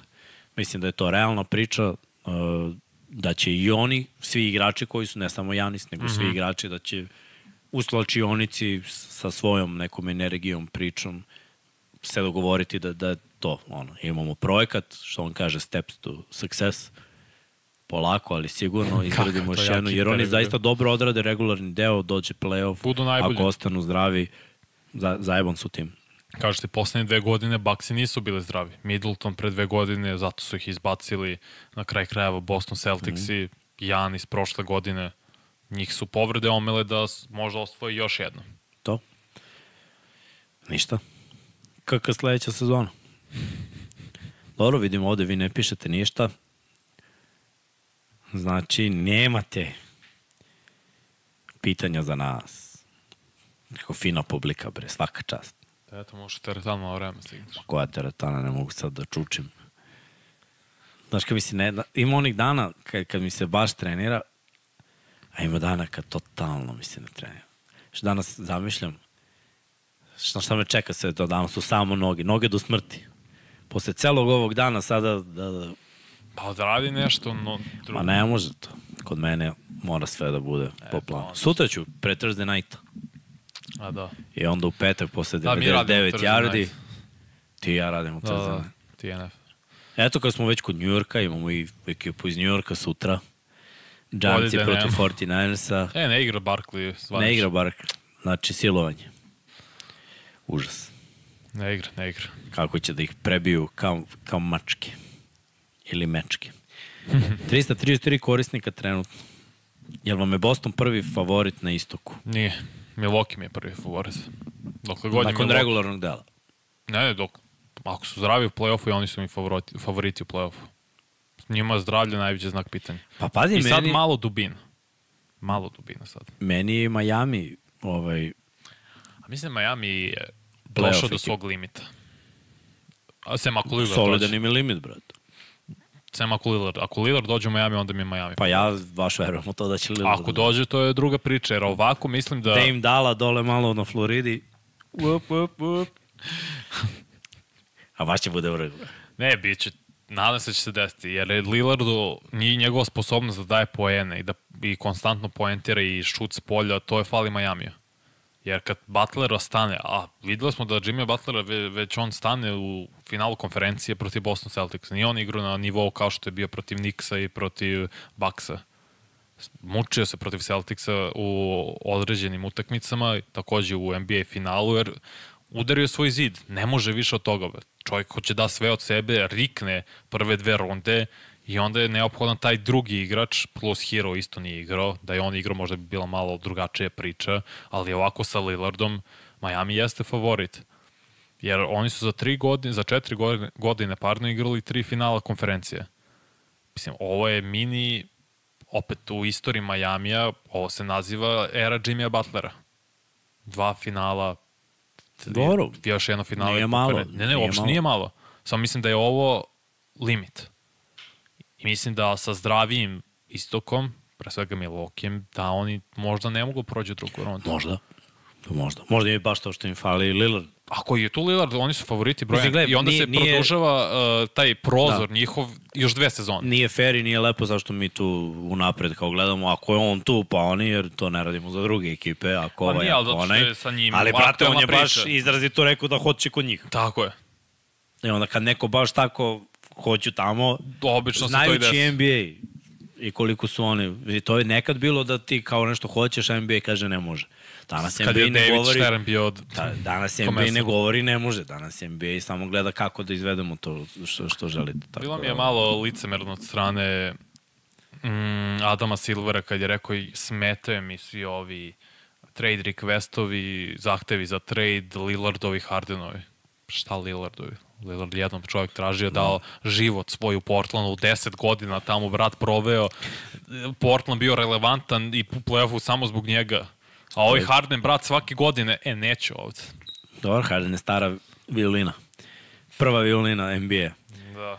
Speaker 1: Mislim da je to realna priča uh, da će i oni, svi igrači koji su, ne samo Janis, nego svi igrači, da će u slačionici sa svojom nekom energijom, pričom se dogovoriti da, da je to, ono, imamo projekat, što on kaže, steps to success, polako, ali sigurno izgradimo
Speaker 2: to
Speaker 1: još jednu, jer oni zaista dobro odrade regularni deo, dođe playoff, ako ostanu zdravi, za, zajeban su tim.
Speaker 2: Kažete, poslednje dve godine Bucksi nisu bili zdravi. Middleton pre dve godine, zato su ih izbacili na kraj krajeva Boston Celtics i Janis prošle godine. Njih su povrede omele da možda osvoji još jedno.
Speaker 1: To. Ništa. Kakva sledeća sezona? Dobro, vidim ovde, vi ne pišete ništa. Znači, nemate pitanja za nas. Kako fina publika, bre, svaka čast.
Speaker 2: Eto, može teretano na vreme stigneš.
Speaker 1: Koja teretana, ne mogu sad da čučim. Znaš, kad mi se ne, ima onih dana kad, kad mi se baš trenira, a ima dana kad totalno mi se ne trenira. Što danas zamišljam, šta, šta me čeka sve to, danas su samo noge, noge do smrti. Posle celog ovog dana sada, da, da,
Speaker 2: Pa da radi nešto, no, drugo.
Speaker 1: ma ne može to. Kod mene mora sve da bude po planu.
Speaker 2: onda-
Speaker 1: Sutra ću, pre Thursday nighta.
Speaker 2: A da.
Speaker 1: I onda u petak posle
Speaker 2: Da, mi radimo
Speaker 1: 99
Speaker 2: Thursday
Speaker 1: yardi. Ti i ja radimo
Speaker 2: Da,
Speaker 1: Thursday
Speaker 2: da,
Speaker 1: night.
Speaker 2: TNF.
Speaker 1: Eto kad smo već kod Njujorka, imamo i ekipu iz Njujorka sutra. Giantsi
Speaker 2: da
Speaker 1: protiv
Speaker 2: nema.
Speaker 1: 49ersa.
Speaker 2: E, ne igra Barkley. Zvanično.
Speaker 1: Ne igra bar, znači silovanje. Užas.
Speaker 2: Ne igra, ne igra.
Speaker 1: Kako će da ih prebiju kao, kao mačke. Ili mečke. 333 korisnika trenutno. Jel vam je Boston prvi favorit na istoku?
Speaker 2: Nije. Milwaukee mi je prvi favorit. Dokle god je
Speaker 1: Nakon
Speaker 2: Milwaukee-
Speaker 1: regularnog dela.
Speaker 2: Ne, ne, dok, ako su zdravi u play-offu i oni su mi favoriti, favoriti u play-offu. Njima je zdravlje najveći znak pitanja.
Speaker 1: Pa pazi,
Speaker 2: I sad
Speaker 1: meni,
Speaker 2: malo dubina. Malo dubina sad.
Speaker 1: meni je Miami ovaj,
Speaker 2: A mislim Miami je došao do svog limita. A sem ako Lillard
Speaker 1: solidan im je limit, brat.
Speaker 2: Sem ako Lillard. Ako Lillard dođe u Miami, onda mi je Miami.
Speaker 1: Pa ja baš verujem u to da će Lillard.
Speaker 2: Ako dođe, to je druga priča, jer ovako mislim da...
Speaker 1: da im dala dole malo na Floridi. Up, up, up. A baš će bude vrh.
Speaker 2: Ne, bit će nadam se da će se desiti, jer je Lillardu nije njegova sposobnost da daje poene i da i konstantno poentira i šut s polja, to je fali Majamiju. Jer kad Butler stane, a videli smo da Jimmy Butler ve- već on stane u finalu konferencije protiv Boston Celtics. Nije on igrao na nivou kao što je bio protiv Knicksa i protiv Bucksa. Mučio se protiv Celticsa u određenim utakmicama, takođe u NBA finalu, jer udario svoj zid. Ne može više od toga. Čovjek hoće da sve od sebe, rikne prve dve runde i onda je neophodan taj drugi igrač, plus Hero isto nije igrao, da je on igrao možda bi bila malo drugačija priča, ali ovako sa Lillardom Miami jeste favorit. Jer oni su za tri godine, za četiri godine, godine pardon, igrali tri finala konferencije. Mislim, ovo je mini, opet u istoriji Majamija, ovo se naziva era Jimmya Butlera. Dva finala,
Speaker 1: Dobro.
Speaker 2: još jedno finale.
Speaker 1: Nije malo,
Speaker 2: Ne, ne, uopšte nije malo. Samo mislim da je ovo limit. I mislim da sa zdravijim istokom, pre svega Milwaukee, da oni možda ne mogu prođu drugu rundu.
Speaker 1: Možda. Možda. Možda im je baš to što im fali Lillard.
Speaker 2: Ako je tu Lillard, oni su favoriti broja.
Speaker 1: Mislim, gledaj,
Speaker 2: I onda
Speaker 1: nije-
Speaker 2: se
Speaker 1: nije-
Speaker 2: produžava uh, taj prozor njihov još dve sezone.
Speaker 1: Nije fair i nije lepo zašto mi tu unapred kao gledamo, ako je on tu, pa oni, jer to ne radimo za druge ekipe, ako
Speaker 2: Pa
Speaker 1: ovaj, ako
Speaker 2: zato što
Speaker 1: onaj.
Speaker 2: sa njim
Speaker 1: Ali, brate, on je baš
Speaker 2: priča.
Speaker 1: izrazito rekao da hoće kod njih.
Speaker 2: Tako je.
Speaker 1: I onda kad neko baš tako hoću tamo,
Speaker 2: Obično to i
Speaker 1: znajući
Speaker 2: desi.
Speaker 1: NBA i koliko su oni, i to je nekad bilo da ti kao nešto hoćeš, a NBA kaže ne može. Danas
Speaker 2: Kad
Speaker 1: NBA
Speaker 2: je
Speaker 1: ne govori,
Speaker 2: bio od...
Speaker 1: da, danas NBA ne govori ne može, danas NBA samo gleda kako da izvedemo to što, što želite. Tako,
Speaker 2: Bilo mi je
Speaker 1: da-
Speaker 2: malo licemerno od strane mm, Adama Silvera kad je rekao smetaju mi svi ovi trade requestovi, zahtevi za trade Lillardovi, Hardenovi. Šta Lillardovi? Lillard jednom čovjek tražio dao život svoj u Portlandu u 10 godina, tamo brat proveo. Portland bio relevantan i u play-offu samo zbog njega. A ovaj Harden, brat, svake godine, e, neću ovde.
Speaker 1: Dobro, Harden je stara violina. Prva violina NBA.
Speaker 2: Da.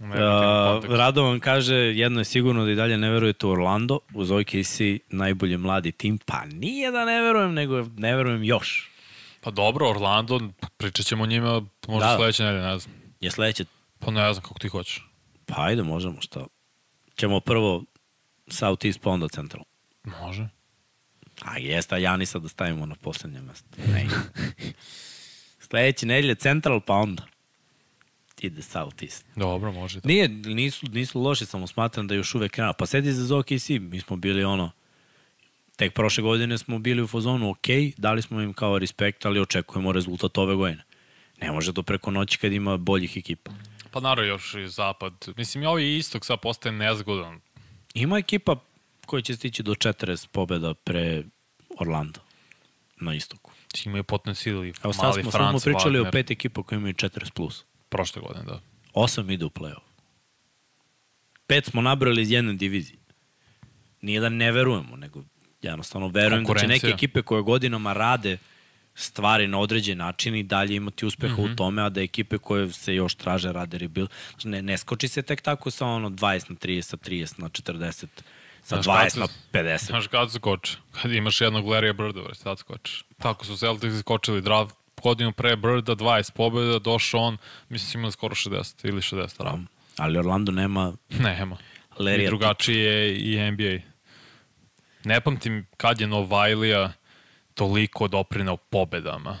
Speaker 1: Uh, Radovan kaže, jedno je sigurno da i dalje ne verujete u Orlando, uz OKC najbolji mladi tim, pa nije da ne verujem, nego ne verujem još.
Speaker 2: Pa dobro, Orlando, pričat ćemo o njima možda
Speaker 1: Da.
Speaker 2: sledeće nedelje, ne znam.
Speaker 1: Je sledeće,
Speaker 2: Pa ne znam kako ti hoćeš.
Speaker 1: pa ajde, možemo, šta. Ćemo prvo South East, pa onda Central.
Speaker 2: Može.
Speaker 1: A jeste, a Janisa da stavimo na poslednje mesto. Ne. Sledeće nedelje Central, pa onda ide South East.
Speaker 2: Dobro, može. Da.
Speaker 1: Nije, nisu, nisu loši, samo smatram da još uvek rano. Pa sedi za OKC, mi smo bili ono, tek prošle godine smo bili u fazonu ok, dali smo im kao respekt, ali očekujemo rezultat ove godine. Ne može to preko noći kad ima boljih ekipa.
Speaker 2: Pa naravno još i zapad. Mislim, i ovaj istok sad postaje nezgodan.
Speaker 1: Ima ekipa koja će stići do 40 pobjeda pre Orlando na istoku.
Speaker 2: Imaju potencijal i
Speaker 1: Evo sad smo,
Speaker 2: Franc
Speaker 1: smo pričali
Speaker 2: Wagner.
Speaker 1: o pet ekipa koji imaju 40 plus.
Speaker 2: Prošle godine, da.
Speaker 1: Osam ide u play-off. Pet smo nabrali iz jedne divizije. Nije da ne verujemo, nego jednostavno verujem da će neke ekipe koje godinama rade stvari na određen način i dalje imati uspeha mm -hmm. u tome, a da ekipe koje se još traže rade rebuild. Znači, ne, ne skoči se tek tako sa ono 20 na 30, sa 30 na 40, sa
Speaker 2: Znaš
Speaker 1: 20
Speaker 2: kad se-
Speaker 1: na 50.
Speaker 2: Znaš kad skoče? Kad imaš jednog Larrya Birda, već sad skočiš. Tako su Celtics skočili draft godinu pre Birda, 20 pobjeda, došao on, mislim su imali skoro 60 ili 60 ravno.
Speaker 1: Ali Orlando nema
Speaker 2: Nema.
Speaker 1: Larrya
Speaker 2: I drugačije je i NBA. Ne pamtim kad je Novajlija toliko doprinao pobedama.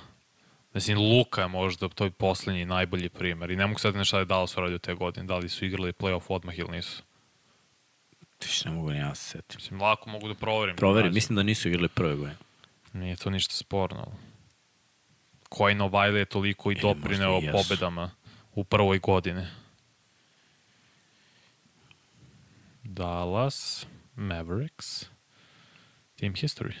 Speaker 2: Mislim, Luka je možda to je poslednji najbolji primer. I ne mogu sad nešto da je Dallas uradio te godine. Da li su igrali playoff odmah ili nisu.
Speaker 1: Više ne mogu ni ja se setim.
Speaker 2: Mislim, lako mogu da proverim.
Speaker 1: Proveri,
Speaker 2: Znači,
Speaker 1: mislim da nisu igrali prve godine.
Speaker 2: Nije to ništa sporno. Koji Novajlija je toliko i
Speaker 1: E,
Speaker 2: doprineo
Speaker 1: i
Speaker 2: pobedama u prvoj godini. Dallas Mavericks Team History.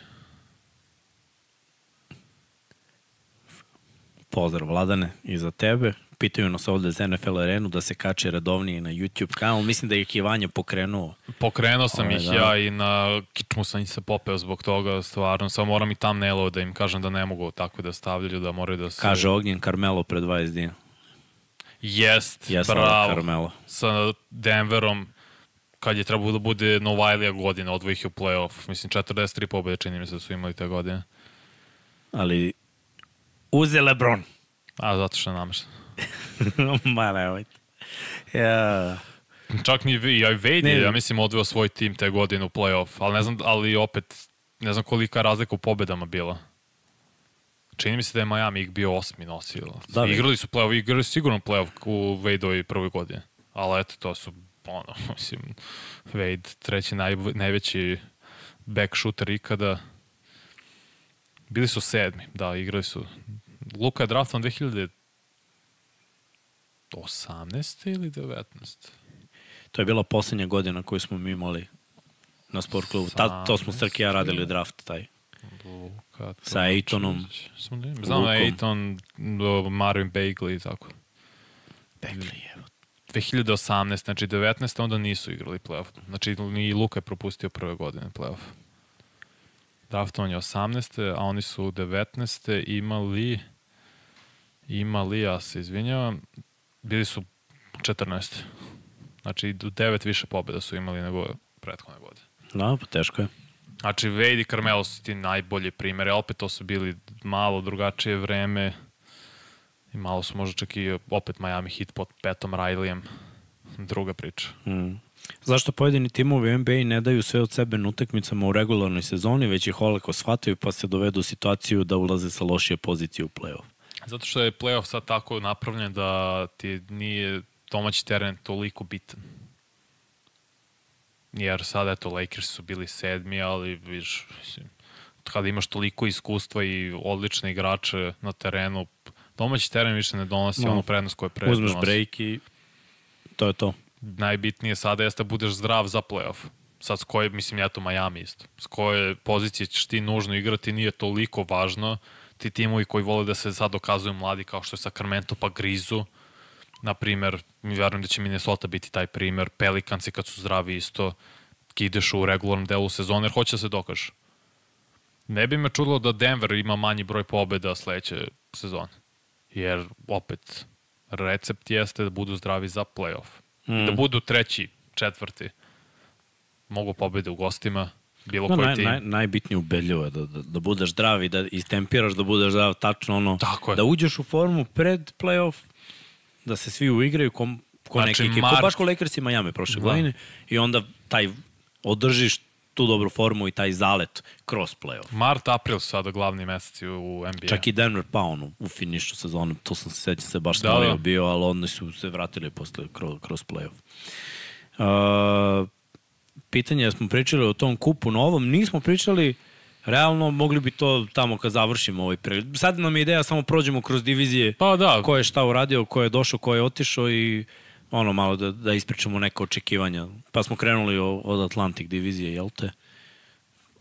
Speaker 1: Pozdrav Vladane i za tebe. Pitaju nas ovde za NFL arenu da se kače redovnije na YouTube kanal. Mislim da je Kivanja pokrenuo.
Speaker 2: Pokrenuo sam
Speaker 1: Ove,
Speaker 2: ih
Speaker 1: da.
Speaker 2: ja i na kičmu sam ih se popeo zbog toga, stvarno. Samo moram i tam nelo da im kažem da ne mogu tako da stavljaju, da moraju da se...
Speaker 1: Kaže Ognjen Carmelo pre 20 dina.
Speaker 2: Jest,
Speaker 1: Jesam
Speaker 2: bravo.
Speaker 1: Carmelo.
Speaker 2: Sa Denverom, kad je trebalo da bude Novajlija godina, odvojih u playoff. Mislim, 43 pobjede čini mi se da su imali te godine.
Speaker 1: Ali uze Lebron.
Speaker 2: A, zato što je namešten.
Speaker 1: Ma nemojte. Ja.
Speaker 2: Čak ni Vi- ja i Wade je, ja mislim, odveo svoj tim te godine u playoff, ali ne znam, ali opet, ne znam kolika je razlika u pobedama bila. Čini mi se da je Miami ih bio osmi nosio.
Speaker 1: Da,
Speaker 2: igrali su playoff, igrali su sigurno playoff u Wadeovi prvoj godine. Ali eto, to su, ono, mislim, Wade, treći naj, najveći back shooter ikada. Bili su sedmi, da, igrali su. Luka je draftovan 2018. ili 19.
Speaker 1: To je bila poslednja godina koju smo mi imali na sport klubu. Ta, to smo Srki ja radili draft taj.
Speaker 2: Luka,
Speaker 1: Sa Aytonom.
Speaker 2: Sam ne- Znam da je do Marvin Bagley i tako.
Speaker 1: Bekli, evo.
Speaker 2: 2018, znači 19. onda nisu igrali playoff. Znači ni Luka je propustio prve godine playoff. Draftovan je 18. a oni su 19. imali imali, ja se izvinjavam, bili su 14. Znači do 9 više pobjeda su imali nego prethodne godine.
Speaker 1: Da, pa teško je.
Speaker 2: Znači, Wade i Carmelo su ti najbolji primere, opet to su bili malo drugačije vreme i malo su možda čak i opet Miami Heat pod Petom Rileyem. Druga priča.
Speaker 1: Mm. Zašto pojedini timovi u NBA ne daju sve od sebe na utakmicama u regularnoj sezoni, već ih olako shvataju pa se dovedu u situaciju da ulaze sa lošije pozicije u play-off?
Speaker 2: Zato što je playoff sad tako napravljen da ti nije domaći teren toliko bitan. Jer sad, eto, Lakers su bili sedmi, ali viš, mislim, kada imaš toliko iskustva i odlične igrače na terenu, domaći teren više ne donosi
Speaker 1: No.
Speaker 2: onu prednost koju pre
Speaker 1: Uzmeš break i to je to.
Speaker 2: najbitnije sada jeste da budeš zdrav za playoff. Sad s koje, mislim, ja to Miami isto. S koje pozicije ćeš ti nužno igrati nije toliko važno. Ti timovi koji vole da se sad dokazuju mladi kao što je Sacramento pa grizu. Na primer, mi verujem da će Minnesota biti taj primer. Pelikanci kad su zdravi isto ideš u regularnom delu sezone jer hoće da se dokaže. Ne bi me čudilo da Denver ima manji broj pobjeda sledeće sezone. Jer opet recept jeste da budu zdravi za playoff. Mm. Da budu treći, četvrti. Mogu pobede u gostima, bilo
Speaker 1: No,
Speaker 2: koji
Speaker 1: naj,
Speaker 2: tim.
Speaker 1: naj, najbitnije ubedljivo je da, da, da budeš zdrav i da istempiraš da budeš zdrav tačno ono,
Speaker 2: Tako je.
Speaker 1: da uđeš u formu pred playoff, da se svi uigraju kom, ko
Speaker 2: Znači,
Speaker 1: neke ekipe,
Speaker 2: Mart-
Speaker 1: baš ko Lakers i Miami prošle
Speaker 2: Da.
Speaker 1: godine i onda taj održiš tu dobru formu i taj zalet kroz playoff.
Speaker 2: Mart, april su sada glavni meseci u NBA.
Speaker 1: Čak i Denver pao ono, u finišu sezone, to sam se sećam se baš
Speaker 2: Da, da.
Speaker 1: bio, ali oni su se vratili posle kroz, kroz playoff. Uh, pitanje je, smo pričali o tom kupu novom, nismo pričali, realno mogli bi to tamo kad završimo ovaj pregled. Sad nam je ideja samo prođemo kroz divizije
Speaker 2: Pa da,
Speaker 1: ko je šta uradio, ko je došao, ko je otišao i ono malo da, da ispričamo neke očekivanja. Pa smo krenuli od Atlantic divizije, jel te?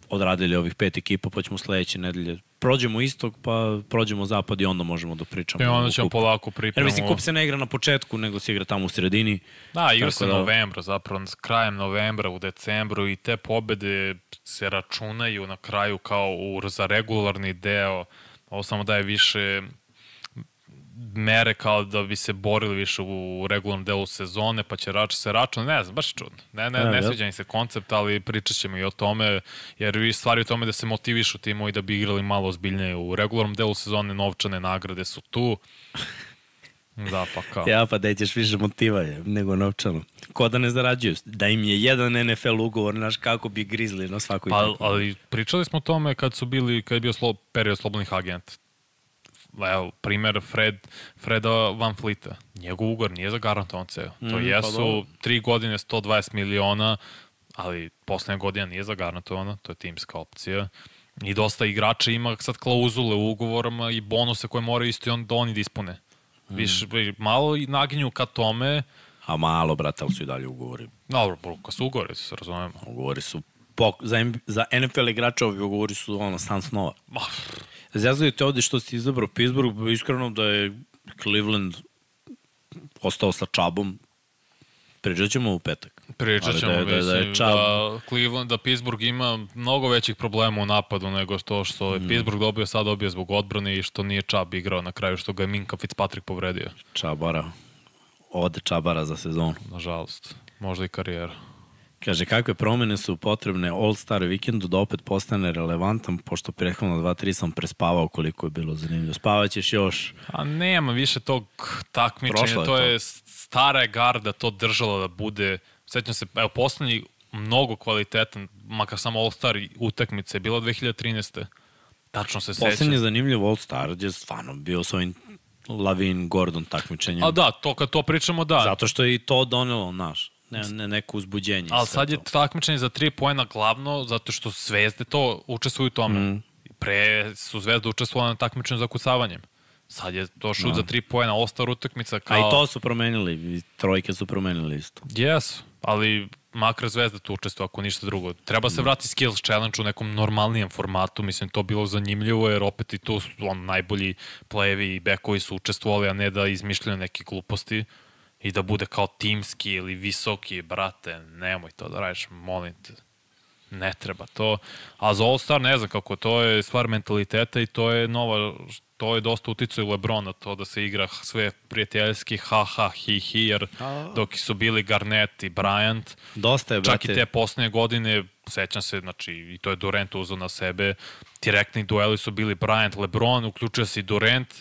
Speaker 1: Odradili ovih pet ekipa, pa ćemo sledeće nedelje. Prođemo istog, pa prođemo zapad i onda možemo da pričamo.
Speaker 2: i onda ćemo
Speaker 1: kupu.
Speaker 2: polako
Speaker 1: Jer
Speaker 2: pripremamo.
Speaker 1: mislim, kup se ne igra na početku, nego se igra tamo u sredini.
Speaker 2: Da, igra se
Speaker 1: da-
Speaker 2: novembra, zapravo s krajem novembra u decembru i te pobede se računaju na kraju kao u, za regularni deo. Ovo samo daje više mere kao da bi se borili više u regularnom delu sezone, pa će rač, se račun, ne znam, baš čudno. Ne, ne, ne
Speaker 1: jel?
Speaker 2: sviđa mi se koncept, ali pričat ćemo i o tome, jer vi stvari o tome da se motivišu timovi da bi igrali malo ozbiljnije. U regularnom delu sezone novčane nagrade su tu. Da, pa kao.
Speaker 1: Ja, pa da ćeš više motiva je, nego novčano. Ko da ne zarađuju? Da im je jedan NFL ugovor, znaš kako bi grizli na svakoj
Speaker 2: Pa, ali pričali smo o tome kad su bili, kad je bio slo, period slobodnih agenta. Evo, primer Fred, Freda Van Flita. Njegov ugor nije zagarantovan ceo. To
Speaker 1: Mm, pa
Speaker 2: jesu
Speaker 1: dobro.
Speaker 2: tri godine 120 miliona, ali poslednja godina nije zagarantovana, to je timska opcija. I dosta igrača ima sad klauzule u ugovorama i bonuse koje moraju isto i on, da oni da ispune.
Speaker 1: Mm.
Speaker 2: Viš, malo i naginju ka tome,
Speaker 1: A malo, brate, ali su i dalje ugovori.
Speaker 2: dobro, bruka su ugovori, da se razumemo.
Speaker 1: Ugovori su pok, za, za NFL igrača ovi ugovori su ono san snova.
Speaker 2: Ma,
Speaker 1: Zjazaju te ovde što si izabrao Pittsburgh, iskreno da je Cleveland ostao sa čabom. Pričat ćemo u petak.
Speaker 2: Pričat
Speaker 1: Ali
Speaker 2: ćemo,
Speaker 1: da je- da je- da je
Speaker 2: mislim, da, Cleveland, da Pittsburgh ima mnogo većih problema u napadu nego to što je Pittsburgh dobio, sad dobio zbog odbrane i što nije Chubb igrao na kraju, što ga je Minka Fitzpatrick povredio,
Speaker 1: Čabara. Ode Čabara za sezonu.
Speaker 2: nažalost. Možda i karijera.
Speaker 1: Kaže, kakve promene su potrebne All-Star vikendu da opet postane relevantan, pošto prethodno 2-3 sam prespavao koliko je bilo zanimljivo. Spavaćeš još.
Speaker 2: A nema više tog takmičenja,
Speaker 1: Prošlo je
Speaker 2: to
Speaker 1: to.
Speaker 2: je stara je garda to držala da bude, sećam se, evo, poslednji mnogo kvalitetan, makar samo All-Star utakmice, je bila 2013. Tačno se sećam.
Speaker 1: Poslednji zanimljiv All-Star je stvarno bio s ovim Lavin Gordon takmičenjem.
Speaker 2: A da, to kad to pričamo, da.
Speaker 1: Zato što je i to donelo, naš, ne, ne, neko uzbuđenje.
Speaker 2: Ali sad je
Speaker 1: to.
Speaker 2: takmičenje za tri poena glavno zato što zvezde to učestvuju u tome. Mm. Pre su zvezde učestvovali na takmičenju za kucavanjem. Sad je to šut
Speaker 1: Da.
Speaker 2: za tri poena, All-Star utakmica kao...
Speaker 1: A i to su promenili, trojke su promenili isto.
Speaker 2: Yes, ali makar Zvezda tu učestvuje ako ništa drugo. Treba se vrati Skills Challenge u nekom normalnijem formatu, mislim to bilo zanimljivo jer opet i tu su on, najbolji playevi i bekovi su učestvovali, a ne da izmišljaju neke gluposti i da bude kao timski ili visoki, brate, nemoj to da radiš, molim te. Ne treba to. A za All Star ne znam kako, to je stvar mentaliteta i to je nova, to je dosta uticao i Lebrona, to da se igra sve prijateljski, ha ha, hi hi, jer dok su bili Garnett i Bryant,
Speaker 1: Dosta je,
Speaker 2: čak
Speaker 1: brate.
Speaker 2: i te poslednje godine, sećam se, znači, i to je Durant uzao na sebe, direktni dueli su bili Bryant, LeBron, uključio se i Durant,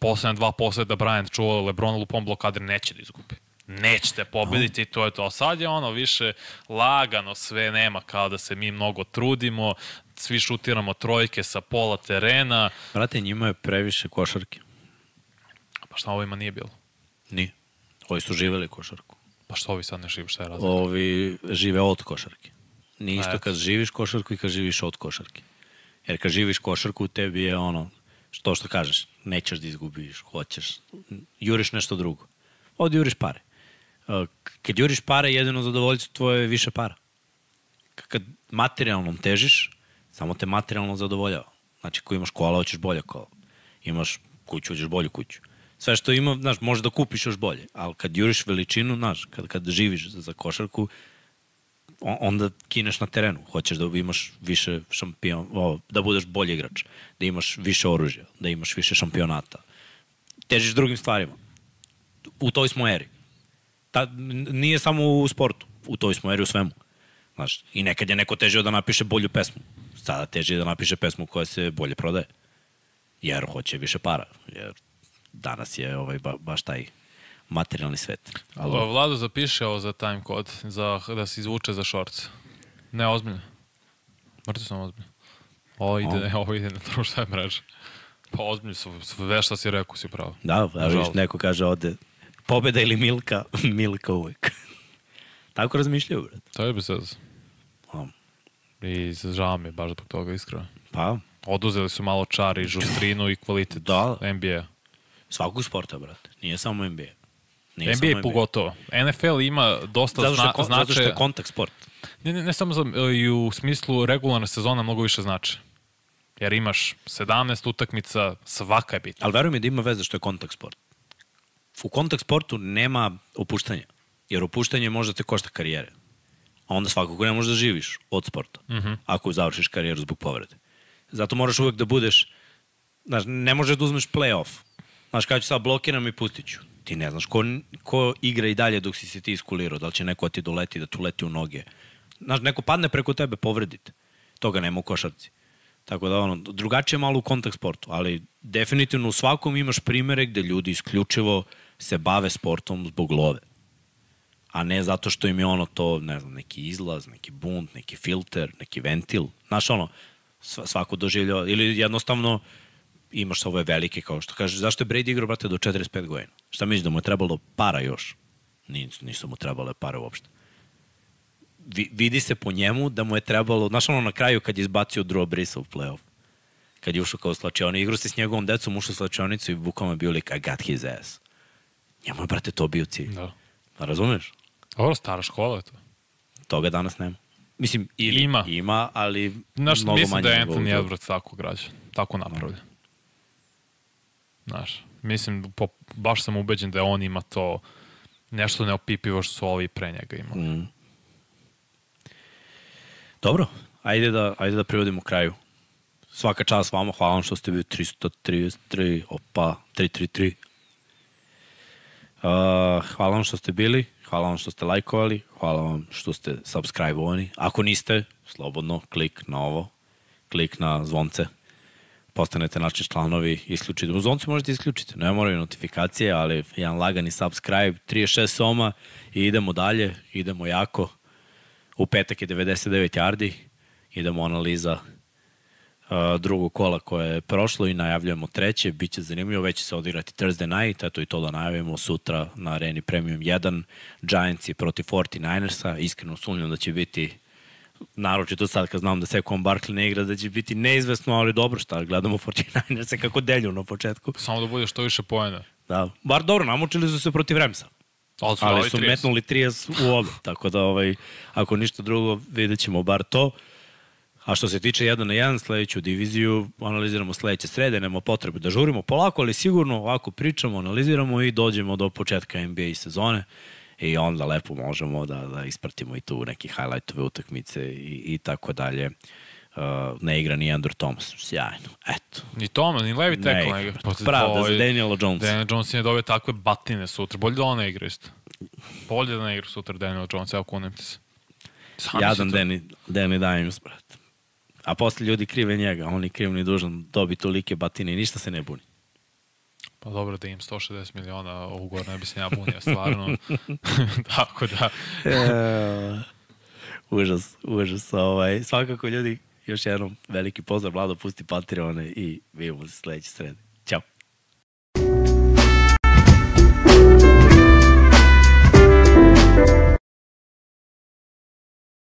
Speaker 2: poslednja dva posljeda Bryant čuvao LeBron lupom blokader, neće da izgubi. Nećete pobediti, to je to. A sad je ono više lagano, sve nema kao da se mi mnogo trudimo, svi šutiramo trojke sa pola terena,
Speaker 1: Brate, njima je previše košarke.
Speaker 2: pa šta ovima nije bilo?
Speaker 1: Ni. Ovi su živeli košarku.
Speaker 2: Pa što ovi sad ne žive, šta je razlika?
Speaker 1: Ovi žive od košarke. Nije isto kad živiš košarku i kad živiš od košarke. Jer kad živiš košarku, tebi je ono, što što kažeš, nećeš da izgubiš, hoćeš, juriš nešto drugo. Ovdje juriš pare. K- Kad juriš pare, jedino zadovoljstvo tvoje je više para. Kad materijalnom težiš, samo te materijalno zadovoljava. Znači, ako imaš kola, hoćeš bolje kola. Imaš kuću, hoćeš bolju kuću. Sve što ima, znaš, možeš da kupiš još bolje. Ali kad juriš veličinu, znaš, kad, kad živiš za, košarku, onda kineš na terenu. Hoćeš da imaš više šampion, o, da budeš bolji igrač, da imaš više oružja, da imaš više šampionata. Težiš drugim stvarima. U toj smo eri. Ta, nije samo u sportu, u toj smo eri u svemu. Znaš, I nekad je neko težio da napiše bolju pesmu. Sada teži da napiše pesmu koja se bolje prodaje. Jer hoće više para. Jer danas je ovaj, ba, baš taj materijalni svet.
Speaker 2: Alo. Vlado zapiše ovo za time kod, za, da se izvuče za shorts. Ne, ozbiljno. Mrtvo sam ozbiljno. Ovo ide, ovo ide na društve mreže. Pa ozbiljno, su, sve šta si rekao si pravo.
Speaker 1: Da, evo vidiš,
Speaker 2: Nažalost.
Speaker 1: neko kaže ovde, pobeda ili Milka, Milka uvek. Tako razmišljaju, brate.
Speaker 2: To je bez veze.
Speaker 1: A,
Speaker 2: I žao mi je baš zbog toga, iskreno.
Speaker 1: Pa,
Speaker 2: Oduzeli su malo čar i žustrinu i kvalitet
Speaker 1: Da.
Speaker 2: NBA.
Speaker 1: svakog sporta, brate. Nije samo NBA. Nije
Speaker 2: NBA
Speaker 1: samo
Speaker 2: pogotovo. NFL ima dosta
Speaker 1: Zato što,
Speaker 2: zna,
Speaker 1: je, kon- zato što je kontakt sport.
Speaker 2: Ne, ne, ne samo za, i u smislu regularna sezona mnogo više znači. Jer imaš 17 utakmica, svaka je bitna.
Speaker 1: Ali veruj mi da ima veze što je kontakt sport. U kontakt sportu nema opuštanja. Jer opuštanje može da te košta karijere. A onda svakako ne možeš da živiš od sporta. Uh -huh. Ako završiš karijeru zbog povrede. Zato moraš uvek da budeš... Znaš, ne možeš da uzmeš play-off. Znaš, kada ću sad blokiram i pustit ću. Ti ne znaš ko, ko igra i dalje dok si se ti iskulirao. Da li će neko ti doleti, da tu leti u noge. Znaš, neko padne preko tebe, povredite. Toga nema u košarci. Tako da, ono, drugačije je malo u kontakt sportu, ali definitivno u svakom imaš primere gde ljudi isključivo se bave sportom zbog love. A ne zato što im je ono to, ne znam, neki izlaz, neki bunt, neki filter, neki ventil. Znaš, ono, sva- svako doživljava, ili jednostavno imaš ove velike, kao što kažeš, zašto je Brady igrao, brate, do 45 godina? Šta misliš, da mu je trebalo para još? Nisu, nisu mu trebale pare uopšte. Vi, vidi se po njemu da mu je trebalo, znaš ono na kraju kad je izbacio Drew Brisa u playoff, kad je ušao kao slačioni, igrao se s njegovom decom, ušao u slačionicu i bukvalno je bio lik, I got his ass. Njemu je, brate, to bio cilj.
Speaker 2: Da.
Speaker 1: Pa razumeš?
Speaker 2: Ovo, stara škola je to.
Speaker 1: Toga danas nema. Mislim, ili,
Speaker 2: Ima.
Speaker 1: Ima, ali
Speaker 2: Znaš,
Speaker 1: mnogo
Speaker 2: mislim
Speaker 1: manje
Speaker 2: da je Anthony Edwards tako građan, tako napravljen. Znaš, mislim, po, baš sam ubeđen da on ima to nešto neopipivo što su ovi pre njega imali.
Speaker 1: Mm. Dobro, ajde da, ajde da privodimo kraju. Svaka čast vama, hvala vam što ste bili 333, opa, 333. Uh, hvala vam što ste bili, hvala vam što ste lajkovali, hvala vam što ste subscribe-ovani. Ako niste, slobodno klik na ovo, klik na zvonce, postanete naši članovi, isključite. U zvoncu možete isključiti, ne moraju notifikacije, ali jedan lagani subscribe, 36 soma i idemo dalje, idemo jako. U petak je 99 yardi, idemo analiza drugog kola koje je prošlo i najavljujemo treće, bit će zanimljivo, već će se odigrati Thursday night, eto i to da najavimo sutra na areni Premium 1, Giants i protiv 49ersa, iskreno sumnjam da će biti naročito sad kad znam da Sekon Barkley ne igra, da će biti neizvesno, ali dobro šta, gledamo 49ersa kako delju na početku.
Speaker 2: Samo da bude što više poena.
Speaker 1: Da, bar dobro, namučili su se protiv Remsa.
Speaker 2: Ali su,
Speaker 1: Ali su metnuli 30 u obe, tako da ovaj, ako ništa drugo vidjet ćemo bar to. A što se tiče 1 na 1, sledeću diviziju analiziramo sledeće srede, nema potrebe da žurimo polako, ali sigurno ovako pričamo, analiziramo i dođemo do početka NBA sezone i onda lepo možemo da, da ispratimo i tu neke highlightove utakmice i, i tako dalje. Uh, ne igra ni Andrew Thomas, sjajno, eto.
Speaker 2: Ni Thomas, ni Levi
Speaker 1: igra.
Speaker 2: ne igra. Pa,
Speaker 1: Pravda za Daniela Jonesa.
Speaker 2: Daniel Jones je dobio takve batine sutra. Bolje da on ne igra isto. Bolje da ne igra sutra Daniel Jones, evo kunem ti se. Sami
Speaker 1: Jadan Danny, Danny Dimes, brate. A posle ljudi krive njega, on je kriv ni dužan dobi tolike batine i ništa se ne buni.
Speaker 2: Pa dobro da im 160 miliona ugovor, ne bi se ja bunio, stvarno. Tako da,
Speaker 1: užas, užas. Ovaj. Svakako ljudi, još jednom veliki pozdrav, Vlado, pusti Patreone i vidimo se sledeće srede. Ćao.
Speaker 4: Thank